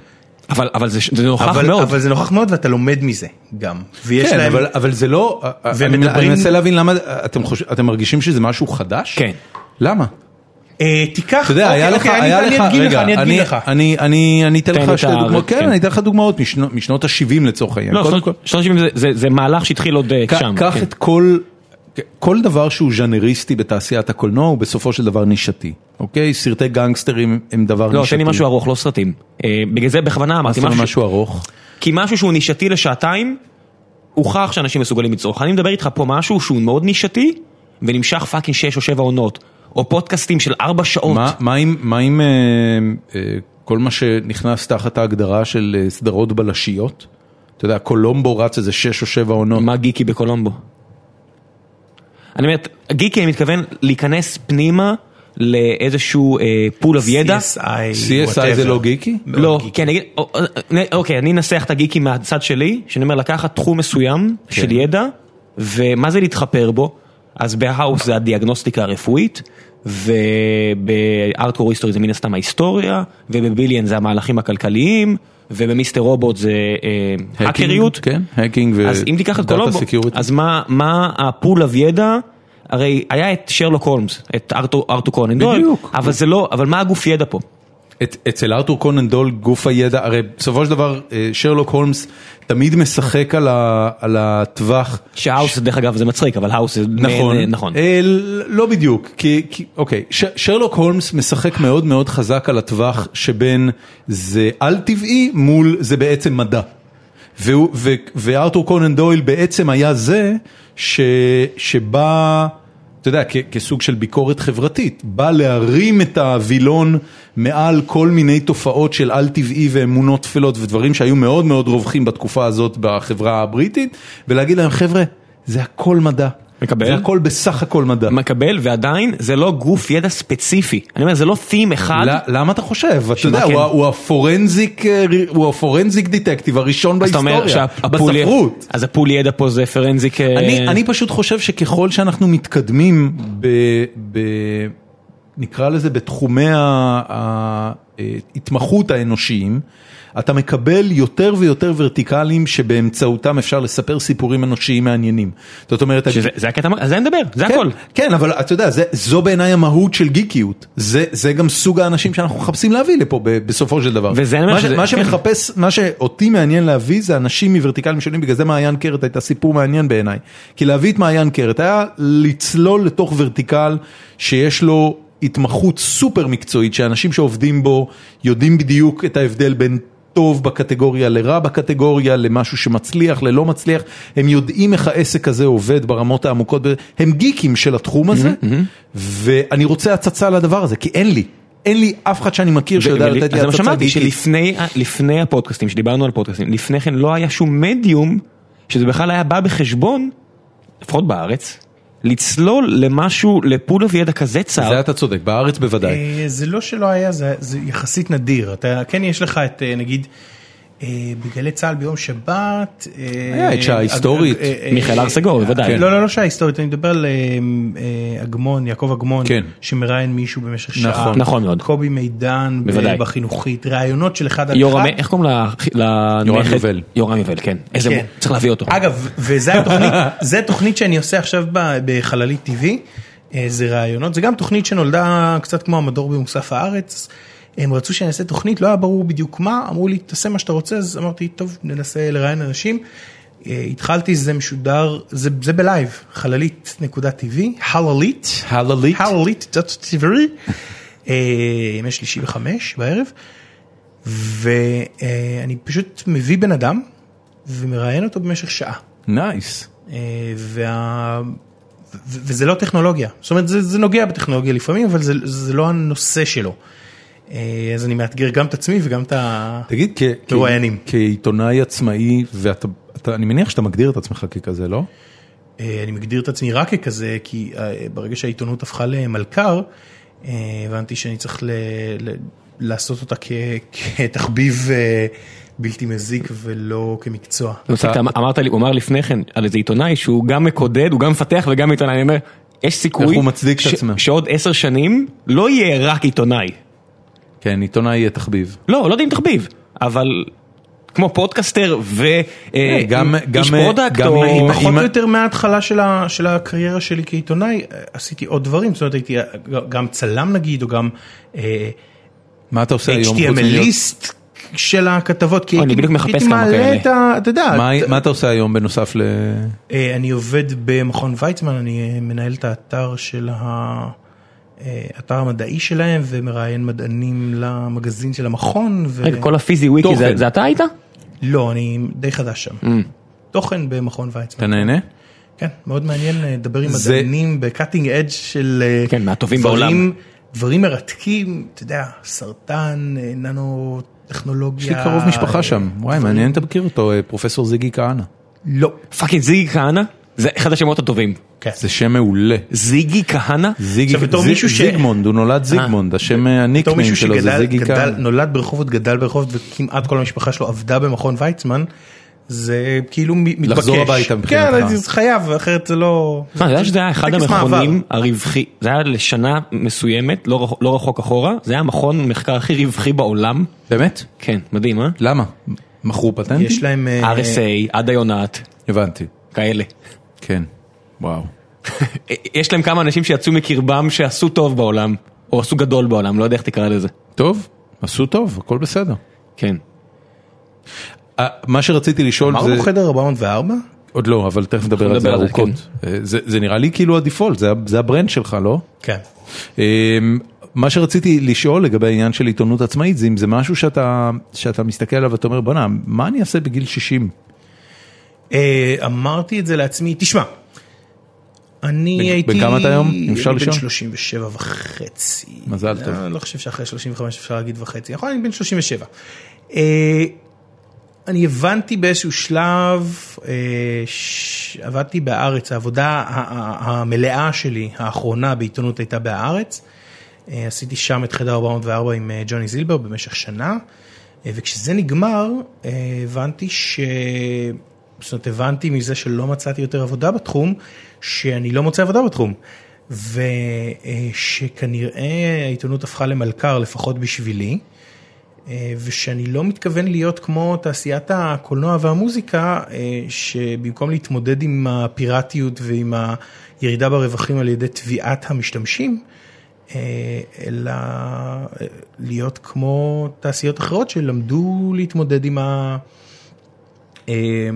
B: אבל, אבל זה, זה נוכח
C: אבל,
B: מאוד.
C: אבל זה נוכח מאוד ואתה לומד מזה גם. ויש
A: כן,
C: להם,
A: אבל, אבל זה לא,
C: והם
A: אני, מנסה להבין למה, אתם, חוש, אתם מרגישים שזה משהו חדש?
B: כן.
A: למה?
C: אה, תיקח,
A: אתה יודע,
C: אוקיי,
A: היה לך,
C: אוקיי, אני-
A: היה
C: אני
A: לך,
C: לך,
A: רגע,
C: אני אדגים
A: אני,
C: לך.
A: אני, אני, אני אתן
B: תן
A: לך שתי דוגמאות, כן,
B: כן.
A: אני אתן לך דוגמאות משנות, משנות ה-70 לצורך העניין.
B: לא, שנות
A: כל,
B: שנות ה-70 זה, זה, זה מהלך שהתחיל עוד אה,
A: ק-
B: שם.
A: קח
B: כן.
A: את כל, כל דבר שהוא ז'אנריסטי בתעשיית הקולנוע הוא בסופו של דבר נישתי, אוקיי? סרטי גנגסטרים הם דבר
B: לא,
A: נישתי.
B: תן לי משהו ארוך, לא סרטים. אה, בגלל זה בכוונה אמרתי משהו
A: ארוך?
B: כי משהו שהוא נישתי לשעתיים, הוכח שאנשים מסוגלים לצרוך. אני מדבר איתך פה משהו שהוא מאוד נישתי, ונמשך fucking 6 או 7 עונות. או פודקאסטים של 4 שעות.
A: מה, עם, אה, אה, כל מה שנכנס תחת ההגדרה של אה, סדרות בלשיות? אתה יודע, קולומבו רץ איזה שש או שבע עונות.
B: מה גיקי בקולומבו? אני אומר, גיקי אני מתכוון להיכנס פנימה לאיזשהו pool of ידע.
C: CSI,
A: CSI זה. לא גיקי?
B: לא,
C: גיקי.
B: כי אני אה, אוקיי, אני אנסח את הגיקי מהצד שלי, שאני אומר לקחת תחום מסוים של ידע, ומה זה להתחפר בו, אז ב House זה הדיאגנוסטיקה הרפואית, וב Hardcore History זה מן הסתם ההיסטוריה, וב Billions זה המהלכים הכלכליים, וב Mr. Robot זה אה, האקריות.
A: כן, hacking ו...
B: אז אם תיקח את
A: data
B: קולומבו,
A: security.
B: אז מה, מה ה pool of ידע, הרי היה את שרלוק הולמס, את ארתור, ארתור קונן דויל. אבל זה לא, אבל מה הגוף ידע פה?
A: את, אצל ארתור קונן דויל גוף הידע, הרי בסופו של דבר אה, שרלוק הולמס תמיד משחק על, ה, על הטווח.
B: ש House, דרך אגב, זה מצחיק, אבל House זה...
A: נכון,
B: מעין, נכון.
A: אה, לא בדיוק, כי, כי אוקיי, ש, שרלוק הולמס משחק מאוד מאוד חזק על הטווח שבין זה על טבעי מול זה בעצם מדע. וארתור קונן דויל בעצם היה זה ש- שבא, אתה יודע, כסוג של ביקורת חברתית, בא להרים את הווילון מעל כל מיני תופעות של על טבעי ואמונות טפלות ודברים שהיו מאוד מאוד רווחים בתקופה הזאת בחברה הבריטית, ולהגיד להם, חבר'ה, זה הכל מדע.
B: מקבל.
A: זה הכל בסך הכל מדע.
B: מקבל, ועדיין זה לא גוף ידע ספציפי. אני אומר, זה לא theme אחד.
A: למה אתה חושב? אתה יודע,
B: כן?
A: הוא הפורנזיק, אה, הוא הפורנזיק דיטקטיב הראשון בהיסטוריה, בספרות.
B: אז הפול ידע פה זה פרנזיק... אה,
A: אני, אני פשוט חושב שככל שאנחנו מתקדמים ב... ב נקרא לזה בתחומי ההתמחות האנושיים, אתה מקבל יותר ויותר ורטיקלים שבאמצעותם אפשר לספר סיפורים אנושיים מעניינים. זאת אומרת,
B: שזה זה הקטע, על זה נדבר, זה
A: כן,
B: הכל.
A: כן, אבל אתה יודע, זה, זו בעיניי המהות של גיקיות. זה, זה גם סוג האנשים שאנחנו מחפשים להביא לפה ב- בסופו של דבר.
B: וזה אני
A: מה,
B: שזה-
A: מה
B: כן.
A: שמחפש, מה שאותי מעניין להביא זה אנשים מוורטיקלים שונים, בגלל זה מעיין קרת הייתה סיפור מעניין בעיניי. כי להביא את מעיין קרת היה לצלול לתוך ורטיקל שיש לו התמחות סופר מקצועית, שאנשים שעובדים בו יודעים בדיוק את ההבדל בין... טוב בקטגוריה לרע בקטגוריה, למשהו שמצליח, ללא מצליח, הם יודעים איך העסק הזה עובד ברמות העמוקות, הם גיקים של התחום הזה, ואני רוצה הצצה לדבר הזה, כי אין לי, אין לי אף אחד שאני מכיר שיודע לתת לי הצצה
B: שמעתי
A: גיקית.
B: שלפני לפני הפודקאסטים, שדיברנו על פודקאסטים, לפני כן לא היה שום מדיום, שזה בכלל היה בא בחשבון, לפחות בארץ, לצלול למשהו, לפול אוף ידע כזה צר.
A: זה אתה צודק, בארץ בוודאי.
C: אה, זה לא שלא היה, זה, זה יחסית נדיר. אתה, כן יש לך את, אה, נגיד, בגלי צה"ל ביום שבת. אה,
A: היה את שעה
C: אה,
A: היסטורית.
C: אה, אה,
B: מיכאל
C: אה,
B: הר סגור,
C: אה,
B: בוודאי.
C: לא, לא, לא שעה היסטורית, אני מדבר על אה, אה, אגמון, יעקב אגמון,
A: כן.
C: שמראיין מישהו במשך שעה.
A: נכון.
B: נכון מאוד.
C: קובי מידן, בחינוכית, ראיונות של אחד על
B: יורם,
C: אחד.
B: איך קוראים לנכד?
A: יורם יובל.
B: יורם יובל, כן. איזה,
C: כן.
B: מו- צריך להביא אותו.
C: אגב, וזה התוכנית, זה התוכנית שאני עושה עכשיו ב- בחללית TV, אה, זה ראיונות, זה גם תוכנית שנולדה קצת כמו המדור במוסף הארץ. הם רצו שאני אעשה תוכנית, לא היה ברור בדיוק מה, אמרו לי תעשה מה שאתה רוצה, אז אמרתי טוב ננסה לראיין אנשים. אה, התחלתי, זה משודר, זה, זה בלייב, חללית נקודה TV, חללית,
A: חללית.
C: חללית, TV, אה, ימי שלישי בחמש בערב, ואני פשוט מביא בן אדם ומראיין אותו במשך שעה.
A: נייס.
C: אה, וה... וזה לא טכנולוגיה, זאת אומרת זה, זה נוגע בטכנולוגיה לפעמים, אבל זה, זה לא הנושא שלו. אה, אז אני מאתגר גם את עצמי וגם את ה...
A: תגיד, כ- כ-
C: מרואיינים.
A: כעיתונאי עצמאי, ואתה, אתה- אני מניח שאתה מגדיר את עצמך ככזה, לא?
C: אה, אני מגדיר את עצמי רק ככזה, כי אה, ברגע שהעיתונות הפכה למלכ"ר, הבנתי שאני צריך ל... ל... לעשות אותה כ... כתחביב בלתי מזיק ולא כמקצוע.
B: אתה אמרת לי, הוא אמר לפני כן על איזה עיתונאי שהוא גם מקודד, הוא גם מפתח וגם עיתונאי, אני אומר, יש סיכוי
A: איך הוא מצדיק את
B: ש-
A: עצמו.
B: שעוד עשר שנים לא יהיה רק עיתונאי.
A: כן, עיתונאי יהיה תחביב.
B: לא, לא יודע אם תחביב, אבל כמו פודקאסטר
A: אה, גם-
B: ואיש
A: גם, אה,
B: product
A: גם
B: או...
C: פחות או יותר מההתחלה של, ה, של הקריירה שלי כעיתונאי, אה, עשיתי עוד דברים, זאת אומרת הייתי גם צלם נגיד, או גם אה,
A: מה אתה עושה היום?
C: HTMLיסט של הכתבות, כי הייתי,
B: בדיוק מחפש
C: הייתי
B: כמה
C: מעלה
B: כאלה.
C: את ה... אתה יודע,
A: מה-
C: את-
A: מה אתה עושה היום בנוסף ל...
C: אה, אני עובד במכון ויצמן, אני אה, מנהל את האתר של ה... האתר המדעי שלהם ומראיין מדענים למגזין של המכון. ו...
B: רגע, כל הפיזי וויקי זה-. זה אתה היית?
C: לא, אני די חדש שם.
B: Mm.
C: תוכן במכון ויצמן.
A: אתה נהנה?
C: כן, מאוד מעניין אה, לדבר עם
A: זה-
C: מדענים ב cutting edge של אה,
B: כן, מהטובים
C: דברים-
B: בעולם.
C: דברים מרתקים, אתה יודע, סרטן, אה, ננו טכנולוגיה.
A: יש לי קרוב משפחה שם. וואי, מעניין, אתה מכיר אותו, פרופסור זיגי כהנא.
C: לא.
B: fucking זיגי כהנא? זה אחד השמות הטובים.
C: כן.
A: זה שם מעולה.
B: זיגי כהנא?
A: זיגמונד, הוא נולד זיגמונד, השם
C: בתור
A: ה
C: nickname
A: שלו זה זיגי כהנא.
C: נולד ברחובות, גדל ברחובות וכמעט כל המשפחה שלו עבדה במכון ויצמן, זה כאילו מ- מתבקש.
A: לחזור הביתה מבחינתך.
C: כן, זה חייב, אחרת זה לא...
B: מה, אתה יודע שזה היה אחד המכונים. הרווחי, זה היה לשנה מסוימת, לא רחוק- לא רחוק אחורה, זה היה המכון מחקר הכי רווחי בעולם.
A: באמת?
B: כן, מדהים, אה?
A: למה? מכרו פטנטים?
C: יש להם... אה,
B: RSA, עד היונת,
A: הבנתי,
B: כאלה.
A: כן. וואו.
B: יש להם כמה אנשים שיצאו מקרבם שעשו טוב בעולם, או עשו גדול בעולם, לא יודע איך תקרא לזה.
A: טוב, עשו טוב, הכל בסדר.
B: כן.
A: אה, מה שרציתי לשאול זה...
C: אמרנו חדר 404?
A: עוד לא, אבל תכף נדבר על זה ארוכות. אה, זה- זה נראה לי כאילו ה default, זה ה brand שלך, לא?
C: כן.
A: אמ, מה שרציתי לשאול לגבי העניין של עיתונות עצמאית זה אם זה משהו שאתה שאתה מסתכל עליו ואתה אומר בואנה מה אני אעשה בגיל 60
C: אה, אמרתי את זה לעצמי, תשמע, אני
A: בן-
C: הייתי...
A: בן כמה אתה היום, אם אפשר
C: אני
A: לשאול?
C: בן 37 וחצי.
A: מזל טוב.
C: אני לא חושב שאחרי 35 אפשר להגיד וחצי, נכון, אני בן 37. אה, אני הבנתי באיזשהו שלב, אה, עבדתי בהארץ, העבודה המלאה שלי, האחרונה בעיתונות הייתה בהארץ. אה, עשיתי שם את חדר 404 עם אה, ג'וני זילבר במשך שנה, אה, וכשזה נגמר, אה, הבנתי ש... זאת אומרת, הבנתי מזה שלא מצאתי יותר עבודה בתחום, שאני לא מוצא עבודה בתחום. ושכנראה העיתונות הפכה למלכר, לפחות בשבילי. אה, ושאני לא מתכוון להיות כמו תעשיית הקולנוע והמוזיקה, אה, שבמקום להתמודד עם הפיראטיות ועם הירידה ברווחים על ידי תביעת המשתמשים, אה, אלא להיות כמו תעשיות אחרות שלמדו להתמודד עם ה... אה,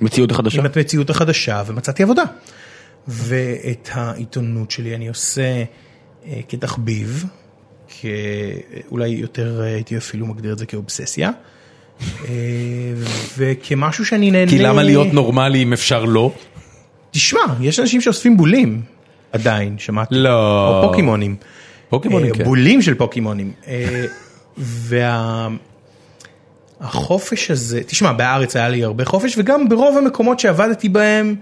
B: מציאות החדשה.
C: עם המציאות החדשה ומצאתי עבודה. ואת העיתונות שלי אני עושה אה, כתחביב, אולי יותר אה, הייתי אפילו מגדיר את זה כאובססיה, אה, וכמשהו שאני נהנה...
A: כי למה להיות נורמלי אם אפשר לא?
C: תשמע, יש אנשים שאוספים בולים עדיין, שמעתי.
A: לא.
C: או פוקימונים.
A: פוקימונים, כן.
C: בולים של פוקימונים. אה, והחופש הזה, תשמע, בארץ היה לי הרבה חופש, וגם ברוב המקומות שעבדתי בהם,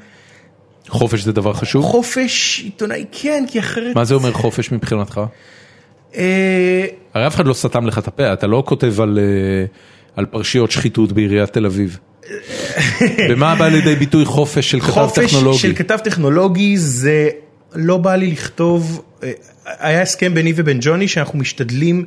A: חופש זה דבר חשוב?
C: חופש עיתונאי כן, כי אחרת...
A: מה זה אומר חופש מבחינתך?
C: אה,
A: הרי אף אחד לא סתם לך את הפה, אתה לא כותב על, אה, על פרשיות שחיתות בעיריית תל אביב. במה בא לידי ביטוי חופש של כתב
C: חופש
A: טכנולוגי?
C: של כתב טכנולוגי זה לא בא לי לכתוב, אה, היה הסכם ביני ובין ג'וני שאנחנו משתדלים,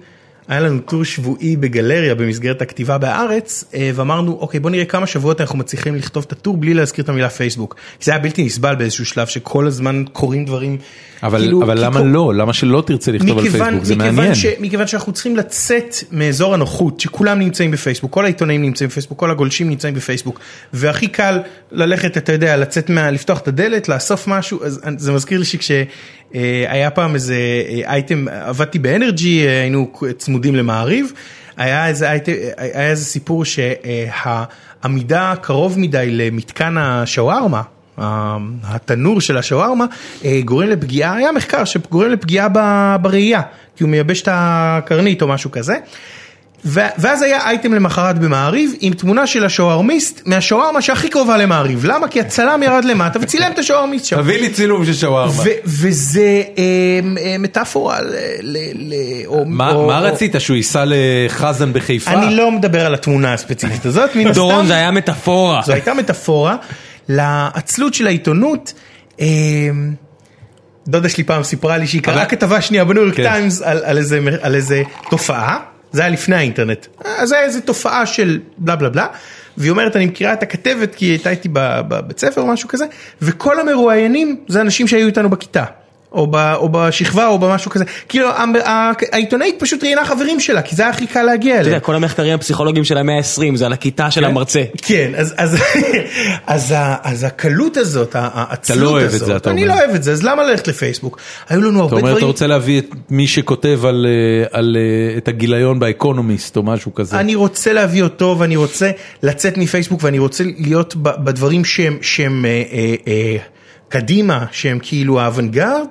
C: היה לנו טור שבועי בגלריה במסגרת הכתיבה בהארץ, אה, ואמרנו אוקיי בוא נראה כמה שבועות אנחנו מצליחים לכתוב את הטור בלי להזכיר את המילה פייסבוק. זה היה בלתי נסבל באיזשהו שלב שכל הזמן קורים דברים.
A: אבל,
C: כאילו,
A: אבל למה
C: כל-
A: לא? למה שלא תרצה לכתוב על
C: מכיוון,
A: פייסבוק? זה
C: מכיוון
A: מעניין.
C: ש, מכיוון שאנחנו צריכים לצאת מאזור הנוחות, שכולם נמצאים בפייסבוק, כל העיתונאים נמצאים בפייסבוק, כל הגולשים נמצאים בפייסבוק, והכי קל ללכת, אתה יודע, לצאת מה... לפתוח את הדלת, לאסוף משהו, אז זה מזכיר לי שכשהיה פעם איזה אה, אייטם, עבדתי באנרג'י, אה, היינו צמודים למעריב, היה איזה, אייטם, היה איזה סיפור שהעמידה קרוב מדי למתקן השווארמה, התנור של השווארמה אה, גורם לפגיעה, היה מחקר שגורם לפגיעה בראייה, כי הוא מייבש את הקרנית או משהו כזה. ואז היה אייטם למחרת במעריב עם תמונה של השווארמיסט מהשווארמה שהכי קרובה למעריב. למה? כי הצלם ירד למטה וצילם את השווארמיסט שם.
A: תביא לי צילום של שווארמה.
C: וזה אה, אה, מטאפורה ל...
A: מה רצית, שהוא ייסע לחזן בחיפה?
C: אני לא מדבר על התמונה הספציפית הזאת.
B: דורון זה היה מטאפורה.
C: זו הייתה מטאפורה לעצלות של העיתונות. אה, דודה שלי פעם סיפרה לי שהיא קראה כתבה שנייה בניו יורק
A: כן.
C: טיימס על איזה תופעה, זה היה לפני האינטרנט, אז זה היה איזה תופעה של בלה בלה בלה, והיא אומרת אני מכירה את הכתבת כי היא הייתה איתי בבית ספר או משהו כזה, וכל המרואיינים זה אנשים שהיו איתנו בכיתה. או, ב, או בשכבה או במשהו כזה, כאילו העיתונאית פשוט ראיינה חברים שלה, כי זה היה הכי קל להגיע
B: אתה
C: אליה.
B: יודע, כל המחקרים הפסיכולוגיים של המאה ה-20 זה על הכיתה של המרצה.
C: כן, אז, אז, אז, אז הקלות הזאת, העצלות
A: לא אוהב את
C: הזאת,
A: זה, אתה
C: אני
A: אומר.
C: לא אוהב את זה, אז למה ללכת לפייסבוק? היו לנו
A: אתה
C: הרבה
A: אומר, אתה
C: דברים,
A: רוצה להביא את מי שכותב על, אה, על אה, את הגיליון באקונומיסט או משהו כזה.
C: אני רוצה להביא אותו ואני רוצה לצאת מפייסבוק ואני רוצה להיות ב- בדברים שהם, קדימה, שהם כאילו האוונגרד.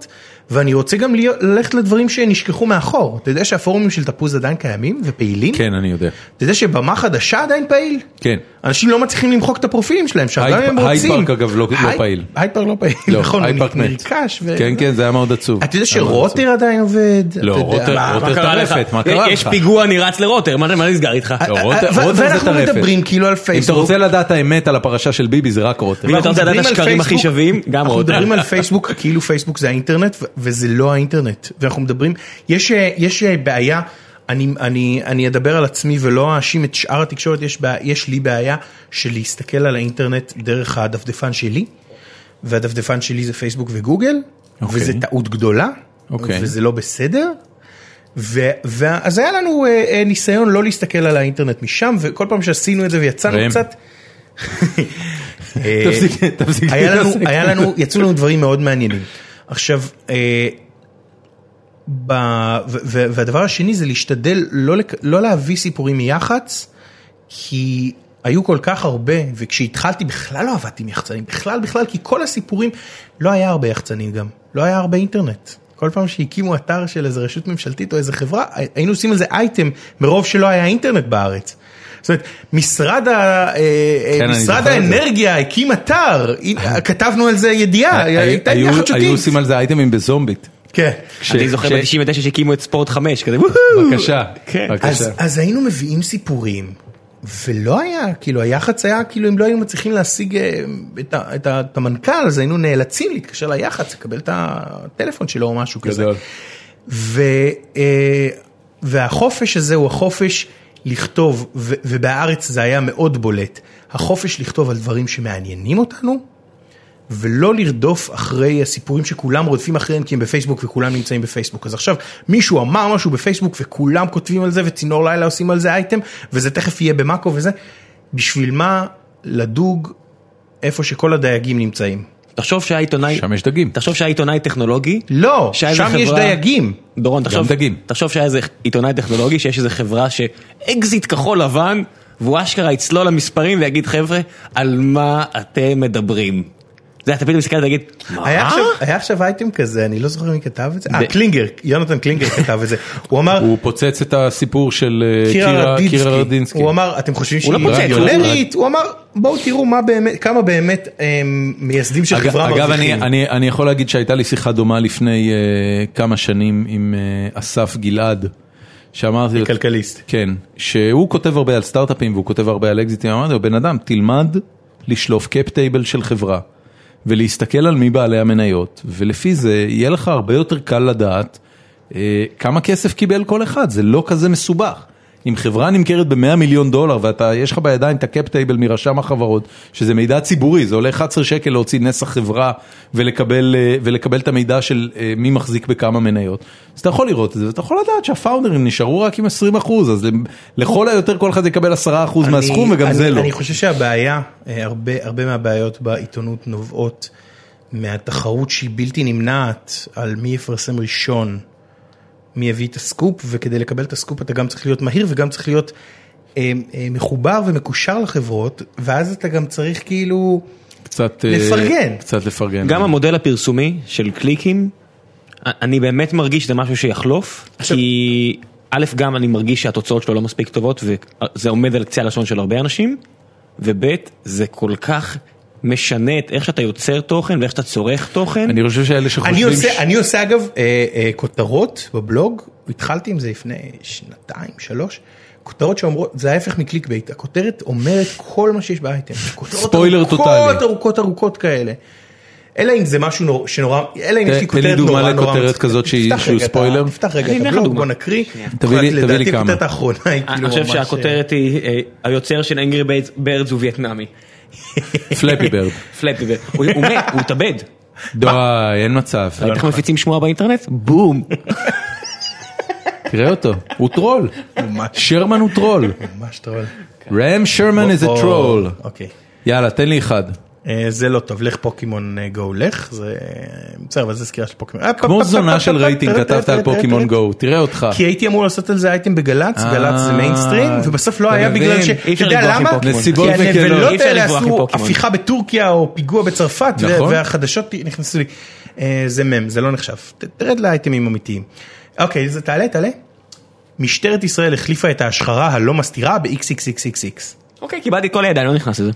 C: ואני רוצה גם ללכת לדברים שנשכחו מאחור. אתה יודע שהפורומים של תפוז עדיין קיימים ופעילים?
A: כן, אני יודע.
C: אתה יודע שבמה חדשה עדיין פעיל?
A: כן.
C: אנשים לא מצליחים למחוק את הפרופילים שלהם שם,
A: הייד-
C: גם אם הם
A: הייד
C: רוצים.
A: פארק, אגב, לא- לא
C: הייד-
A: פעיל.
C: הייד פארק לא פעיל,
A: לא,
C: נכון,
A: הייד
C: הוא. נרכש.
A: כן, כן, זה היה מאוד עצוב.
C: אתה יודע. שרוטר עדיין עובד?
A: לא, רוטר- רוטר
B: מה קרה לך?
A: טרפת,
B: יש? פיגוע אני רץ לרוטר, מה נסגר איתך?
A: לא, רוטר-
C: ו-
A: רוטר זה
C: ואנחנו
A: טרפת.
C: מדברים כאילו על
A: אם אתה
C: פייסבוק.
A: רוצה לדעת האמת על הפרשה של ביבי זה רק רוטר.
B: ואם אתה רוצה לדעת השקרים הכי
C: פייסבוק,
B: שווים, גם
C: אנחנו
B: רוטר.
C: מדברים על פייסבוק כאילו פייסבוק זה האינטרנט וזה לא האינטרנט ואנחנו מדברים יש אה, יש אה, בעיה אני אני אני אדבר על עצמי ולא אאשים את שאר התקשורת יש בעיה יש לי בעיה של להסתכל על האינטרנט דרך הדפדפן שלי והדפדפן שלי זה פייסבוק וגוגל
A: אוקיי.
C: וזה טעות גדולה
A: אוקיי.
C: וזה לא בסדר. ו- ואז היה לנו אה, אה, ניסיון לא להסתכל על האינטרנט משם וכל פעם שעשינו את זה ויצאנו
A: ראם.
C: קצת. אה,
A: תפסיק- תפסיק
C: היה לנו, יצאו לנו דברים מאוד מעניינים. עכשיו, אה, ו, ו, והדבר השני זה להשתדל לא, לק- לא להביא סיפורים מיח"צ, כי היו כל כך הרבה, וכשהתחלתי בכלל לא עבדתי עם יחצנים, בכלל בכלל, כי כל הסיפורים, לא היה הרבה יחצנים גם, לא היה הרבה אינטרנט. כל פעם שהקימו אתר של איזה רשות ממשלתית או איזה חברה, היינו עושים על זה אייטם, מרוב שלא היה אינטרנט בארץ. זאת אומרת, משרד, ה, אה,
A: כן, אני
C: משרד. האנרגיה הקים אתר, כתבנו על זה ידיעה, הייתה ידיעה חדשותית.
A: היו עושים על זה אייטמים בזומבית.
C: כן.
B: אני זוכר
A: ש-
B: ב-99 שהקימו את ספורט 5, כזה וואו.
A: בבקשה,
B: כן.
A: בבקשה.
C: אז, אז היינו מביאים סיפורים, ולא היה, כאילו היח"צ היה, כאילו אם לא היינו מצליחים להשיג אה, את, המנכ"ל, אז היינו נאלצים להתקשר ליח"צ, לקבל את הטלפון שלו או משהו כזה. אה, והחופש הזה הוא החופש לכתוב, ו, ובארץ זה היה מאוד בולט, החופש לכתוב על דברים שמעניינים אותנו, ולא לרדוף אחרי הסיפורים שכולם רודפים אחריהם כי הם בפייסבוק וכולם נמצאים בפייסבוק. אז עכשיו מישהו אמר משהו בפייסבוק וכולם כותבים על זה וצינור לילה עושים על זה אייטם וזה תכף יהיה במאקו וזה. בשביל מה לדוג איפה שכל הדייגים נמצאים?
B: תחשוב שהיה עיתונאי,
A: שם יש דגים.
B: תחשוב שהיה עיתונאי טכנולוגי,
C: לא, שם יש
B: חברה-
C: דייגים.
B: דורון, תחשוב,
A: דגים.
B: תחשוב שהיה איזה עיתונאי טכנולוגי, שיש איזה חברה שאקזיט כחול לבן, והוא אשכרה יצלול למספרים ויגיד חבר'ה, על מה אתם מדברים? זה אתה פתאום מסתכל ותגיד, מה?
C: היה עכשיו, אייטם כזה, אני לא זוכר מי כתב את זה, אה קלינגר, יונתן קלינגר כתב את זה, הוא אמר,
A: הוא פוצץ את הסיפור של אה,
C: קירה רדינסקי. הוא אמר, אתם חושבים
B: לא
C: שהיא מיליונרית? הוא אמר, בואו תראו מה באמת, כמה באמת הם, מייסדים של חברה
A: אגב, אני,
C: מרוויחים.
A: אני, אני יכול להגיד שהייתה לי שיחה דומה לפני uh, כמה שנים עם uh, אסף גלעד, שאמרתי לו,
C: כלכליסט.
A: כן, שהוא כותב הרבה על סטארט-אפים והוא כותב הרבה על אקזיטים, אמרתי לו, בן אדם, תלמד לשלוף cap table של חברה, ולהסתכל על מי בעלי המניות, ולפי זה יהיה לך הרבה יותר קל לדעת uh, כמה כסף קיבל כל אחד, זה לא כזה מסובך. אם חברה נמכרת ב-100 מיליון דולר ואתה, יש לך בידיים את ה cap table מרשם החברות, שזה מידע ציבורי, זה עולה 11 שקל להוציא נסח חברה ולקבל, אה, ולקבל את המידע של אה, מי מחזיק בכמה מניות. אז אתה יכול לראות את זה, ואתה יכול לדעת שהפאונדרים נשארו רק עם 20 אחוז, אז לכל היותר כל אחד יקבל 10 אחוז מהסכום וגם
C: אני,
A: זה לא.
C: אני חושב שהבעיה, אה, הרבה, הרבה מהבעיות בעיתונות נובעות מהתחרות שהיא בלתי נמנעת על מי יפרסם ראשון, מי יביא את הסקופ, וכדי לקבל את הסקופ אתה גם צריך להיות מהיר וגם צריך להיות אה, אה, מחובר ומקושר לחברות, ואז אתה גם צריך כאילו,
A: קצת, אה,
C: לפרגן.
A: קצת לפרגן.
B: גם המודל הפרסומי של קליקים, אני באמת מרגיש שזה משהו שיחלוף,
C: עכשיו-
B: כי א', גם אני מרגיש שהתוצאות שלו לא מספיק טובות, וזה עומד על קצה הלשון של הרבה אנשים, וב', זה כל כך משנה את איך שאתה יוצר תוכן ואיך שאתה צורך תוכן.
A: אני חושב שאלה שחושבים...
C: אני עושה,
A: ש-
C: אני עושה אגב אה, אה, כותרות בבלוג, התחלתי עם זה לפני שנתיים, שלוש, כותרות שאומרות, זה ההפך מ clickbait, הכותרת אומרת כל מה שיש באייטם, כותרות
A: ספוילר
C: ארוכות,
A: totally.
C: ארוכות ארוכות כאלה. אלא אם זה משהו נור, שנורא, אלא אם
A: תן-
C: יש לי
A: תן לי
C: כותרת
A: דוגמה
C: נורא נורא
A: לכותרת
C: מצחיקה.
A: כזאת שהיא-
C: תפתח
A: שהוא
C: רגע את ה-
A: ספוילר.
C: תפתח רגע
B: אני
C: את הבלוג,
B: דוגמה.
C: בוא נקריא.
A: תביא לי- תביא לי
C: לדעתי
A: כמה.
C: הכותרת האחרונה היא כאילו
B: אני חושב
C: ממש,
B: שהכותרת היא, אה, היוצר של אנגרי בירדס הוא וייטנאמי.
A: פלאפי ברד.
B: פלאפי בירד. הוא מת, הוא התאבד.
A: די, אין מצב.
B: ראית איך מפיצים שמועה באינטרנט? בום.
A: תראה אותו, הוא טרול. שרמן הוא טרול.
C: ממש טרול.
A: ראם שרמן is a troll.
C: אוקיי.
A: יאללה, תן לי אחד.
C: אה, זה לא טוב, לך פוקימון אה, גו, לך, זה בסדר, אבל זה סקירה של פוקימון. אה,
A: כמו זונה של רייטינג כתבת על פוקימון גו, תראה אותך.
C: כי הייתי אמור לעשות על זה אייטם בגל"צ,
A: אה,
C: גל"צ זה מיינסטרים, ובסוף לא היה בגלל ש... אתה יודע למה?
A: נסיבות
C: כי
A: וכנות.
B: אי
C: הנבלות האלה עשו. הפיכה בטורקיה או פיגוע בצרפת,
A: נכון.
C: והחדשות נכנסו לי. אה, זה מם, זה לא נחשב. תרד לאייטמים אמיתיים. אוקיי, אז תעלה, תעלה. משטרת ישראל החליפה את ההשחרה הלא מסתירה ב-XXXXX.
B: אוקיי, קיבלתי את כל הידיים, לא נכנס לזה.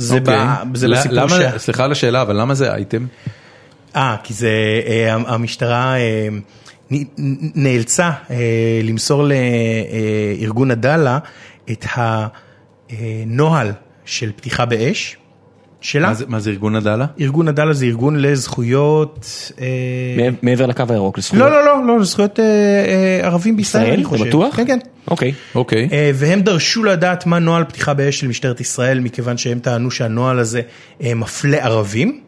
C: זה
A: אוקיי.
C: בסיפור שה...
A: סליחה על השאלה, אבל למה זה אייטם?
C: אה, כי זה, אה, המשטרה אה, נאלצה אה, למסור לארגון עדאלה את הנוהל של פתיחה באש שלה.
A: מה זה- מה זה ארגון עדאלה?
C: ארגון עדאלה זה ארגון לזכויות... אה,
B: מעבר- לקו הירוק לזכויות.
C: לא, לא, לא, לא, לזכויות אה, אה, ערבים בישראל,
B: ישראל?
C: אני
B: אתה
C: חושב.
B: בטוח?
C: כן, כן.
B: אוקיי.
A: אוקיי.
C: אה, והם דרשו לדעת מה נוהל פתיחה באש של משטרת ישראל, מכיוון שהם טענו שהנוהל הזה אה, מפלה ערבים,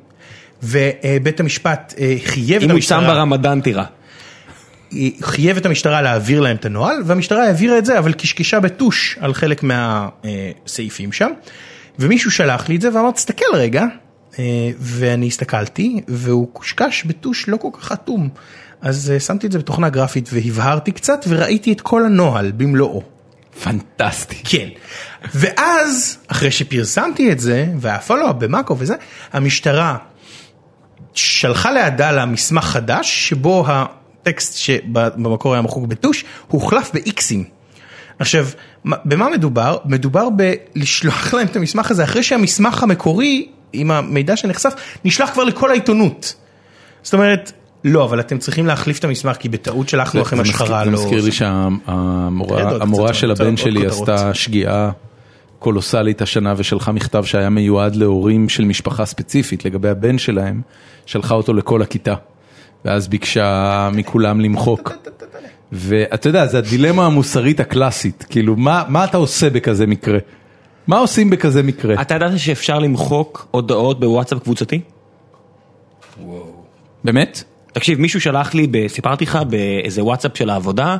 C: ובית המשפט אה, חייב את
B: אם הוא שם
C: המשטרה,
B: ברמדאן תירה.
C: חייב את המשטרה להעביר להם את הנוהל, והמשטרה העבירה את זה, אבל קשקשה בטוש על חלק מהסעיפים שם, ומישהו שלח לי את זה ואמר, תסתכל רגע, אה, ואני הסתכלתי, והוא קושקש בטוש לא כל כך אטום. אז אה, שמתי את זה בתוכנה גרפית והבהרתי קצת וראיתי את כל הנוהל במלואו.
A: פנטסטי.
C: כן. ואז, אחרי שפרסמתי את זה, והפולו-אפ במאקו וזה, המשטרה שלחה לעדאלה מסמך חדש, שבו הטקסט שבמקור היה מחוק בטוש, הוחלף באיקסים. עכשיו, מה- במה מדובר? מדובר בלשלוח להם את המסמך הזה אחרי שהמסמך המקורי, עם המידע שנחשף, נשלח כבר לכל העיתונות. זאת אומרת, לא, אבל אתם צריכים להחליף את המסמך, כי בטעות שלחנו לכם השחרה. לא...
A: זה מזכיר לי
C: כן,
A: שהמורה של הבן שלי. עשתה שגיאה קולוסלית השנה ושלחה מכתב שהיה מיועד להורים של משפחה ספציפית לגבי הבן שלהם, שלחה אותו לכל הכיתה, ואז ביקשה מכולם למחוק. ואתה יודע, זה הדילמה המוסרית הקלאסית, כאילו מה מה אתה עושה בכזה מקרה? מה עושים בכזה מקרה?
B: אתה ידעת שאפשר למחוק הודעות בוואטסאפ קבוצתי?
A: באמת?
B: תקשיב, מישהו שלח לי, ב- סיפרתי לך באיזה וואטסאפ של העבודה,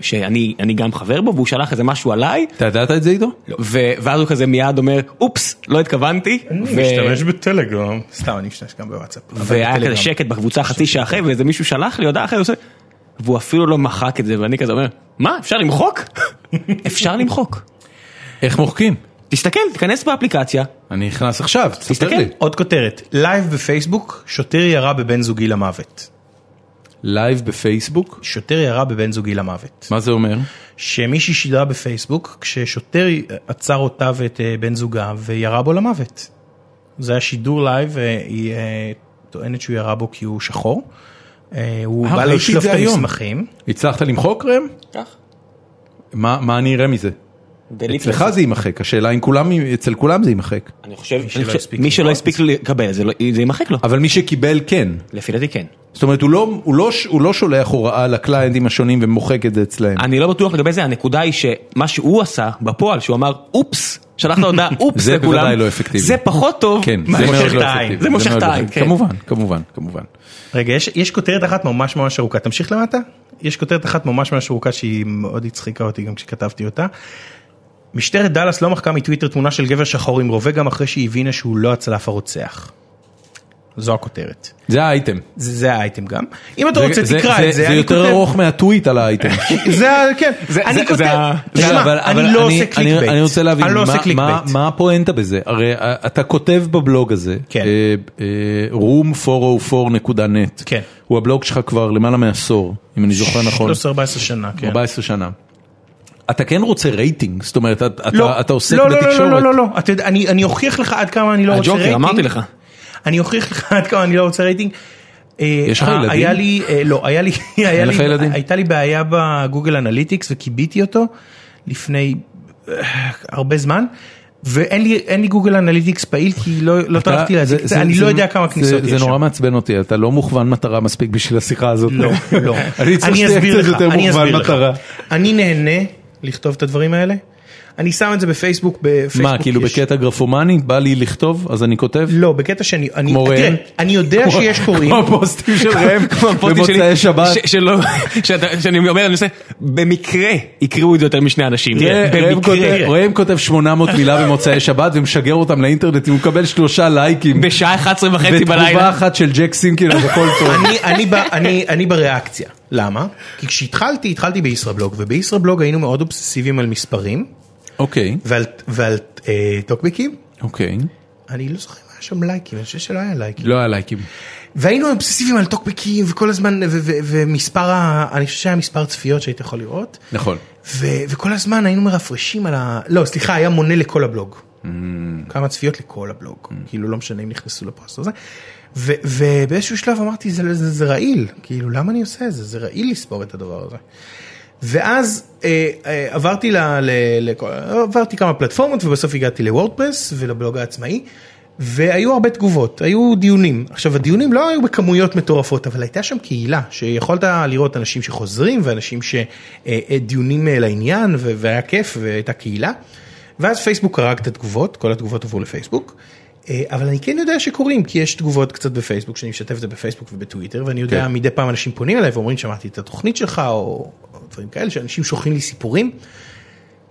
B: שאני אני גם חבר בו, והוא שלח איזה משהו עליי,
A: אתה ידעת את זה עידו?
B: ו- ואז הוא כזה מיד אומר, אופס, לא התכוונתי,
C: אני
B: ו-
C: משתמש בטלגרם. סתם, אני משתמש גם בוואטסאפ.
B: והיה. כזה שקט בקבוצה חצי שעה אחרי, ואיזה מישהו שלח לי הודעה אחרת, הוא עושה- והוא אפילו לא מחק את זה, ואני כזה אומר, מה, אפשר למחוק? אפשר למחוק.
A: איך מוחקים?
B: תסתכל, תיכנס באפליקציה,
A: אני נכנס עכשיו, תספר
B: תסתכל.
A: לי.
C: עוד כותרת, לייב בפייסבוק, שוטר ירה בבן זוגי למוות.
A: לייב בפייסבוק?
C: שוטר ירה בבן זוגי למוות.
A: מה זה אומר?
C: שמישהי שידרה בפייסבוק כששוטר עצר אותה ואת אה, בן זוגה וירה בו למוות. זה היה שידור לייב והיא אה, טוענת שהוא ירה בו כי הוא שחור. אה, הוא
A: אה,
C: בא לשלוף
A: זה
C: את
A: היום.
C: המסמכים.
A: הצלחת למחוק ראם?
B: כך.
A: מה מה אני אראה מזה? אצלך זה יימחק, השאלה אם כולם, אצל כולם זה יימחק.
B: אני חושב, מי שלא. הספיק לקבל, זה לא- זה יימחק לו.
A: אבל מי שקיבל כן.
B: לפי דעתי כן.
A: זאת אומרת, הוא לא, הוא לא, לא שולח הוראה לקליינטים השונים ומוחק את זה אצלהם.
B: אני לא בטוח לגבי זה, הנקודה היא שמה שהוא עשה בפועל, שהוא אמר אופס, שלח לו הודעה אופס
A: זה בוודאי לא אפקטיבי.
B: זה פחות טוב,
A: כן, זה לא
B: את העין. זה מושך את
A: לא
B: העין.
A: כמובן, כמובן, כמובן.
C: רגע, יש, יש כותרת אחת ממש ממש ארוכה, תמשיך למטה. יש כותרת אחת ממש ממש ארוכה שהיא מאוד הצחיקה אותי גם כשכתבתי אותה. משטרת דאלאס לא מחקה מטוויטר תמונה של גבר שחור עם רובה גם אחרי שהיא הבינה שהוא לא הצלף הרוצח. זו הכותרת.
A: זה האייטם.
C: זה, זה האייטם גם. אם אתה רוצה
A: זה-
C: תקרא
A: זה-
C: את זה,
A: זה
C: אני
A: יותר
C: כותב-
A: ארוך מהטוויט על האייטם.
C: זה, כן,
B: זה-
C: אני כותב, תשמע,
A: אבל- אבל
C: אני לא עושה קליק
A: אני-
C: bait.
A: אני רוצה להבין,
C: אני לא
A: מה- מה-. מה הפואנטה בזה? הרי אתה כותב בבלוג הזה,
C: כן.
A: אה, אה, room404.net,
C: כן.
A: הוא הבלוג שלך כבר למעלה מעשור, אם אני זוכר נכון,
C: 13-14 שנה, כן.
A: 14 שנה. אתה כן רוצה רייטינג, זאת אומרת, אתה-
C: לא,
A: אתה- אתה עוסק
C: לא, לא, לא,
A: בתקשורת.
C: לא, לא, לא, אתה יודע, אני אני אוכיח לך עד כמה אני לא רוצה
B: הג'וקר,
C: רייטינג.
B: אמרתי לך.
C: אני אוכיח לך עד כמה אני לא רוצה רייטינג. אה,
A: יש לך
C: אה,
A: ילדים?
C: היה לי, אה, לא, היה לי, היה
A: לך
C: לי,
A: ילדים?
C: הייתה לי בעיה בגוגל אנליטיקס וכיביתי אותו לפני הרבה זמן. ואין לי, אין לי Google Analytics פעיל כי לא, לא טרחתי להזיק
A: זה-
C: את זה,
A: זה-
C: אני
A: זה-
C: לא יודע כמה
A: זה-
C: כניסות יש
A: זה. נורא מעצבן אותי, אתה לא מוכוון מטרה מספיק בשביל השיחה הזאת.
C: לא, לא.
A: אני צריך שתהיה
C: אסביר
A: קצת
C: לך,
A: יותר מוכוון. מטרה.
C: אני נהנה לכתוב את הדברים האלה. אני שם את זה בפייסבוק, בפייסבוק
A: מה, כאילו בקטע גרפומני, בא לי לכתוב, אז אני כותב?
C: לא, בקטע שאני, אני,
A: כמו
C: תראה? אני יודע שיש קוראים,
A: כמו הפוסטים של ראם
B: הפוסטים
A: במוצאי
B: שלי,
A: שבת.
B: ש- שלא, שאתה- שאני אומר, אני עושה, במקרה יקראו את זה יותר משני אנשים.
A: ראם
B: במקרה.
A: כותב- ראם כותב 800 מילה במוצאי שבת ומשגר אותם לאינטרנט, הוא מקבל שלושה לייקים.
B: בשעה 11 וחצי
A: ותגובה
B: בלילה.
A: אחת של ג'ק סינקין, אז הכל טוב.
C: אני, אני, ב, אני, אני בריאקציה, למה? כי כשהתחלתי, התחלתי בישראבלוג, ובישראבלוג היינו מאוד אובססיביים על מספרים,
A: אוקיי,
C: ועל, ועל אה, טוקבקים,
A: אוקיי.
C: אני לא זוכר אם היה שם לייקים, אני חושב שלא היה לייקים.
A: לא היה לייקים.
C: והיינו אובססיביים על טוקבקים, וכל הזמן, ומספר, ה, אני חושב שהיה מספר צפיות שהיית יכול לראות,
A: נכון.
C: ו, וכל הזמן היינו מרפרשים על ה... לא, סליחה, היה מונה לכל הבלוג. כמה צפיות לכל הבלוג, כאילו לא משנה אם נכנסו לפוסט הזה. ו- ובאיזשהו שלב אמרתי זה, זה, זה רעיל, כאילו למה אני עושה את זה, זה רעיל לספור את הדבר הזה. ואז אה, אה, עברתי, ל, ל, ל, עברתי כמה פלטפורמות ובסוף הגעתי לוורדפרס ולבלוג העצמאי. והיו הרבה תגובות, היו דיונים. עכשיו הדיונים לא היו בכמויות מטורפות, אבל הייתה שם קהילה שיכולת לראות אנשים שחוזרים ואנשים שדיונים לעניין ו- והיה כיף והייתה קהילה. ואז פייסבוק קרג את התגובות, כל התגובות עברו לפייסבוק. אה, אבל אני כן יודע שקורים, כי יש תגובות קצת בפייסבוק, שאני משתף את זה בפייסבוק ובטוויטר, ואני יודע
A: כן.
C: מדי פעם אנשים פונים אליי ואומרים שמעתי את התוכנית שלך, או דברים כאלה, שאנשים שולחים לי סיפורים.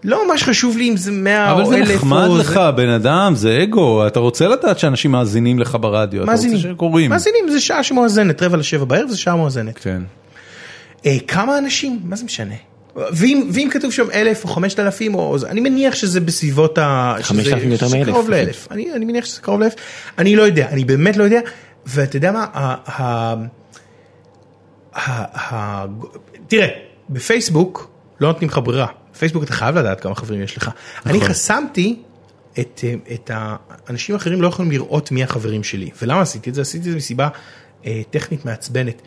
C: לא ממש חשוב לי אם זה 100
A: אבל
C: או
A: זה
C: 1000
A: נחמד
C: או
A: לך,
C: זה-
A: בן אדם, זה אגו, אתה רוצה לדעת שאנשים מאזינים לך ברדיו, אתה רוצה שקוראים.
C: מאזינים זה שעה שמואזנת, רבע לשבע בערב זה שעה מואזנת.
A: כן.
C: אה, כמה אנשים? מה זה משנה? ואם, ואם כתוב שם אלף או חמשת אלפים, או, אני מניח שזה בסביבות ה...
B: חמשת
C: שזה-
B: אלפים יותר מאלף,
C: קרוב. לאלף. אני, אני מניח שזה קרוב לאלף. אני לא יודע, אני באמת לא יודע. ואתה יודע מה, ה, ה, ה, ה, תראה, בפייסבוק לא נותנים לך ברירה. בפייסבוק אתה חייב לדעת כמה חברים יש לך. אני חסמתי את, אה, את האנשים האחרים לא יכולים לראות מי החברים שלי. ולמה עשיתי את זה? עשיתי את זה מסיבה אה, טכנית מעצבנת.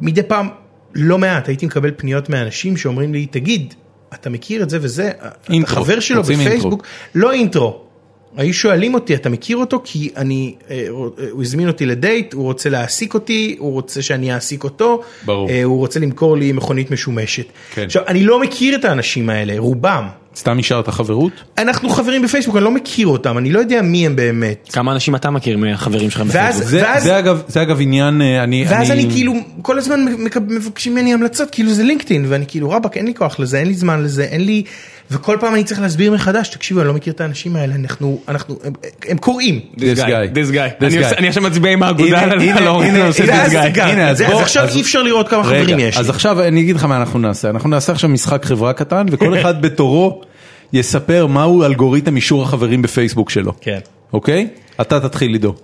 C: מדי פעם, לא מעט, הייתי מקבל פניות מאנשים שאומרים לי, תגיד, אתה מכיר את זה וזה, אתה
A: אינטרו,
C: חבר שלו בפייסבוק, לא אינטרו. היו שואלים אותי, אתה מכיר אותו? כי אני, אה, הוא הזמין אותי לדייט, הוא רוצה להעסיק אותי, הוא רוצה שאני אעסיק אותו,
A: ברור.
C: אה, הוא רוצה למכור לי מכונית משומשת.
A: כן.
C: עכשיו, אני לא מכיר את האנשים האלה, רובם.
A: סתם השארת חברות?
C: אנחנו חברים בפייסבוק, אני לא מכיר אותם, אני לא יודע מי הם באמת.
B: כמה אנשים אתה מכיר מהחברים שלך
C: ואז-
B: בפייסבוק?
A: זה,
C: ואז-
A: זה אגב, זה אגב עניין, אה, אני,
C: ואז אני כאילו כל הזמן מבקשים ממני המלצות כאילו זה לינקדאין ואני כאילו רבאק אין לי כוח לזה אין לי זמן לזה אין לי וכל פעם אני צריך להסביר מחדש תקשיבו אני לא מכיר את האנשים האלה אנחנו אנחנו הם, קוראים.
B: This guy, this guy.
A: This
B: אני
A: guy.
B: עושה- אני עכשיו מצביע עם האגודה
A: אז
C: עכשיו אי אפשר לראות כמה חברים יש.
A: אז עכשיו אני אגיד לך מה אנחנו נעשה, אנחנו נעשה עכשיו משחק חברה קטן וכל אחד בתורו יספר מהו אלגוריתם אישור החברים בפייסבוק שלו,
C: כן.
A: אוקיי? אתה תתחיל לידו.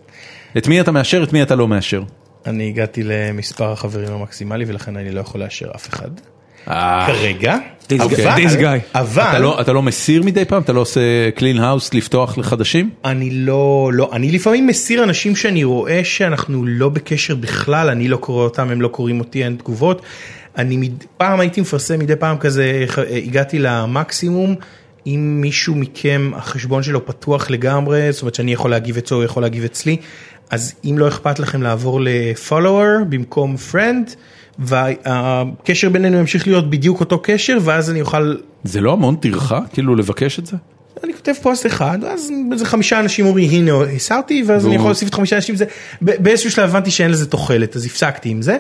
A: את מי אתה מאשר, את מי אתה לא מאשר.
C: אני הגעתי למספר החברים המקסימלי ולכן אני לא יכול לאשר אף אחד.
A: אה,
C: כרגע.
B: This guy,
C: אבל-.
A: אתה לא- אתה לא מסיר מדי פעם? אתה לא עושה קלין האוס לפתוח לחדשים?
C: אני לא, לא, אני לפעמים מסיר אנשים שאני רואה שאנחנו לא בקשר בכלל, אני לא קורא אותם, הם לא קוראים אותי, אין תגובות. אני פעם הייתי מפרסם מדי פעם כזה, הגעתי למקסימום, אם מישהו מכם החשבון שלו פתוח לגמרי, זאת אומרת שאני יכול להגיב אצלו, הוא יכול להגיב אצלי, אז אם לא אכפת לכם לעבור ל-follower במקום friend, והקשר בינינו ימשיך להיות בדיוק אותו קשר, ואז אני אוכל
A: זה לא המון טרחה? כאילו לבקש את זה?
C: אני כותב פוסט אחד, ואז איזה חמישה אנשים אומרים הנה הסרתי, ואז אני יכול להוסיף את חמישה אנשים, זה, באיזשהו שלב הבנתי שאין לזה תוחלת, אז הפסקתי עם זה.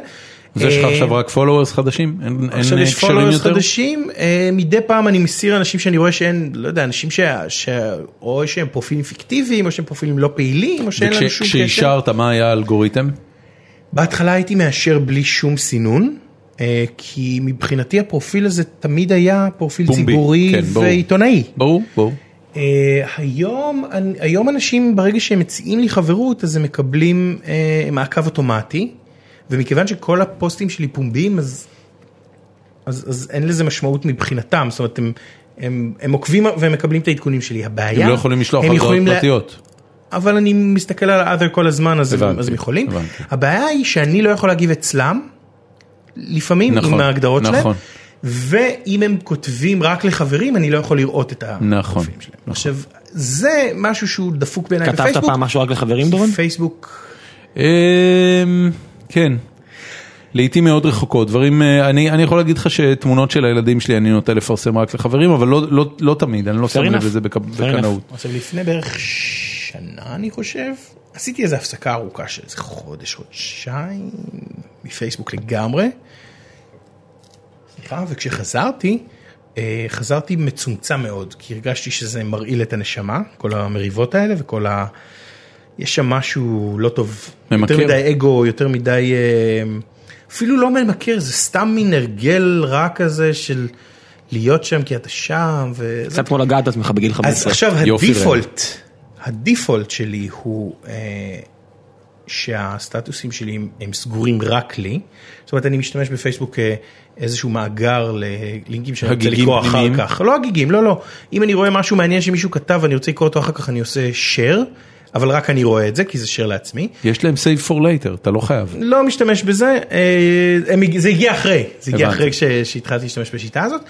A: אז יש לך
C: אה,
A: עכשיו רק followers חדשים? אין
C: עכשיו יש
A: followers?
C: חדשים, אה, מדי פעם אני מסיר אנשים שאני רואה שאין, לא יודע, אנשים שה- שה- או שהם פרופילים פיקטיביים, או שהם פרופילים לא פעילים, או שאין לנו שום קשר.
A: וכשאישרת מה היה האלגוריתם?
C: בהתחלה הייתי מאשר בלי שום סינון, אה, כי מבחינתי הפרופיל הזה תמיד היה פרופיל
A: פומבי,
C: ציבורי
A: כן, ברור.
C: ועיתונאי.
A: ברור, ברור.
C: Uh, היום, היום אנשים ברגע שהם מציעים לי חברות אז הם מקבלים uh, מעקב אוטומטי ומכיוון שכל הפוסטים שלי פומביים אז, אז, אז אין לזה משמעות מבחינתם זאת אומרת הם, הם, הם עוקבים והם מקבלים את העדכונים שלי הבעיה
A: הם לא יכולים לשלוח הודעות
C: יכולים לה-
A: פרטיות.
C: אבל אני מסתכל על ה-other כל הזמן אז, הם,
A: הבנתי,
C: אז הם יכולים
A: הבנתי.
C: הבעיה היא שאני לא יכול להגיב אצלם לפעמים
A: נכון,
C: עם ההגדרות שלהם
A: נכון.
C: ואם הם כותבים רק לחברים אני לא יכול לראות את
A: נכון,
C: הפרופילים שלהם. עכשיו זה משהו שהוא דפוק בעיניי
B: כתבת
C: בפייסבוק.
B: פעם משהו רק לחברים דורון?
C: פייסבוק
A: אמ, כן. לעיתים מאוד רחוקות, דברים, אה, אני, אני יכול להגיד לך שתמונות של הילדים שלי אני נוטה לפרסם רק לחברים, אבל לא, לא, לא תמיד, אני לא שם לב. לזה בק- בקנאות.
C: עכשיו לפני בערך שנה אני חושב עשיתי איזה הפסקה ארוכה של איזה חודש חודשיים מפייסבוק לגמרי. סליחה וכשחזרתי אה, חזרתי מצומצם מאוד כי הרגשתי שזה מרעיל את הנשמה כל המריבות האלה וכל ה... יש שם משהו לא טוב
A: ממכר.
C: יותר מדי אגו יותר מדי אה, אפילו לא ממכר זה סתם מין הרגל רע כזה של להיות שם כי אתה שם. וזה
B: קצת כמו לגעת בעצמך בגיל
C: אז
B: 15.
C: עכשיו
A: יופי,
C: הדיפולט, הדיפולט שלי הוא אה, שהסטטוסים שלי הם, הם סגורים רק לי, זאת אומרת אני משתמש בפייסבוק כאיזשהו מאגר ללינקים שאני רוצה לקרוא אחר
A: פנימיים?
C: כך, לא הגיגים, לא לא, אם אני רואה משהו מעניין שמישהו כתב ואני רוצה לקרוא אותו אחר כך אני עושה share, אבל רק אני רואה את זה כי זה share לעצמי,
A: יש להם save for later, אתה לא חייב.
C: לא משתמש בזה, אה, זה הגיע אחרי, זה הגיע. אחרי שהתחלתי להשתמש בשיטה הזאת,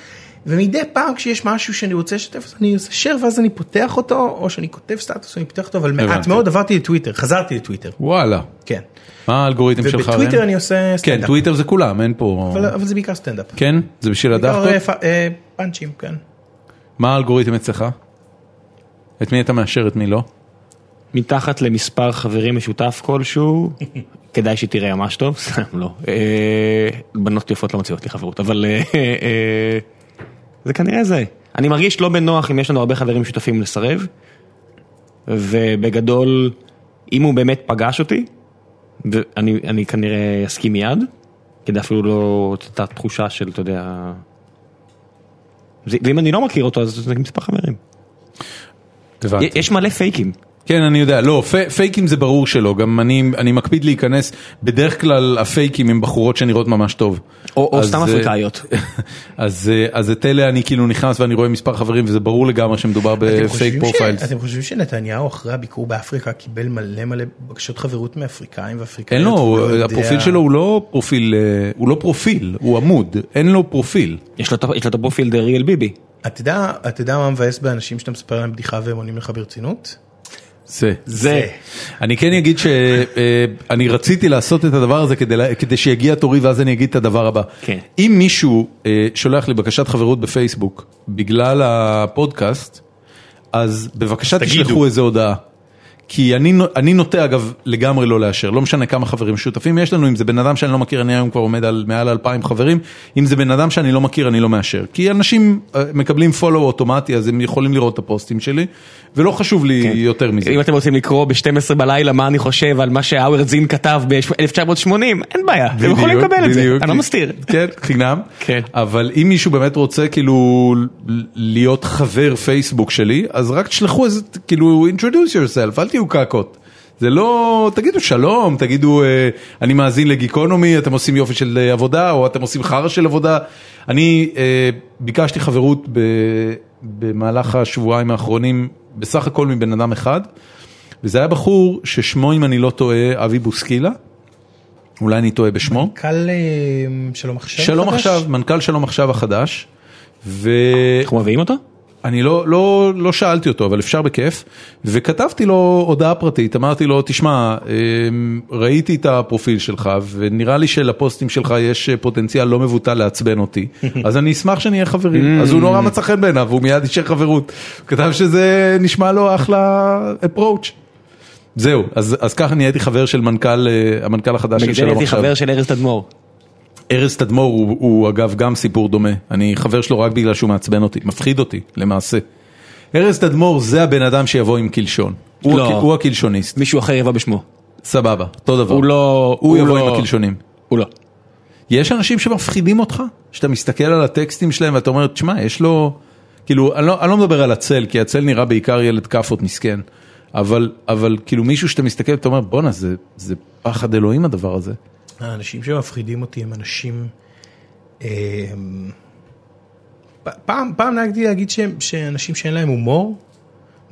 C: ומדי פעם כשיש משהו שאני רוצה לשתף אז אני עושה share ואז אני פותח אותו, או שאני כותב סטטוס ואני פותח אותו, אבל מעט
A: הבנתי.
C: מאוד עברתי לטוויטר, חזרתי לטוויטר,
A: וואלה.
C: כן.
A: מה האלגוריתם שלך?
C: ובטוויטר? אני עושה
A: כן,
C: סטנדאפ,
A: טוויטר זה כולם, אין פה...
C: אבל אבל זה בעיקר סטנדאפ.
A: כן? זה בשביל
C: בעיקר,
A: הדחקות?
C: אה, אה, פאנצ'ים, כן.
A: מה האלגוריתם אצלך? את מי אתה מאשר, את מי לא?
B: מתחת למספר חברים משותף כלשהו, כדאי שתראה ממש טוב, סתם לא. אה, בנות יפות לא מציעות לי חברות, אבל אה, אה, זה כנראה זה. אני מרגיש לא בנוח אם יש לנו הרבה חברים משותפים לסרב, ובגדול, אם הוא באמת פגש אותי, ואני אני כנראה אסכים מיד, כדי אפילו לא את התחושה של, אתה יודע, ואם אני לא מכיר אותו אז זה מספר חברים.
A: הבנתי.
B: יש מלא פייקים.
A: כן, אני יודע, לא, פ- פייקים זה ברור שלא, גם אני, אני מקפיד להיכנס, בדרך כלל הפייקים הם בחורות שנראות ממש טוב.
B: או- או
A: אז,
B: סתם
A: אה,
B: אפריקאיות.
A: אז, אה, אז את אלה אני כאילו נכנס ואני רואה מספר חברים וזה ברור לגמרי שמדובר בפייק
C: חושבים ש-
A: profiles.
C: אתם חושבים שנתניהו אחרי הביקור באפריקה קיבל מלא מלא בקשות חברות מאפריקאים ואפריקאיות?
A: אין לו,
C: לא יודע-
A: הפרופיל שלו הוא לא פרופיל, אה, הוא לא פרופיל, הוא עמוד, אין לו פרופיל.
B: יש לו את הפרופיל the real ביבי.
C: יודע, אתה יודע מה מבאס באנשים שאתה מספר להם בדיחה והם עונים לך ברצינות?
A: זה.
B: זה.
A: אני כן אגיד שאני רציתי לעשות את הדבר הזה כדי, כדי שיגיע תורי ואז אני אגיד את הדבר הבא.
B: כן.
A: אם מישהו אה, שולח לי בקשת חברות בפייסבוק בגלל הפודקאסט, אז בבקשה
C: תגידו.
A: תשלחו איזה הודעה. כי אני, אני נוטה אגב לגמרי לא לאשר, לא משנה כמה חברים שותפים יש לנו, אם זה בן אדם שאני לא מכיר, אני היום כבר עומד על מעל 2,000 חברים, אם זה בן אדם שאני לא מכיר אני לא מאשר. כי אנשים אה, מקבלים follow אוטומטי אז הם יכולים לראות את הפוסטים שלי, ולא חשוב לי יותר מזה.
B: אם אתם רוצים לקרוא ב-12 בלילה מה אני חושב על מה שהאוורד זין כתב ב-1980, אין בעיה, אתם יכולים לקבל את זה. אני לא מסתיר.
A: כן, חינם.
B: כן.
A: אבל אם מישהו באמת רוצה כאילו להיות חבר פייסבוק שלי, אז רק תשלחו איזה, כאילו, introduce yourself, אל תהיו קקות. זה לא, תגידו שלום, תגידו, אה, אני מאזין לגיקונומי, אתם עושים יופי של אה, עבודה, או אתם עושים חרא של עבודה. אני אה, ביקשתי חברות במהלך השבועיים האחרונים, בסך הכל מבן אדם אחד, וזה היה בחור ששמו, אם אני לא טועה, אבי בוסקילה. אולי אני טועה בשמו.
C: אה, שלום עכשיו?
A: שלום
C: חדש?
A: עכשיו, מנכ"ל שלום עכשיו החדש, ואני
B: אנחנו מביאים אותו?
A: לא, לא, לא שאלתי אותו, אבל אפשר בכיף, וכתבתי לו הודעה פרטית, אמרתי לו, תשמע, אמ, ראיתי את הפרופיל שלך, ונראה לי שלפוסטים שלך יש פוטנציאל לא מבוטל לעצבן אותי, אז אני אשמח שנהיה חברים. אז הוא נורא מצא חן בעיניו, והוא מיד אישר חברות. הוא כתב שזה נשמע לו אחלה approach. זהו, אז, אז ככה נהייתי חבר של מנכ"ל, אה, המנכ"ל החדש של
B: בגלל
A: שלום עכשיו.
B: חבר של ארז תדמור.
A: ארז תדמור הוא, הוא אגב גם סיפור דומה, אני חבר שלו רק בגלל שהוא מעצבן אותי, מפחיד אותי למעשה. ארז תדמור זה הבן אדם שיבוא עם קלשון, הוא,
B: לא.
A: הק, הוא הקלשוניסט,
B: מישהו אחר יבוא בשמו.
A: סבבה, אותו דבר.
B: הוא לא...
A: הוא יבוא
B: לא-
A: עם הקלשונים.
B: הוא לא.
A: יש אנשים שמפחידים אותך, שאתה מסתכל על הטקסטים שלהם ואתה אומר, תשמע, יש לו, כאילו, אני לא, אני לא מדבר על הצל, כי הצל נראה בעיקר ילד כאפות מסכן, אבל, אבל כאילו מישהו שאתה מסתכל ואתה אומר, בואנה, זה, זה פחד אלוהים הדבר הזה.
C: האנשים שמפחידים אותי הם אנשים... פ- פעם, פעם נהגתי להגיד שהם, שאנשים שאין להם הומור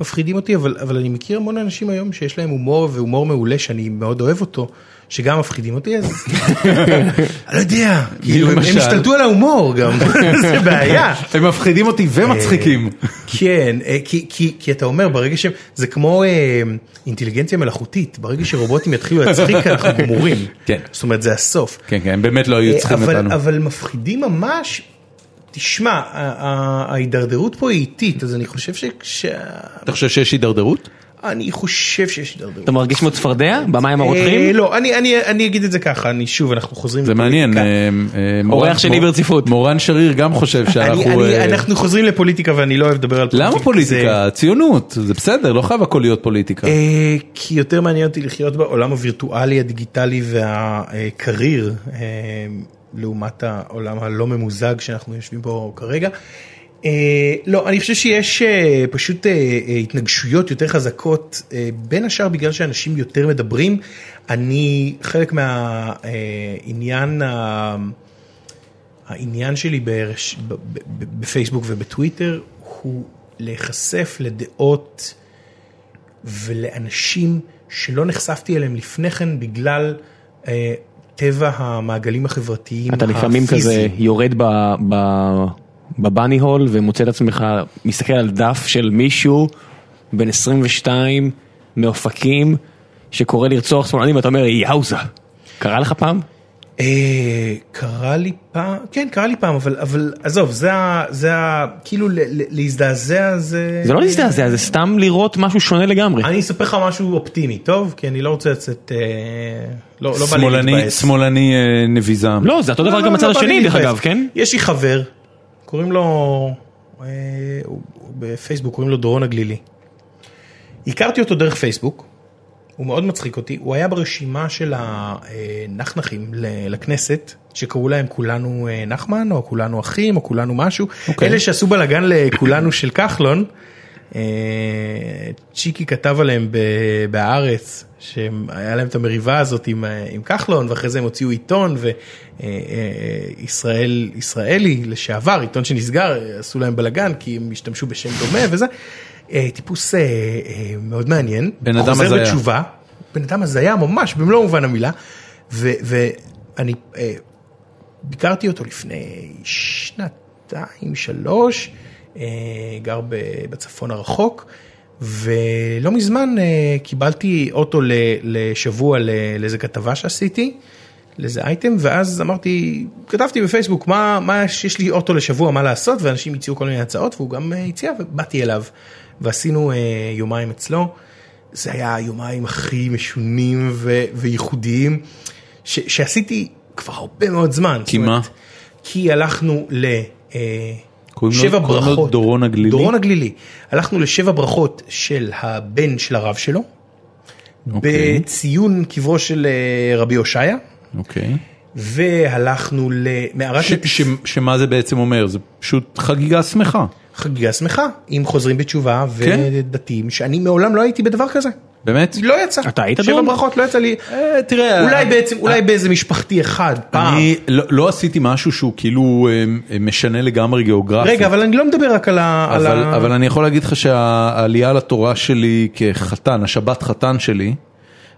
C: מפחידים אותי, אבל, אבל אני מכיר המון אנשים היום שיש להם הומור והומור מעולה שאני מאוד אוהב אותו, שגם מפחידים אותי, אז אני לא יודע, כאילו, הם? השתלטו על ההומור גם, זה בעיה.
A: הם מפחידים אותי ומצחיקים.
C: כן, אה, כי, אתה אומר ברגע שהם, זה כמו אה, אינטליגנציה מלאכותית, ברגע שרובוטים יתחילו להצחיק אנחנו גמורים,
A: כן.
C: זאת אומרת זה הסוף.
A: כן, כן, הם באמת לא היו צריכים אותנו.
C: אבל מפחידים ממש, תשמע, ההידרדרות פה היא איטית, אז אני חושב ש...
A: אתה חושב שיש הידרדרות?
C: אני חושב שיש הידרדרות.
B: אתה מרגיש כמו צפרדע? במים הרותחים?
C: אה, לא, אני, אני, אני אגיד את זה ככה, אני שוב, אנחנו חוזרים...
A: זה מעניין. אה, אה,
B: אורח שני ברציפות.
A: מורן שריר גם חושב שאנחנו...
C: אני, אנחנו חוזרים לפוליטיקה ואני לא אוהב לדבר על פוליטיקה.
A: למה פוליטיקה?
C: זה-
A: ציונות, זה בסדר, לא חייב הכל להיות פוליטיקה.
C: כי יותר מעניין אותי לחיות בעולם הווירטואלי, הדיגיטלי והקריר, אה, לעומת העולם הלא ממוזג שאנחנו יושבים בו כרגע. אה, לא, אני חושב שיש אה, פשוט אה, התנגשויות יותר חזקות, בין השאר בגלל שאנשים יותר מדברים. אני, חלק מהעניין, העניין שלי ברש, ב, ב, ב, בפייסבוק ובטוויטר הוא להיחשף לדעות ולאנשים שלא נחשפתי אליהם לפני כן בגלל אה, טבע המעגלים החברתיים
B: אתה לפעמים כזה
C: הפיזיים.
B: יורד ב... ב... בבאני הול ומוצא את עצמך מסתכל על דף של מישהו בן 22 מאופקים שקורא לרצוח שמאלנים ואתה אומר יאוזה. קרה לך פעם?
C: אה, קרה לי פעם, כן קרה לי פעם, אבל, אבל עזוב, זה ה... זה ה... כאילו ל- ל- להזדעזע זה...
B: זה לא להזדעזע זה סתם לראות משהו שונה לגמרי.
C: אני אספר לך משהו אופטימי, טוב? כי אני לא רוצה לצאת... אה, לא, לא בא לי
A: שמאלני,
C: להתבאס.
A: שמאלני אה, נביזם.
B: לא זה אותו דבר
C: לא,
B: גם
C: לא,
B: בצד
C: לא
B: השני דרך. אגב כן?
C: יש לי חבר, קוראים לו, אה, בפייסבוק קוראים לו דורון הגלילי. הכרתי אותו דרך פייסבוק, הוא מאוד מצחיק אותי, הוא היה ברשימה של הנחנחים לכנסת, שקראו להם כולנו אה, נחמן, או כולנו אחים, או כולנו משהו,
A: אוקיי.
C: אלה שעשו בלאגן לכולנו של כחלון, צ'יקי כתב עליהם בהארץ, שהיה להם את המריבה הזאת עם, אה, עם כחלון, ואחרי זה הם הוציאו עיתון, וישראל, ישראלי לשעבר, עיתון שנסגר, עשו להם בלאגן, כי הם השתמשו בשם דומה וזה. אה, טיפוס אה, אה, מאוד מעניין,
A: בן אדם
C: חוזר
A: הזיה.
C: בתשובה, בן אדם הזיה ממש במלוא מובן המילה, ו- ואני אה, ביקרתי אותו לפני שנתיים, שלוש, אה, גר ב- בצפון הרחוק, ולא מזמן אה, קיבלתי אוטו לשבוע ל- לאיזה כתבה שעשיתי, לאיזה אייטם, ואז אמרתי, כתבתי בפייסבוק, מה, מה יש לי אוטו לשבוע, מה לעשות, ואנשים הציעו כל מיני הצעות, והוא גם אה, הציע, ובאתי אליו, ועשינו אה, יומיים אצלו. זה היה היומיים הכי משונים ו- וייחודיים ש- שעשיתי כבר הרבה מאוד זמן.
A: כי
C: אומרת,
A: מה?
C: כי הלכנו ל... אה, שבע
A: קוראים לו
C: ברכות.
A: דורון הגלילי?
C: דורון הגלילי. הלכנו לשבע ברכות של הבן של הרב שלו,
A: אוקיי.
C: בציון קברו של אה, רבי הושעיה,
A: אוקיי.
C: והלכנו למערת
A: ש- ש- שמה זה בעצם אומר? זה פשוט חגיגה שמחה.
C: חגיגה שמחה עם חוזרים בתשובה
A: כן.
C: ודתיים, שאני מעולם לא הייתי בדבר כזה.
A: באמת?
C: לא יצא.
B: אתה היית
C: שבע
B: דורון?
C: ברכות לא יצא לי.
A: אה, תראה,
C: אולי
A: אה,
C: בעצם, אולי באיזה משפחתי אחד, פעם.
A: אני לא לא עשיתי משהו שהוא כאילו אה, משנה לגמרי גיאוגרפית.
C: רגע, אבל אני לא מדבר רק על ה...
A: אבל, אני יכול להגיד לך שהעלייה לתורה שלי כחתן, השבת חתן שלי,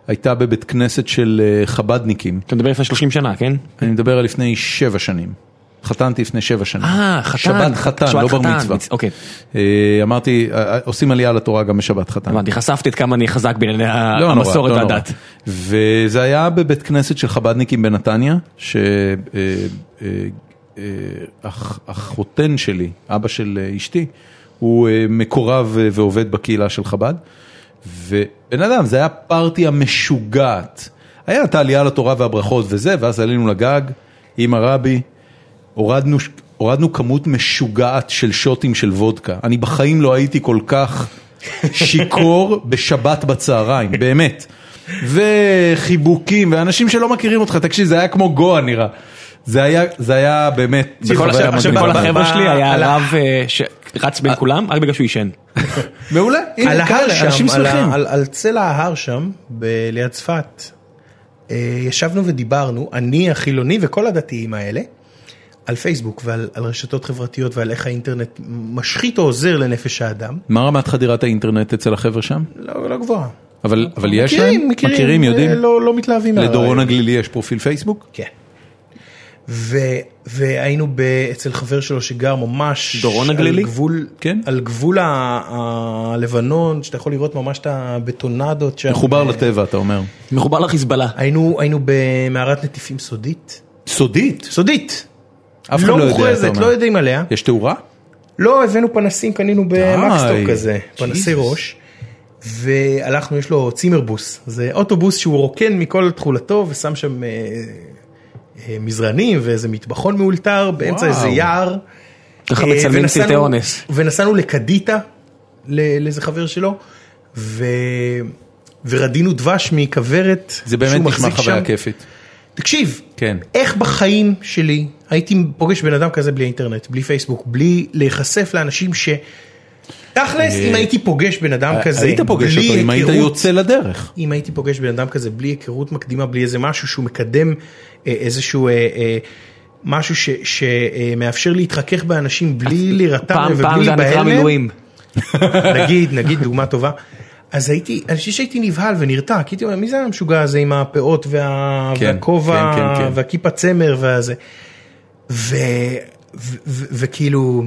A: הייתה בבית כנסת של אה, חבדניקים.
B: אתה מדבר לפני 30 שנה, כן?
A: אני מדבר על לפני שבע שנים. חתנתי לפני שבע שנים.
B: אה, חתן.
A: שבת חתן, לא בר מצווה.
B: מצ- אוקיי.
A: אה, אמרתי, אה, עושים עלייה לתורה גם בשבת חתן.
B: הבנתי, חשפתי את כמה אני חזק בענייני
A: לא
B: המסורת
A: לא.
B: והדת.
A: וזה היה בבית כנסת של חבדניקים בנתניה, שהחותן שלי, אבא של אה, אשתי, הוא אה, מקורב אה, ועובד בקהילה של חב"ד, ובן אדם, זה היה פרטיה משוגעת. היה את העלייה לתורה והברכות וזה, ואז עלינו לגג עם הרבי, הורדנו, הורדנו כמות משוגעת של שוטים של וודקה. אני בחיים לא הייתי כל כך שיכור בשבת בצהריים, באמת. וחיבוקים, ואנשים שלא מכירים אותך, תקשיב, זה היה כמו גואה נראה. זה היה, זה היה באמת
B: עכשיו-. כל החבר'ה שלי היה
C: על ה-
B: רב אה, שרץ בין כולם רק בגלל שהוא עישן.
A: מעולה, הנה, כאלה, אנשים שמחים.
C: על- צלע ההר שם, ב- ליד צפת, אה, ישבנו ודיברנו, אני החילוני וכל הדתיים האלה, על פייסבוק ועל על רשתות חברתיות ועל איך האינטרנט משחית או עוזר לנפש האדם.
A: מה רמת חדירת האינטרנט אצל החבר'ה שם?
C: לא לא גבוהה.
A: אבל אבל יש
C: מכירים,
A: להם?
C: מכירים,
A: מכירים, יודעים?
C: אה, לא לא מתלהבים
A: לדורון
C: מהרעיון.
A: הגלילי יש פרופיל פייסבוק?
C: כן. ו- והיינו ב- אצל חבר שלו שגר ממש
B: דורון
C: על
B: הגלילי?
C: גבול,
A: כן.
C: על גבול ה- הלבנון, שאתה יכול לראות ממש את הבטונדות שם.
A: מחובר
C: ו-
A: לטבע, אתה אומר.
B: מחובר לחיזבאללה.
C: היינו, היינו במערת נטיפים סודית.
A: סודית?
C: סודית.
A: אף לא
C: מוכרזת,
A: אומר.
C: לא יודעים עליה.
A: יש תאורה?
C: לא, הבאנו פנסים, קנינו במקסטוק כזה, פנסי. ראש. והלכנו, יש לו צימרבוס, זה אוטובוס שהוא רוקן מכל תכולתו ושם שם אה, אה, מזרנים ואיזה מטבחון מאולתר באמצע
A: וואו.
C: איזה יער.
B: ככה
C: אה,
B: מצלמים סרטי אונס.
C: ונסענו לקדיטה, לאיזה חבר שלו, ו... ורדינו דבש מכוורת.
A: זה באמת נשמע חוויה. כיפית.
C: תקשיב,
A: כן.
C: איך בחיים שלי הייתי פוגש בן אדם כזה בלי אינטרנט, בלי פייסבוק, בלי להיחשף לאנשים ש... תכלס, אם הייתי פוגש בן אדם כזה,
A: אה, היית פוגש אותו אם היית יוצא לדרך.
C: אם הייתי פוגש בן אדם כזה בלי היכרות מקדימה, בלי איזה משהו שהוא מקדם אה, איזשהו אה, אה, משהו ש- שמאפשר להתחכך באנשים בלי להירתע ובלי
B: פעם זה נקרא
C: להיבהל
B: מילואים.
C: נגיד, נגיד דוגמה טובה. אז הייתי, אני חושב שהייתי נבהל ונרתע, כי הייתי אומר, מי זה המשוגע הזה עם הפאות.
A: כן,
C: והכובע
A: כן, כן.
C: והכיפה צמר והזה. ו... ו... ו... וכאילו,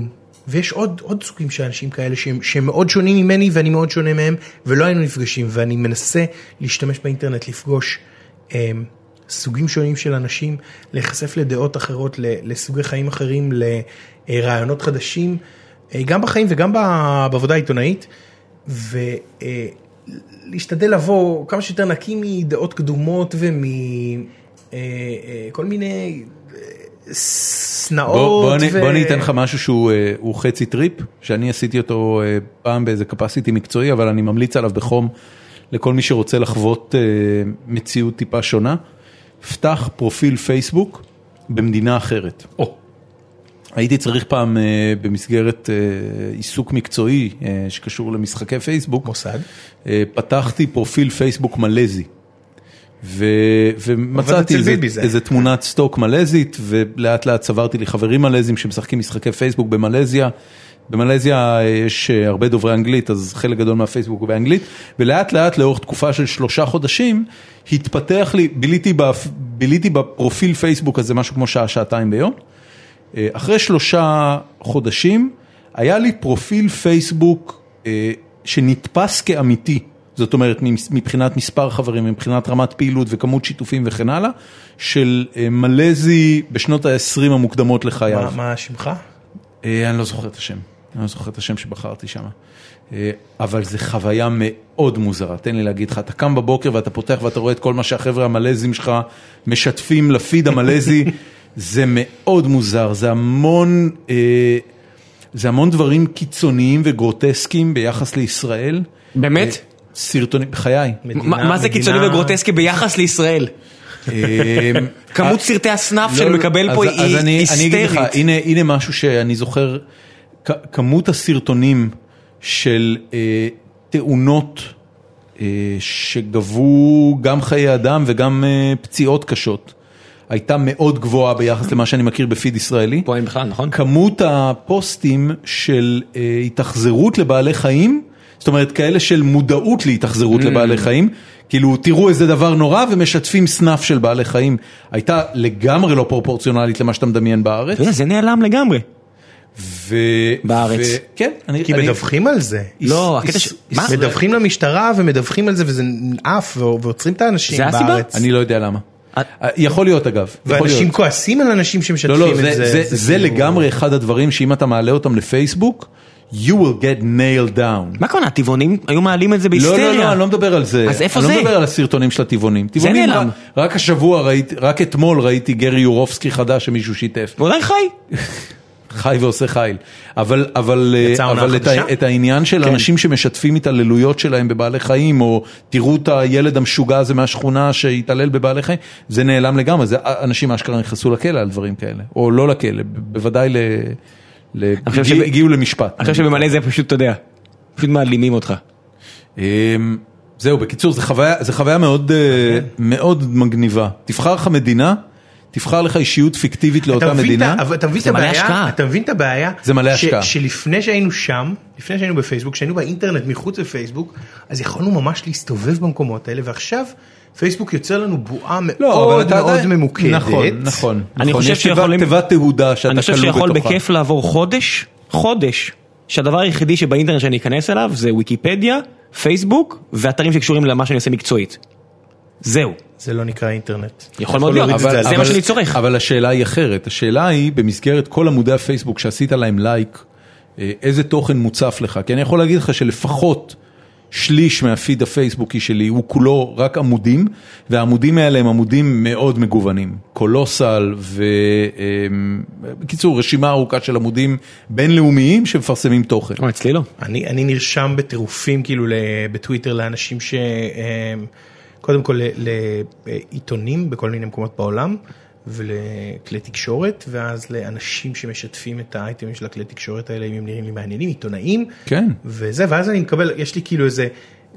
C: ויש עוד, עוד סוגים של אנשים כאלה שהם, שהם מאוד שונים ממני ואני מאוד שונה מהם, ולא היינו נפגשים, ואני מנסה להשתמש באינטרנט, לפגוש אה, סוגים שונים של אנשים, להיחשף לדעות אחרות, לסוגי חיים אחרים, לרעיונות חדשים, אה, גם בחיים וגם בעבודה העיתונאית, ולהשתדל לבוא כמה שיותר נקי מדעות קדומות ומכל מיני אה, שנאות.
A: בוא, בוא, אני,
C: ו-
A: בוא אני אתן לך משהו שהוא אה, חצי טריפ, שאני עשיתי אותו אה, פעם באיזה capacity מקצועי, אבל אני ממליץ עליו בחום לכל מי שרוצה לחוות אה, מציאות טיפה שונה, פתח פרופיל פייסבוק במדינה אחרת.
B: או,
A: הייתי צריך פעם במסגרת עיסוק מקצועי שקשור למשחקי פייסבוק,
C: מוסד.
A: פתחתי פרופיל פייסבוק מלזי. ו... ומצאתי איזה. איזה תמונת סטוק מלזית ולאט לאט צברתי לי חברים מלזים שמשחקים משחקי פייסבוק במלזיה. במלזיה אה, יש אה, הרבה דוברי אנגלית אז חלק גדול מהפייסבוק הוא באנגלית ולאט לאט לאורך תקופה של שלושה חודשים התפתח לי, ביליתי, בפ... ביליתי בפרופיל פייסבוק הזה משהו כמו שעה שעתיים ביום. אה, אחרי שלושה חודשים היה לי פרופיל פייסבוק שנתפס כאמיתי, זאת אומרת מבחינת מספר חברים, מבחינת רמת פעילות וכמות שיתופים וכן הלאה, של אה, מלזי בשנות ה-20 המוקדמות לחייו.
C: מה- מה שמך?
A: אה, אני לא זוכר את השם, אני לא זוכר את השם שבחרתי שם. אה, אבל זו חוויה מאוד מוזרה, תן לי להגיד לך, אתה קם בבוקר ואתה פותח ואתה רואה את כל מה שהחבר'ה המלזים שלך משתפים לפיד המלזי, זה מאוד מוזר, זה המון, אה, זה המון דברים קיצוניים וגרוטסקיים ביחס לישראל.
B: באמת?
A: אה, סרטונים, בחיי.
B: מה זה קיצוני וגרוטסקי ביחס לישראל?
A: אה,
B: כמות סרטי הסנאפ
A: לא,
B: שאני
A: לא,
B: מקבל פה היא
A: אני- אני אגיד לך,
B: היסטרית.
A: הנה, משהו שאני זוכר, כמות הסרטונים של אה, תאונות אה, שגבו גם חיי אדם וגם אה, פציעות קשות, הייתה מאוד גבוהה ביחס למה שאני מכיר בפיד ישראלי.
B: פה אין בכלל, נכון?
A: כמות הפוסטים של אה, התאכזרות לבעלי חיים, זאת אומרת כאלה של מודעות להתאכזרות
B: Mm.
A: לבעלי חיים, כאילו תראו איזה דבר נורא ומשתפים סנאפ של בעלי חיים, הייתה לגמרי לא פרופורציונלית למה שאתה מדמיין בארץ.
B: אתה יודע, זה נעלם לגמרי.
A: ו...
B: בארץ.
A: ו... כן, אני...
C: כי
A: אני...
C: מדווחים על זה.
B: לא,
A: יש-
B: הקטע
A: יש-
B: ש... מה?
C: מדווחים למשטרה ומדווחים על זה וזה עף ו- ועוצרים את האנשים
B: זה הסיבה?
C: בארץ.
A: אני לא יודע למה.
B: אה,
A: יכול להיות אגב,
C: ואנשים
A: להיות.
C: כועסים על אנשים
A: לא,
C: שמשתפים
A: לא,
C: את
A: זה,
C: זה.
A: זה, זה
C: כאילו-
A: לגמרי אחד הדברים שאם אתה מעלה אותם לפייסבוק, you will get nailed down.
B: מה הכוונה, הטבעונים היו מעלים את זה
A: לא,
B: בהיסטריה?
A: לא, לא, אני לא מדבר על זה.
B: אז איפה
A: אני
B: זה?
A: לא מדבר על הסרטונים של הטבעונים. טבעונים,
B: נעלם.
A: רק- השבוע ראיתי, רק אתמול ראיתי גרי יורובסקי חדש שמישהו שיתף.
B: ואולי חי.
A: חי ועושה חיל. אבל, אבל, אה, אבל את? ה, את העניין של
B: כן.
A: אנשים שמשתפים התעללויות שלהם בבעלי חיים, או תראו את הילד המשוגע הזה מהשכונה שהתעלל בבעלי חיים, זה נעלם לגמרי, זה אנשים אשכרה נכנסו לכלא על דברים כאלה, או לא לכלא, בוודאי ל... הגיעו למשפט.
B: אני חושב שבמלא זה פשוט, אתה יודע, פשוט מעלימים אותך.
A: אמ, זהו, בקיצור, זו חוויה, מאוד, אה, מאוד מגניבה. תבחר לך מדינה, תבחר לך אישיות פיקטיבית לאותה מדינה.
C: אתה מבין את הבעיה? אתה מבין את הבעיה?
A: זה מלא השקעה.
C: שלפני שהיינו שם, לפני שהיינו בפייסבוק, כשהיינו באינטרנט מחוץ לפייסבוק, אז יכולנו ממש להסתובב במקומות האלה, ועכשיו פייסבוק יוצר לנו בועה
A: לא,
C: מאוד
A: אתה
C: מאוד ממוקדת.
A: נכון, נכון.
B: אני
A: נכון.
B: חושב
A: יש תיבת-
B: שיכולים-
A: תיבת תהודה שאתה
B: אני חושב
A: כלוא
B: שיכול
A: בתוכה.
B: בכיף לעבור חודש, חודש, שהדבר היחידי שבאינטרנט שאני אכנס אליו זה ויקיפדיה, פייסבוק ואתרים שקשורים למה שאני עושה מקצועית. זהו.
C: זה לא נקרא אינטרנט.
B: יכול מאוד להיות, אבל
C: זה
B: מה שאני צורך.
A: אבל השאלה היא אחרת, השאלה היא במסגרת כל עמודי הפייסבוק שעשית להם לייק, אה, איזה תוכן מוצף לך, כי אני יכול להגיד לך שלפחות שליש מהפיד הפייסבוקי שלי הוא כולו רק עמודים, והעמודים האלה הם עמודים מאוד מגוונים, קולוסל ובקיצור רשימה ארוכה של עמודים בינלאומיים שמפרסמים תוכן.
B: או, אצלי לא.
C: אני, אני נרשם בטירופים כאילו ל- בטוויטר לאנשים ש... אמ, קודם כל ל- לעיתונים בכל מיני מקומות בעולם ולכלי תקשורת ואז לאנשים שמשתפים את האייטמים של הכלי תקשורת האלה אם הם נראים לי מעניינים עיתונאים
A: כן.
C: וזה ואז אני מקבל יש לי כאילו איזה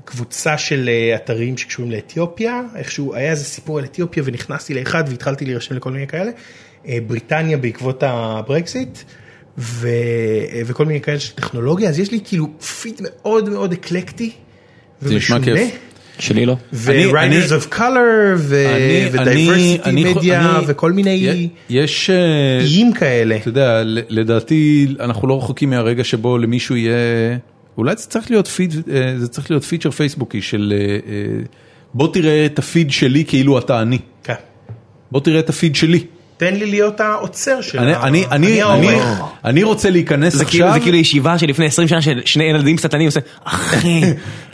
C: קבוצה של אה, אתרים שקשורים לאתיופיה איכשהו היה איזה סיפור על אתיופיה ונכנסתי לאחד והתחלתי להירשם לכל מיני כאלה אה, בריטניה בעקבות הברקזיט. ו... וכל מיני כאלה של טכנולוגיה אז יש לי כאילו פיד מאוד מאוד אקלקטי.
A: זה נשמע
C: ומשונה,
A: כיף.
B: שלי לא.
C: ו-writers
A: אני-
C: of color
A: אני- אני-
C: ו-diversity media וכל מיני
A: יש... אה,
C: איים כאלה.
A: אתה יודע, לדעתי אנחנו לא רחוקים מהרגע שבו למישהו יהיה, אולי זה צריך להיות פיד, אה, זה צריך להיות פיצ'ר פייסבוקי של אה, בוא תראה את הפיד שלי כאילו אתה אני,
C: כן.
A: בוא תראה את הפיד שלי.
C: תן לי להיות העוצר של
A: אני,
C: ה-
A: אני, אני, אני,
C: העורך.
A: אני רוצה להיכנס
B: זה כאילו,
A: עכשיו,
B: זה כאילו ישיבה שלפני 20 שנה של שני ילדים קטנים עושה, אחי,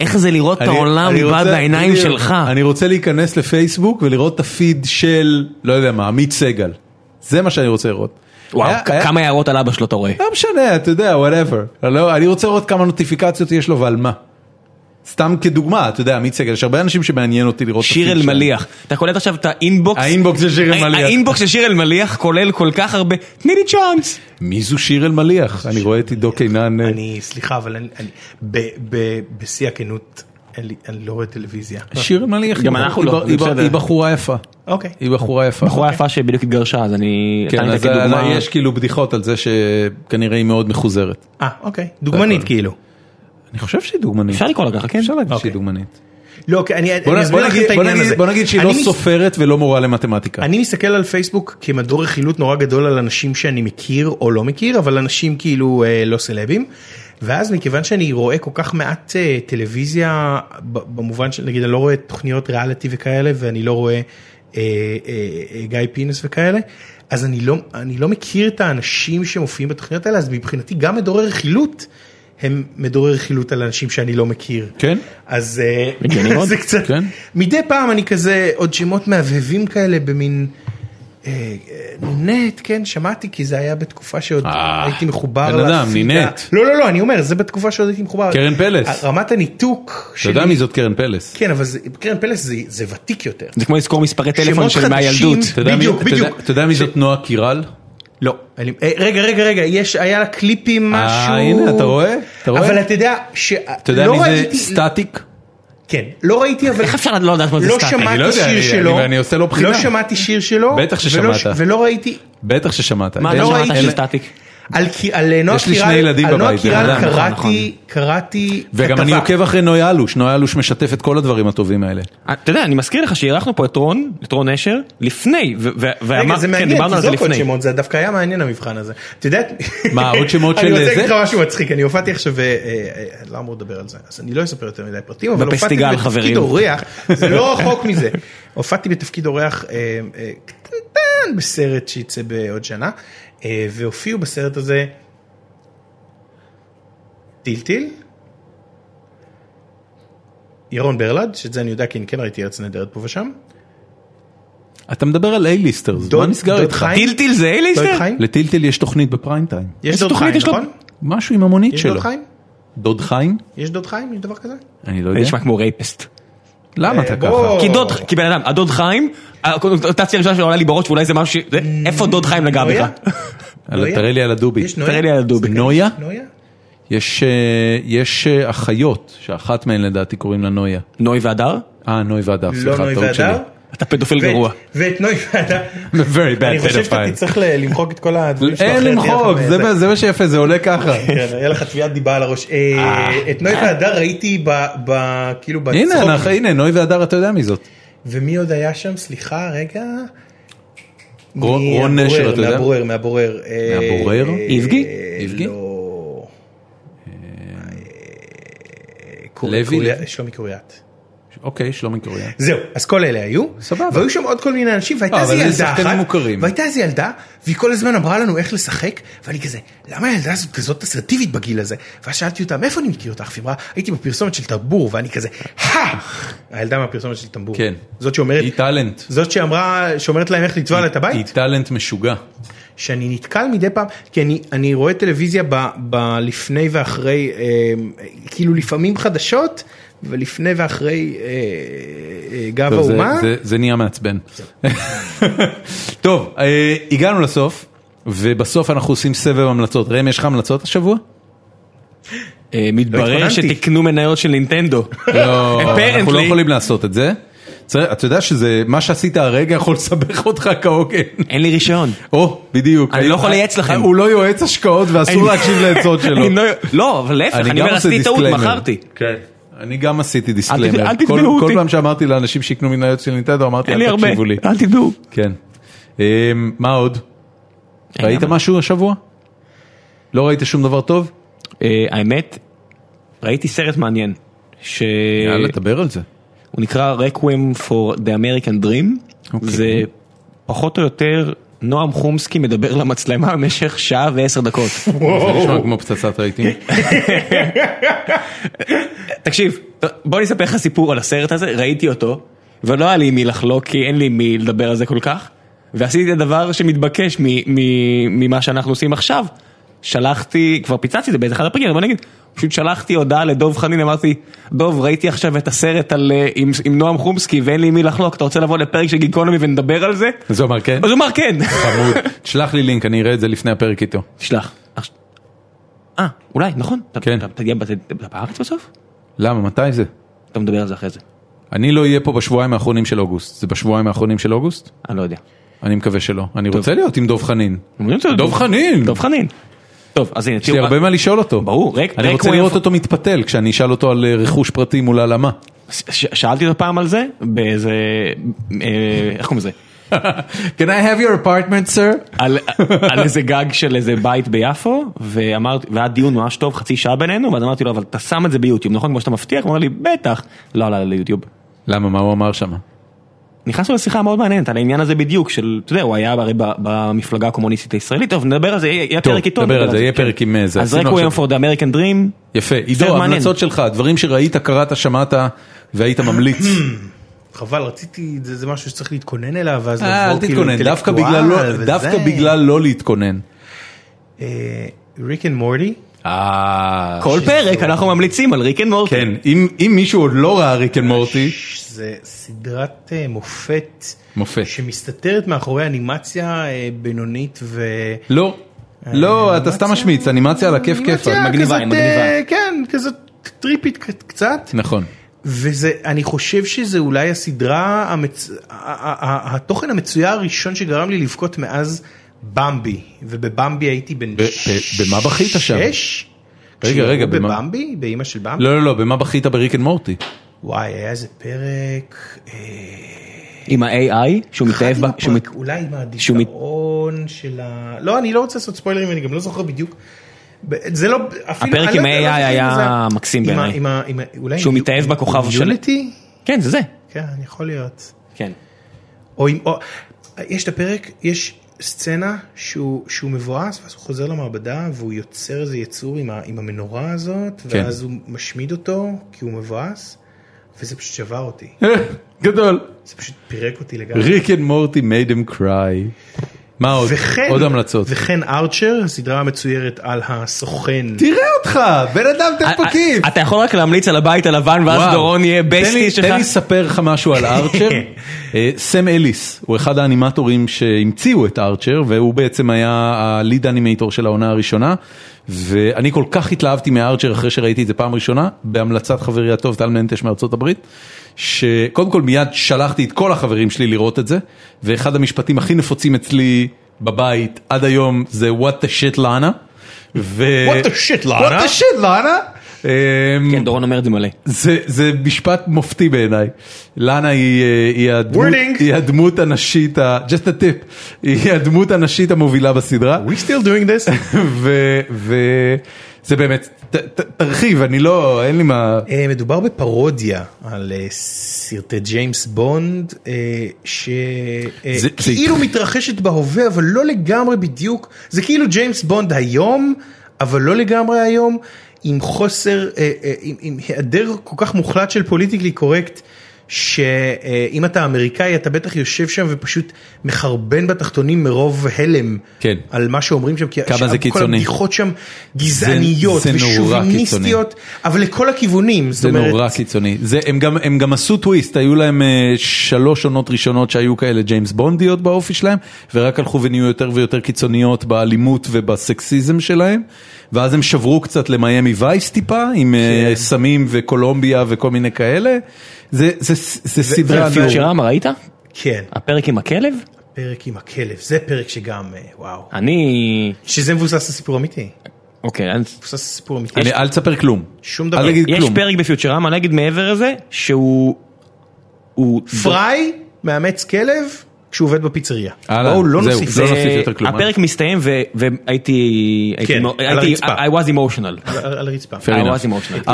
B: איך זה לראות את העולם מבעד
A: בדיוק.
B: שלך.
A: אני רוצה להיכנס לפייסבוק ולראות את הפיד של, לא יודע מה, עמית סגל, זה מה שאני רוצה לראות.
B: וואו,
A: היה-
B: כמה הערות על אבא שלו אתה רואה.
A: לא משנה, אתה יודע, whatever. לא, אני רוצה לראות כמה נוטיפיקציות יש לו ועל מה. סתם כדוגמה, אתה יודע, עמית סגל, יש הרבה אנשים שמעניין אותי לראות את
B: שיר. אלמליח. אתה קולט עכשיו את ה
A: inbox? ה inbox של שיר אלמליח.
B: ה inbox של שיר אלמליח כולל כל כך הרבה, תני לי צ'אנס.
A: מי זו שיר אלמליח? אני רואה את עידו קינן. אה,
C: אני, סליחה, אבל בשיא הכנות, אני לא רואה טלוויזיה.
A: שיר אלמליח.
B: גם אנחנו לא,
A: היא- בחורה יפה.
C: אוקיי.
A: היא בחורה יפה.
B: בחורה יפה שבדיוק התגרשה, אז אני...
A: כן, אז. יש כאילו בדיחות על זה שכנראה היא מאוד מחוזרת.
C: אה, אוקיי. דוגמנית. כאילו.
A: אני חושב שהיא דוגמנית.
B: אפשר לקרוא לה ככה, כן?
A: אפשר להגיד
C: אוקיי.
A: שהיא דוגמנית.
C: לא, כי אני אסביר
A: בוא
C: לכם
A: נגיד-
C: את
A: בוא
C: העניין
A: נגיד-
C: הזה.
A: בוא נגיד שהיא לא
C: מס-
A: סופרת ולא מורה למתמטיקה.
C: אני מסתכל על פייסבוק כמדור רכילות נורא גדול על אנשים שאני מכיר או לא מכיר, אבל אנשים כאילו אה, לא סלבים. ואז מכיוון שאני רואה כל כך מעט אה, טלוויזיה, במובן של נגיד אני לא רואה תוכניות ריאליטי וכאלה, ואני לא רואה אה, אה, אה, גיא פינס וכאלה, אז אני לא, אני לא מכיר את האנשים שמופיעים בתוכניות האלה, אז מבחינתי גם מדורי רכילות הם מדורי רכילות על אנשים שאני לא מכיר.
A: כן?
C: אז אה. זה קצת,
A: כן.
C: מדי פעם אני כזה עוד שמות מהבהבים כאלה במין אה, אה, נינט, כן, שמעתי כי זה היה בתקופה שעוד הייתי מחובר
A: בן אדם, נינט.
C: לא, לא, לא, אני אומר, זה בתקופה שעוד הייתי מחובר.
A: קרן פלס.
C: רמת הניתוק
A: אתה
C: שלי.
A: יודע מי זאת קרן פלס?
C: כן, אבל קרן פלס זה- ותיק יותר.
B: זה כמו לזכור מספרי טלפון של. מהילדות.
A: אתה
C: בדיוק,
A: אתה
C: בדיוק.
A: אתה יודע מי זאת נועה קירל?
C: לא. אני- אה, רגע, רגע, רגע, יש, היה לה קליפים משהו.
A: אה, הנה, אתה רואה? אתה רואה?
C: אבל אתה יודע, ש...
A: אתה יודע
C: לא
A: מי זה
C: ראיתי-
A: סטטיק?
C: כן, לא ראיתי אבל...
B: איך אפשר לא לדעת מה זה
C: לא
B: סטטי?
A: אני לא
C: שמעתי שיר
A: אני-
C: שלו,
A: אני- ואני עושה לו בחינה.
C: לא שמעתי שיר שלו,
A: בטח ששמעת.
C: ולא ראיתי,
A: בטח ששמעת.
B: מה, לא
C: לא
B: שמעת
C: ראיתי.
B: של סטטיק?
C: על כי- על נועה
A: יש לי
C: קירל,
A: שני ילדים
C: על נועה
A: בבית,
C: קירל
A: נכון,
B: נכון,
C: קראתי, קראתי
A: וגם אני
C: כתבה.
A: עוקב אחרי נויה אלוש, נויה אלוש משתף את כל הדברים הטובים האלה.
B: אתה יודע, אני מזכיר לך שאירחנו פה את רון, את רון נשר, לפני, ו- ו-
C: רגע, זה
B: כן,
C: מעניין,
B: זה
C: תזרוק עוד. שמות, זה דווקא היה מעניין המבחן הזה. אתה יודע...
A: מה, עוד שמות של
C: אני רוצה
A: זה?
C: להגיד לך משהו מצחיק, אני הופעתי עכשיו, אה, אה, אה, לא אמור לדבר על זה, אז אני לא אספר יותר מדי פרטים, אבל הופעתי בתפקיד. אורח, זה לא רחוק מזה, הופעתי בתפקיד אורח אה, אה, קטן בסרט שיצא בעוד שנה, אה, והופיעו בסרט הזה טילטיל, ירון ברלד, שאת זה אני יודע כי אני כן ראיתי ארץ נהדרת פה ושם,
A: אתה מדבר על A-ליסטרס, מה
C: דוד-
A: נסגר
C: דוד
A: איתך?
B: טילטיל זה
C: דוד
B: אייליסטר?
A: לטילטיל יש תוכנית בפריים טיים.
C: יש דוד חיים,
B: יש?
C: נכון?
A: משהו עם המונית
C: יש
A: שלו.
C: דוד חיים?
A: דוד חיים?
C: יש דוד חיים? יש דבר כזה?
A: אני לא
B: זה
A: יודע.
B: נשמע כמו רייפסט.
A: למה
C: אה,
A: אתה. ככה?
B: כי דוד, כי בן אדם, הדוד חיים, הקונוטציה הראשונה שעולה לי בראש ואולי זה משהו, איפה דוד חיים נגע
C: נויה?
B: בך?
A: תראה לי על הדובי.
B: תראה לי על הדובי.
A: נויה?
C: נויה?
A: יש אה, יש אה, אחיות, שאחת מהן לדעתי קוראים לה נויה.
B: נוי והדר?
A: אה, נוי והדר,
C: לא
A: סליחה,
C: נוי
A: טעות שלי.
B: אתה פדופיל גרוע.
C: ואת נוי והדר.
A: Very bad
C: אני חושב שאתה. תצטרך למחוק את כל הדברים שלו.
A: אין למחוק, זה מה- שיפה, זה עולה ככה.
C: כן, יהיה לך תביעת דיבה על הראש. אה, את נוי והדר ראיתי ב... כאילו בצחוק.
A: הנה, נוי והדר, אתה יודע מי זאת.
C: ומי עוד היה שם? סליחה, רגע.
A: רון- נשר, אתה יודע?
C: מהבורר, מהבורר. אה,
A: מהבורר?
C: אה,
B: איבגי?
A: איבגי?
C: לא.
A: לוי?
C: שלומי קוריאט.
A: אוקיי, שלומי קוריאן.
C: זהו, אז כל אלה היו,
A: סבבה.
C: והיו שם עוד כל מיני אנשים, והייתה
A: אה,
C: איזה ילדה אחת. והייתה איזה ילדה, והיא כל הזמן אמרה לנו איך לשחק, ואני כזה, למה הילדה הזאת כזאת אסרטיבית בגיל הזה? ואז שאלתי אותה, מאיפה אני מכיר אותך? והיא אמרה, הייתי בפרסומת של טמבור, ואני כזה, הא! הילדה מהפרסומת של טמבור.
A: כן.
C: זאת שאומרת,
A: היא טאלנט.
C: זאת שאמרה, שאומרת להם איך לטבוע לה את
A: היא
C: הבית,
A: טאלנט משוגע.
C: שאני נתקל מדי פעם, כי אני, אני רואה טלוויזיה ב, ב, לפני ואחרי, אה, כאילו לפעמים חדשות, ולפני ואחרי אה, אה, גב האומה.
A: זה- נהיה מעצבן. טוב, אה, הגענו לסוף, ובסוף אנחנו עושים סבב המלצות. ראם, יש לך המלצות השבוע?
B: מתברר. שתקנו מניות של נינטנדו.
A: לא, אנחנו לא. יכולים לעשות את זה. אתה יודע שזה, מה שעשית הרגע יכול לסבך אותך כהוגן.
B: אין לי רישיון.
A: או, בדיוק.
B: אני לא יכול לייעץ לכם.
A: הוא לא יועץ השקעות ואסור להקשיב לעצות שלו.
B: לא- לא, אבל להפך, אני אומר, עשיתי טעות. מכרתי.
A: אני גם עשיתי.
B: תתבעו
A: כל-
B: אותי.
A: כל פעם שאמרתי לאנשים שיקנו מניות של נינטנדו, אמרתי, אל תקשיבו לי.
B: אל תדעו.
A: כן. אמ, מה עוד? ראית. משהו השבוע? לא ראית שום דבר טוב?
B: אה, האמת, ראיתי סרט מעניין. שהוא
A: יאללה, דבר על זה.
B: נקרא Requiem for the American Dream.
A: אוקיי.
B: זה פחות או יותר נועם חומסקי מדבר למצלמה במשך שעה ועשר דקות.
A: זה נשמע כמו פצצת רייטינג.
B: תקשיב, בוא אני אספר לך סיפור על הסרט הזה, ראיתי אותו, ולא היה לי מי לחלוק, כי אין לי מי לדבר על זה כל כך, ועשיתי את הדבר שמתבקש ממה שאנחנו עושים עכשיו, שלחתי, כבר פיצצתי את זה באיזה אחד הפרקים, אבל נגיד, פשוט שלחתי הודעה לדוב חנין, אמרתי, דוב, ראיתי עכשיו את הסרט על, אה, עם, עם נועם חומסקי ואין לי מי לחלוק, אתה רוצה לבוא לפרק של גיקונומי ונדבר על זה?
A: אז הוא אמר כן?
B: אז הוא אמר כן.
A: חמוד. תשלח לי לינק, אני אראה את זה לפני הפרק איתו.
B: תשלח. אה, אולי, נכון.
A: כן.
B: אתה אתה בארץ בסוף?
A: למה, מתי זה?
B: אתה מדבר על זה אחרי זה.
A: אני לא אהיה פה בשבועיים האחרונים של אוגוסט. זה בשבועיים האחרונים של אוגוסט?
B: אני לא יודע.
A: אני מקווה שלא. אני רוצה להיות עם דב חנין. דב חנין!
B: דב חנין. טוב, אז הנה,
A: יש לי הרבה מה לשאול אותו.
B: ברור, ריק-
A: אני רוצה לראות אותו מתפתל כשאני אשאל אותו על אה, רכוש פרטי מול העלמה.
B: שאלתי אותו פעם על זה, באיזה, אה, איך קוראים לזה?
A: Can I have your apartment sir?
B: על על איזה גג של איזה בית ביפו, ואמרתי, והיה דיון ממש טוב, חצי שעה בינינו, ואז אמרתי לו, אבל אתה שם את זה ביוטיוב, נכון? כמו שאתה מבטיח? הוא אמר לי, בטח. לא עלה ליוטיוב.
A: למה, מה הוא אמר שם?
B: נכנסנו לשיחה מאוד מעניינת על העניין הזה בדיוק, של, אתה יודע, הוא היה הרי ב- במפלגה הקומוניסטית הישראלית, טוב, נדבר על זה, יהיה
A: טוב,
B: פרק איתו.
A: נדבר על זה, יהיה
B: כן.
A: פרק עם אה, זה.
B: אז רקוויאם
A: עכשיו-
B: for the American Dream,
A: יפה, עידו. המלצות שלך, דברים שראית, קראת, שמעת והיית ממליץ.
C: חבל, רציתי, זה זה משהו שצריך להתכונן אליו, ואז
A: אה, אל
C: לבוא כאילו
A: תתכונן, דווקא
C: אינטלקטואל
A: בגלל לא-
C: וזה.
A: דווקא בגלל לא להתכונן.
C: Rick and
A: Morty,
B: כל פרק אנחנו ממליצים על Rick and Morty.
A: כן, אם אם מישהו עוד לא ראה Rick and Morty,
C: זה סדרת אה, מופת,
A: מופת.
C: שמסתתרת מאחורי אנימציה אה, בינונית ו...
A: לא, לא, אתה סתם משמיץ, אנימציה על הכיף כיף.
B: מגניבה, מגניבה.
C: אה, כן, כזאת טריפית קצת.
A: נכון.
C: וזה, אני חושב שזה אולי הסדרה, התוכן המצויר הראשון שגרם לי לבכות מאז במבי, ובבמבי הייתי בן
A: ב- ב- במה בכית שם?
C: שש.
A: רגע, רגע,
C: כשיראו
A: במה?
C: בבמבי? באימא של במבי?
A: לא, לא, לא, במה בכית ב Rick and Morty?
C: וואי, היה איזה פרק, אה,
B: עם ה-AI, שהוא מתאהב בה, שהוא מת-
C: אולי עם הדיכאון של ה... לא, אני לא רוצה לעשות ספוילרים, אני גם לא זוכר בדיוק. זה לא, אפילו...
B: הפרק עם
C: לא- לא
B: ה-AI
C: אם
B: היה מקסים בעיניי. שהוא מתאהב בכוכב של-
C: יוניטי?
B: כן, זה זה.
C: כן, יכול להיות.
B: כן.
C: או עם, או, יש את הפרק, יש סצנה שהוא, שהוא מבואס, ואז הוא חוזר למעבדה והוא יוצר איזה יצור עם, ה, עם המנורה הזאת,
A: כן.
C: ואז הוא משמיד אותו כי הוא מבואס, וזה פשוט שבר אותי.
A: גדול.
C: זה פשוט פירק אותי לגמרי.
A: Rick and Morty made him cry. מה עוד?
C: וכן,
A: עוד המלצות.
C: וכן Archer, הסדרה המצוירת על הסוכן.
A: תראה אותך, בן אדם תפקיף.
B: אתה יכול רק להמליץ על הבית הלבן ואז
A: וואו.
B: דורון יהיה bestie שלך.
A: תן לי לספר לך משהו על Archer. אה, סם אליס הוא אחד האנימטורים שהמציאו את Archer והוא בעצם היה ה lead animator של העונה הראשונה. ואני כל כך התלהבתי מ Archer אחרי שראיתי את זה פעם ראשונה, בהמלצת חברי הטוב טל מנטש מארצות הברית, שקודם כל מיד שלחתי את כל החברים שלי לראות את זה, ואחד המשפטים הכי נפוצים אצלי בבית עד היום זה what the shit לאנה. ו-
C: What the shit, לאנה?
A: what the shit לאנה. אמ,
B: כן, דורון אומר את זה מלא.
A: זה, משפט מופתי בעיניי. לאנה היא, אה, הדמות, הנשית, just a tip, היא הדמות הנשית המובילה בסדרה.
C: We still doing this?
A: וזה באמת, תרחיב, אני לא, אין לי מה...
C: אה, מדובר בפרודיה על אה, סרטי ג'יימס בונד שכאילו מתרחשת בהווה אבל לא לגמרי בדיוק זה כאילו ג'יימס בונד היום אבל לא לגמרי היום עם חוסר אה, אה, עם, היעדר כל כך מוחלט של politically correct. שאם אתה אמריקאי אתה בטח יושב שם ופשוט מחרבן בתחתונים מרוב הלם
A: כן.
C: על מה שאומרים שם, כי
A: כמה זה
C: כל
A: קיצוני.
C: הבדיחות שם גזעניות
A: זה
C: ושוביניסטיות, אבל לכל הכיוונים,
A: זה
C: אומרת,
A: נורא קיצוני. זה, הם, גם, הם גם עשו טוויסט, היו להם אה, שלוש עונות ראשונות שהיו כאלה ג'יימס בונדיות באופי שלהם, ורק הלכו ונהיו יותר ויותר קיצוניות באלימות ובסקסיזם שלהם, ואז הם שברו קצת למיאמי וייס טיפה, עם אה,
C: כן.
A: סמים וקולומביה וכל מיני כאלה. זה, זה, זה סדרה...
C: ו-
B: פיוטרמה ראית?
C: כן,
B: הפרק עם הכלב?
C: פרק עם הכלב, זה פרק שגם, אה, וואו,
B: אני...
C: שזה מבוסס על סיפור אמיתי,
B: אוקיי, אז
C: מבוסס על סיפור אמיתי,
A: אני, אל תספר כלום.
C: שום
A: אל
C: דבר,
B: יש. פרק בפיוטרמה, אני אגיד מעבר לזה, שהוא... הוא...
C: פריי מאמץ כלב כשהוא עובד בפיצריה,
A: הלאה,
C: בואו לא
A: זהו,
C: נוסיף,
A: לא נוסיף יותר כלום.
B: הפרק מסתיים והייתי... הייתי
C: כן, על הרצפה.
B: I was emotional.
C: על הרצפה.
A: Fair
B: I
A: enough.
B: was emotional.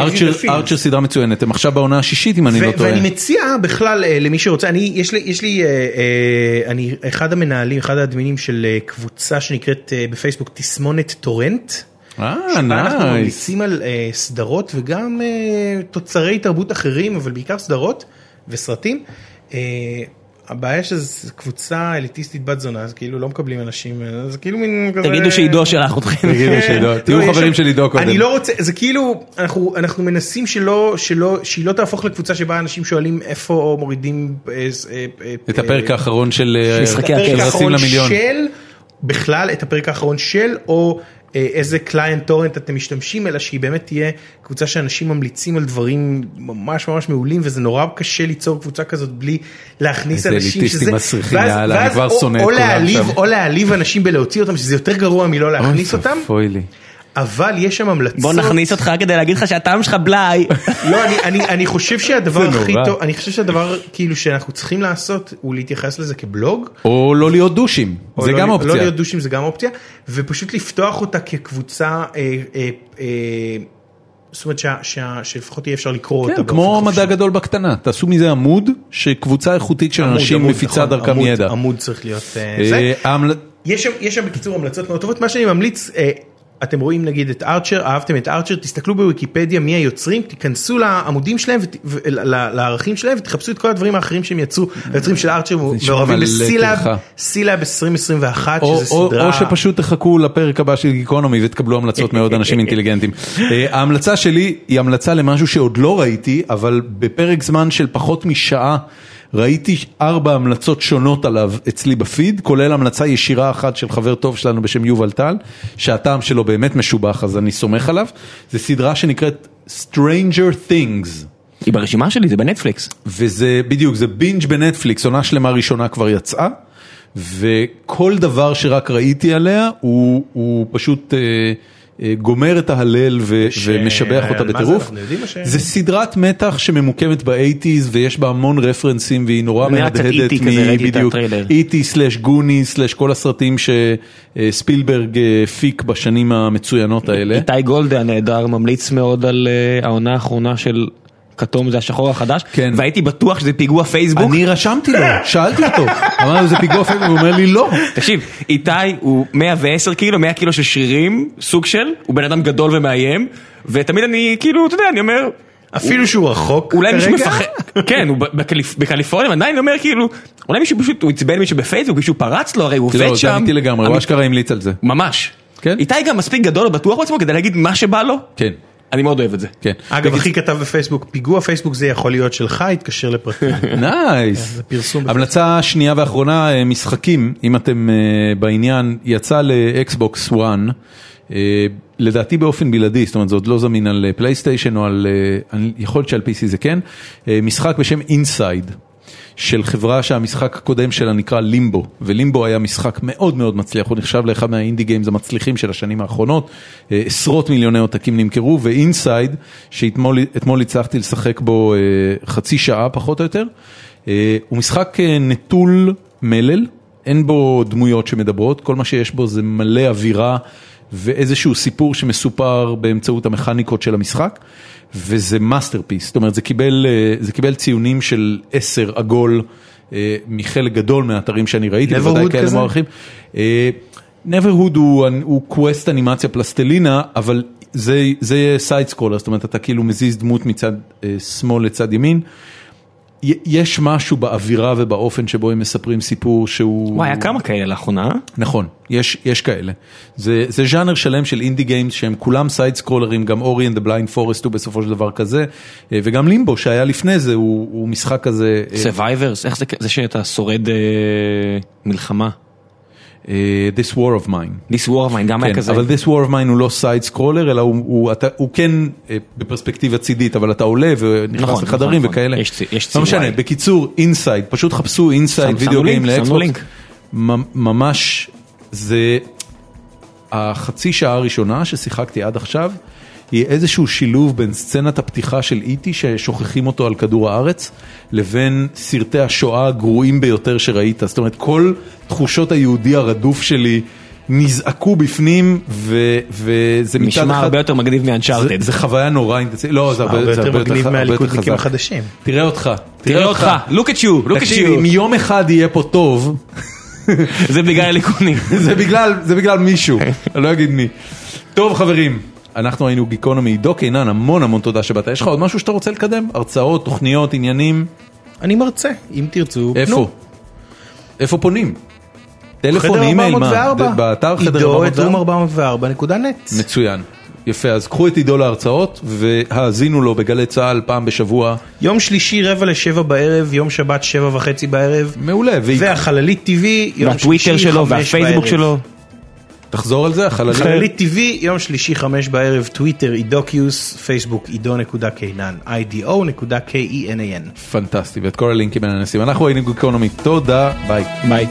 A: ארצ'ר, סדרה מצוינת, הם עכשיו בעונה השישית אם אני לא טועה.
C: ואני מציע בכלל אה, למי שרוצה, אני, יש לי, יש לי, אה, אה, אני אחד המנהלים, אחד האדמינים של אה, קבוצה שנקראת אה, בפייסבוק תסמונת טורנט.
A: אה,
C: שבה אנחנו
A: נייס.
C: ממליצים על אה, סדרות וגם אה, תוצרי תרבות אחרים, אבל בעיקר סדרות וסרטים. אה, הבעיה שזו קבוצה אליטיסטית בת זונה, אז כאילו לא מקבלים אנשים, זה כאילו מין כזה...
B: תגידו שעידו שלח אתכם.
A: תגידו שעידו, תהיו
C: לא, יש
A: חברים של עידו קודם.
C: אני לא רוצה, זה כאילו, אנחנו, אנחנו מנסים שלא, שלא, שהיא לא תהפוך לקבוצה שבה אנשים שואלים איפה מורידים אה, אה, אה,
A: את הפרק האחרון של
B: משחקי
A: למיליון.
C: של, בכלל את הפרק האחרון של, או איזה קליינט טורנט אתם משתמשים, אלא שהיא באמת תהיה קבוצה שאנשים ממליצים על דברים ממש ממש מעולים, וזה נורא קשה ליצור קבוצה כזאת בלי להכניס אנשים
A: אליטיסטים מסריחים,
C: ואז-
A: יאללה, אני
C: ואז
A: כבר
C: או-
A: שונא
C: או
A: כולם
C: להעליב-. או להעליב אנשים בלהוציא אותם, שזה יותר גרוע מלא להכניס אותם. אבל יש שם המלצות.
B: בוא נכניס אותך כדי להגיד לך שהטעם שלך בלאי.
C: לא, אני, אני, אני חושב שהדבר הכי. טוב, אני חושב שהדבר כאילו שאנחנו צריכים לעשות הוא להתייחס לזה כבלוג.
A: או לא להיות דושים, זה
C: לא,
A: גם
C: לא
A: אופציה.
C: להיות דושים זה גם אופציה, ופשוט לפתוח אותה כקבוצה, אה, אה, אה, זאת אומרת שה, שה, שלפחות יהיה אפשר לקרוא אותה.
A: כן,
C: באופן
A: כמו
C: חופשי.
A: מדע גדול בקטנה, תעשו מזה עמוד שקבוצה איכותית של
C: עמוד,
A: אנשים
C: עמוד,
A: מפיצה
C: נכון,
A: דרכם
C: עמוד,
A: ידע.
C: עמוד צריך להיות אה,
A: אה,
C: זה.
A: ההמל-
C: יש שם, יש שם בקיצור המלצות מאוד טובות, מה שאני ממליץ, אה, אתם רואים נגיד את ארצ'ר, אהבתם את ארצ'ר, תסתכלו בוויקיפדיה מי היוצרים, תיכנסו לעמודים שלהם, לערכים שלהם ותחפשו את כל הדברים האחרים שהם יצרו, היוצרים של
A: Archer
C: מעורבים ב
A: Sealab.
C: Sealab 2021,
A: או,
C: שזה
A: או,
C: סדרה,
A: או שפשוט תחכו לפרק הבא של גיקונומי ותקבלו המלצות מאוד אנשים אינטליגנטים. אה, ההמלצה שלי היא המלצה למשהו שעוד לא ראיתי, אבל בפרק זמן של פחות משעה ראיתי ארבע המלצות שונות עליו אצלי בפיד, כולל המלצה ישירה אחת של חבר טוב שלנו בשם יובל טל, שהטעם שלו באמת משובח אז אני סומך עליו. זו סדרה שנקראת Stranger Things.
B: היא ברשימה שלי, זה בנטפליקס.
A: וזה בדיוק, זה בינג' בנטפליקס, עונה שלמה ראשונה כבר יצאה, וכל דבר שרק ראיתי עליה הוא, הוא פשוט אה, גומר את ההלל ו,
C: ש-
A: ומשבח אותה
C: זה,
A: בטירוף.
C: ש-
A: זה סדרת מתח שממוקמת באייטיז ויש בה המון רפרנסים והיא נורא
B: זה נראה קצת
A: מהדהדת
B: E.T. כזה, ראיתי את
A: בדיוק,
B: הטריילר.
A: E.T. slash Goonies slash כל הסרטים שספילברג הפיק בשנים המצוינות האלה.
B: איתי גולדה הנהדר ממליץ מאוד על אה, העונה האחרונה של כתום זה השחור החדש,
A: כן.
B: והייתי בטוח שזה פיגוע פייסבוק.
A: אני רשמתי לו, שאלתי אותו, אמרנו זה פיגוע פייסבוק, הוא אומר לי לא.
B: תקשיב, איתי הוא 110 קילו, 100 קילו של שרירים, סוג של, הוא בן אדם גדול ומאיים, ותמיד אני כאילו, אתה יודע, אני אומר,
C: אפילו שהוא רחוק,
B: אולי מישהו מפחד, כן, הוא בקליפ- בקליפורניה, עדיין אומר כאילו, אולי מישהו פשוט, הוא עצבן מישהו בפייסבוק, מישהו פרץ לו, הרי הוא
A: לא,
B: עובד
A: זה
B: שם.
A: אמיתי לגמרי, הוא אשכרה המליץ על זה.
B: ממש.
A: כן?
B: איתי גם מספיק גדול ובטוח בעצמו כדי להגיד מה שבא לו,
A: כן,
B: אני מאוד אוהב את זה.
A: כן.
C: אגב, אחי כתב בפייסבוק, פיגוע פייסבוק זה יכול להיות שלך, התקשר לפרטים. nice. פרסום
A: המלצה שנייה ואחרונה, אה, משחקים, אם אתם אה, בעניין, יצא לאקסבוקס 1, אה, לדעתי באופן בלעדי, זאת אומרת זה עוד לא זמין על פלייסטיישן או על, יכול להיות שעל PC זה כן, משחק בשם Inside. של חברה שהמשחק הקודם שלה נקרא לימבו, ולימבו היה משחק מאוד מאוד מצליח, הוא נחשב לאחד מה indie games המצליחים של השנים האחרונות, אה, עשרות מיליוני עותקים נמכרו, ו Inside, שאתמול אתמול הצלחתי לשחק בו אה, חצי שעה פחות או יותר, אה, הוא משחק נטול מלל, אין בו דמויות שמדברות, כל מה שיש בו זה מלא אווירה ואיזשהו סיפור שמסופר באמצעות המכניקות של המשחק. וזה masterpiece, זאת אומרת זה קיבל, אה, זה קיבל ציונים של 10 עגול אה, מחלק גדול מהאתרים שאני ראיתי, בוודאי כאלה
C: כזה?
A: מוערכים. Neverhood הוא, הוא קווסט אנימציה פלסטלינה, אבל זה, זה side scroller, זאת אומרת אתה כאילו מזיז דמות מצד אה, שמאל לצד ימין. יש משהו באווירה ובאופן שבו הם מספרים סיפור שהוא...
B: וואי, היה כמה כאלה לאחרונה. אה?
A: נכון, יש, יש כאלה. זה, זה ז'אנר שלם של indie games שהם כולם side סקרולרים, גם Ori the blind forest הוא בסופו של דבר כזה, אה, וגם לימבו שהיה לפני זה הוא, הוא משחק כזה, אה,
B: Survivors, איך זה, זה שאתה שורד אה, מלחמה.
A: אה, This War of Mine.
B: This War of Mine גם היה
A: כן,
B: כזה.
A: אבל This War of Mine הוא לא side scroller, אלא הוא, כן אה, בפרספקטיבה צידית, אבל אתה עולה ונכנס
B: נכון,
A: לחדרים
B: נכון,
A: וכאלה.
B: יש צי- יש
A: לא משנה. בקיצור, Inside, פשוט חפשו Inside
B: video game
A: לאקסבוקס. ממש, זה החצי שעה הראשונה ששיחקתי עד עכשיו, היא איזשהו שילוב בין סצנת הפתיחה של איטי ששוכחים אותו על כדור הארץ, לבין סרטי השואה הגרועים ביותר שראית. זאת אומרת, כל תחושות היהודי הרדוף שלי נזעקו בפנים, ו- וזה מצד אחד...
B: נשמע הרבה יותר מגניב
A: זה,
B: מאנצ'ארטד.
A: זה חוויה נורא אינטנסיבית, לא, זה הרבה,
C: הרבה
A: זה
C: יותר
A: הרבה יותר,
C: מגניב מהליכודניקים. החדשים.
A: תראה אותך,
B: תראה אותך, look at you, look at you.
A: אם יום אחד יהיה פה טוב,
B: זה בגלל הליכודניק.
A: זה זה בגלל מישהו, אני לא אגיד מי. טוב חברים, אנחנו היינו גיקונומי, עידו קינן, המון המון תודה שבאת. יש לך עוד משהו שאתה רוצה לקדם? הרצאות, תוכניות, עניינים?
C: אני מרצה, אם תרצו.
A: איפה?
C: פנו.
A: איפה פונים? טלפון, אימייל, מה?
C: 404,
A: באתר חדר
C: עידו את
A: 404?
C: רום 404.נט.
A: מצוין. יפה, אז קחו את עידו להרצאות והאזינו לו בגלי צה"ל פעם בשבוע.
C: יום שלישי רבע לשבע בערב, יום שבת שבע וחצי בערב.
A: מעולה.
C: והחללית TV, יום
B: והטוויטר
C: שלישי
B: שלו
C: חמש
B: והפייסבוק
C: בערב.
B: שלו.
A: תחזור על זה, החללית.
C: חללית TV, יום שלישי חמש בערב, טוויטר עידוקיוס, פייסבוק עידו.קינן, ido.kenan.
A: פנטסטי, ואת כל הלינקים האלה נשים. אנחנו היינו גיקונומי, תודה, ביי.
B: ביי.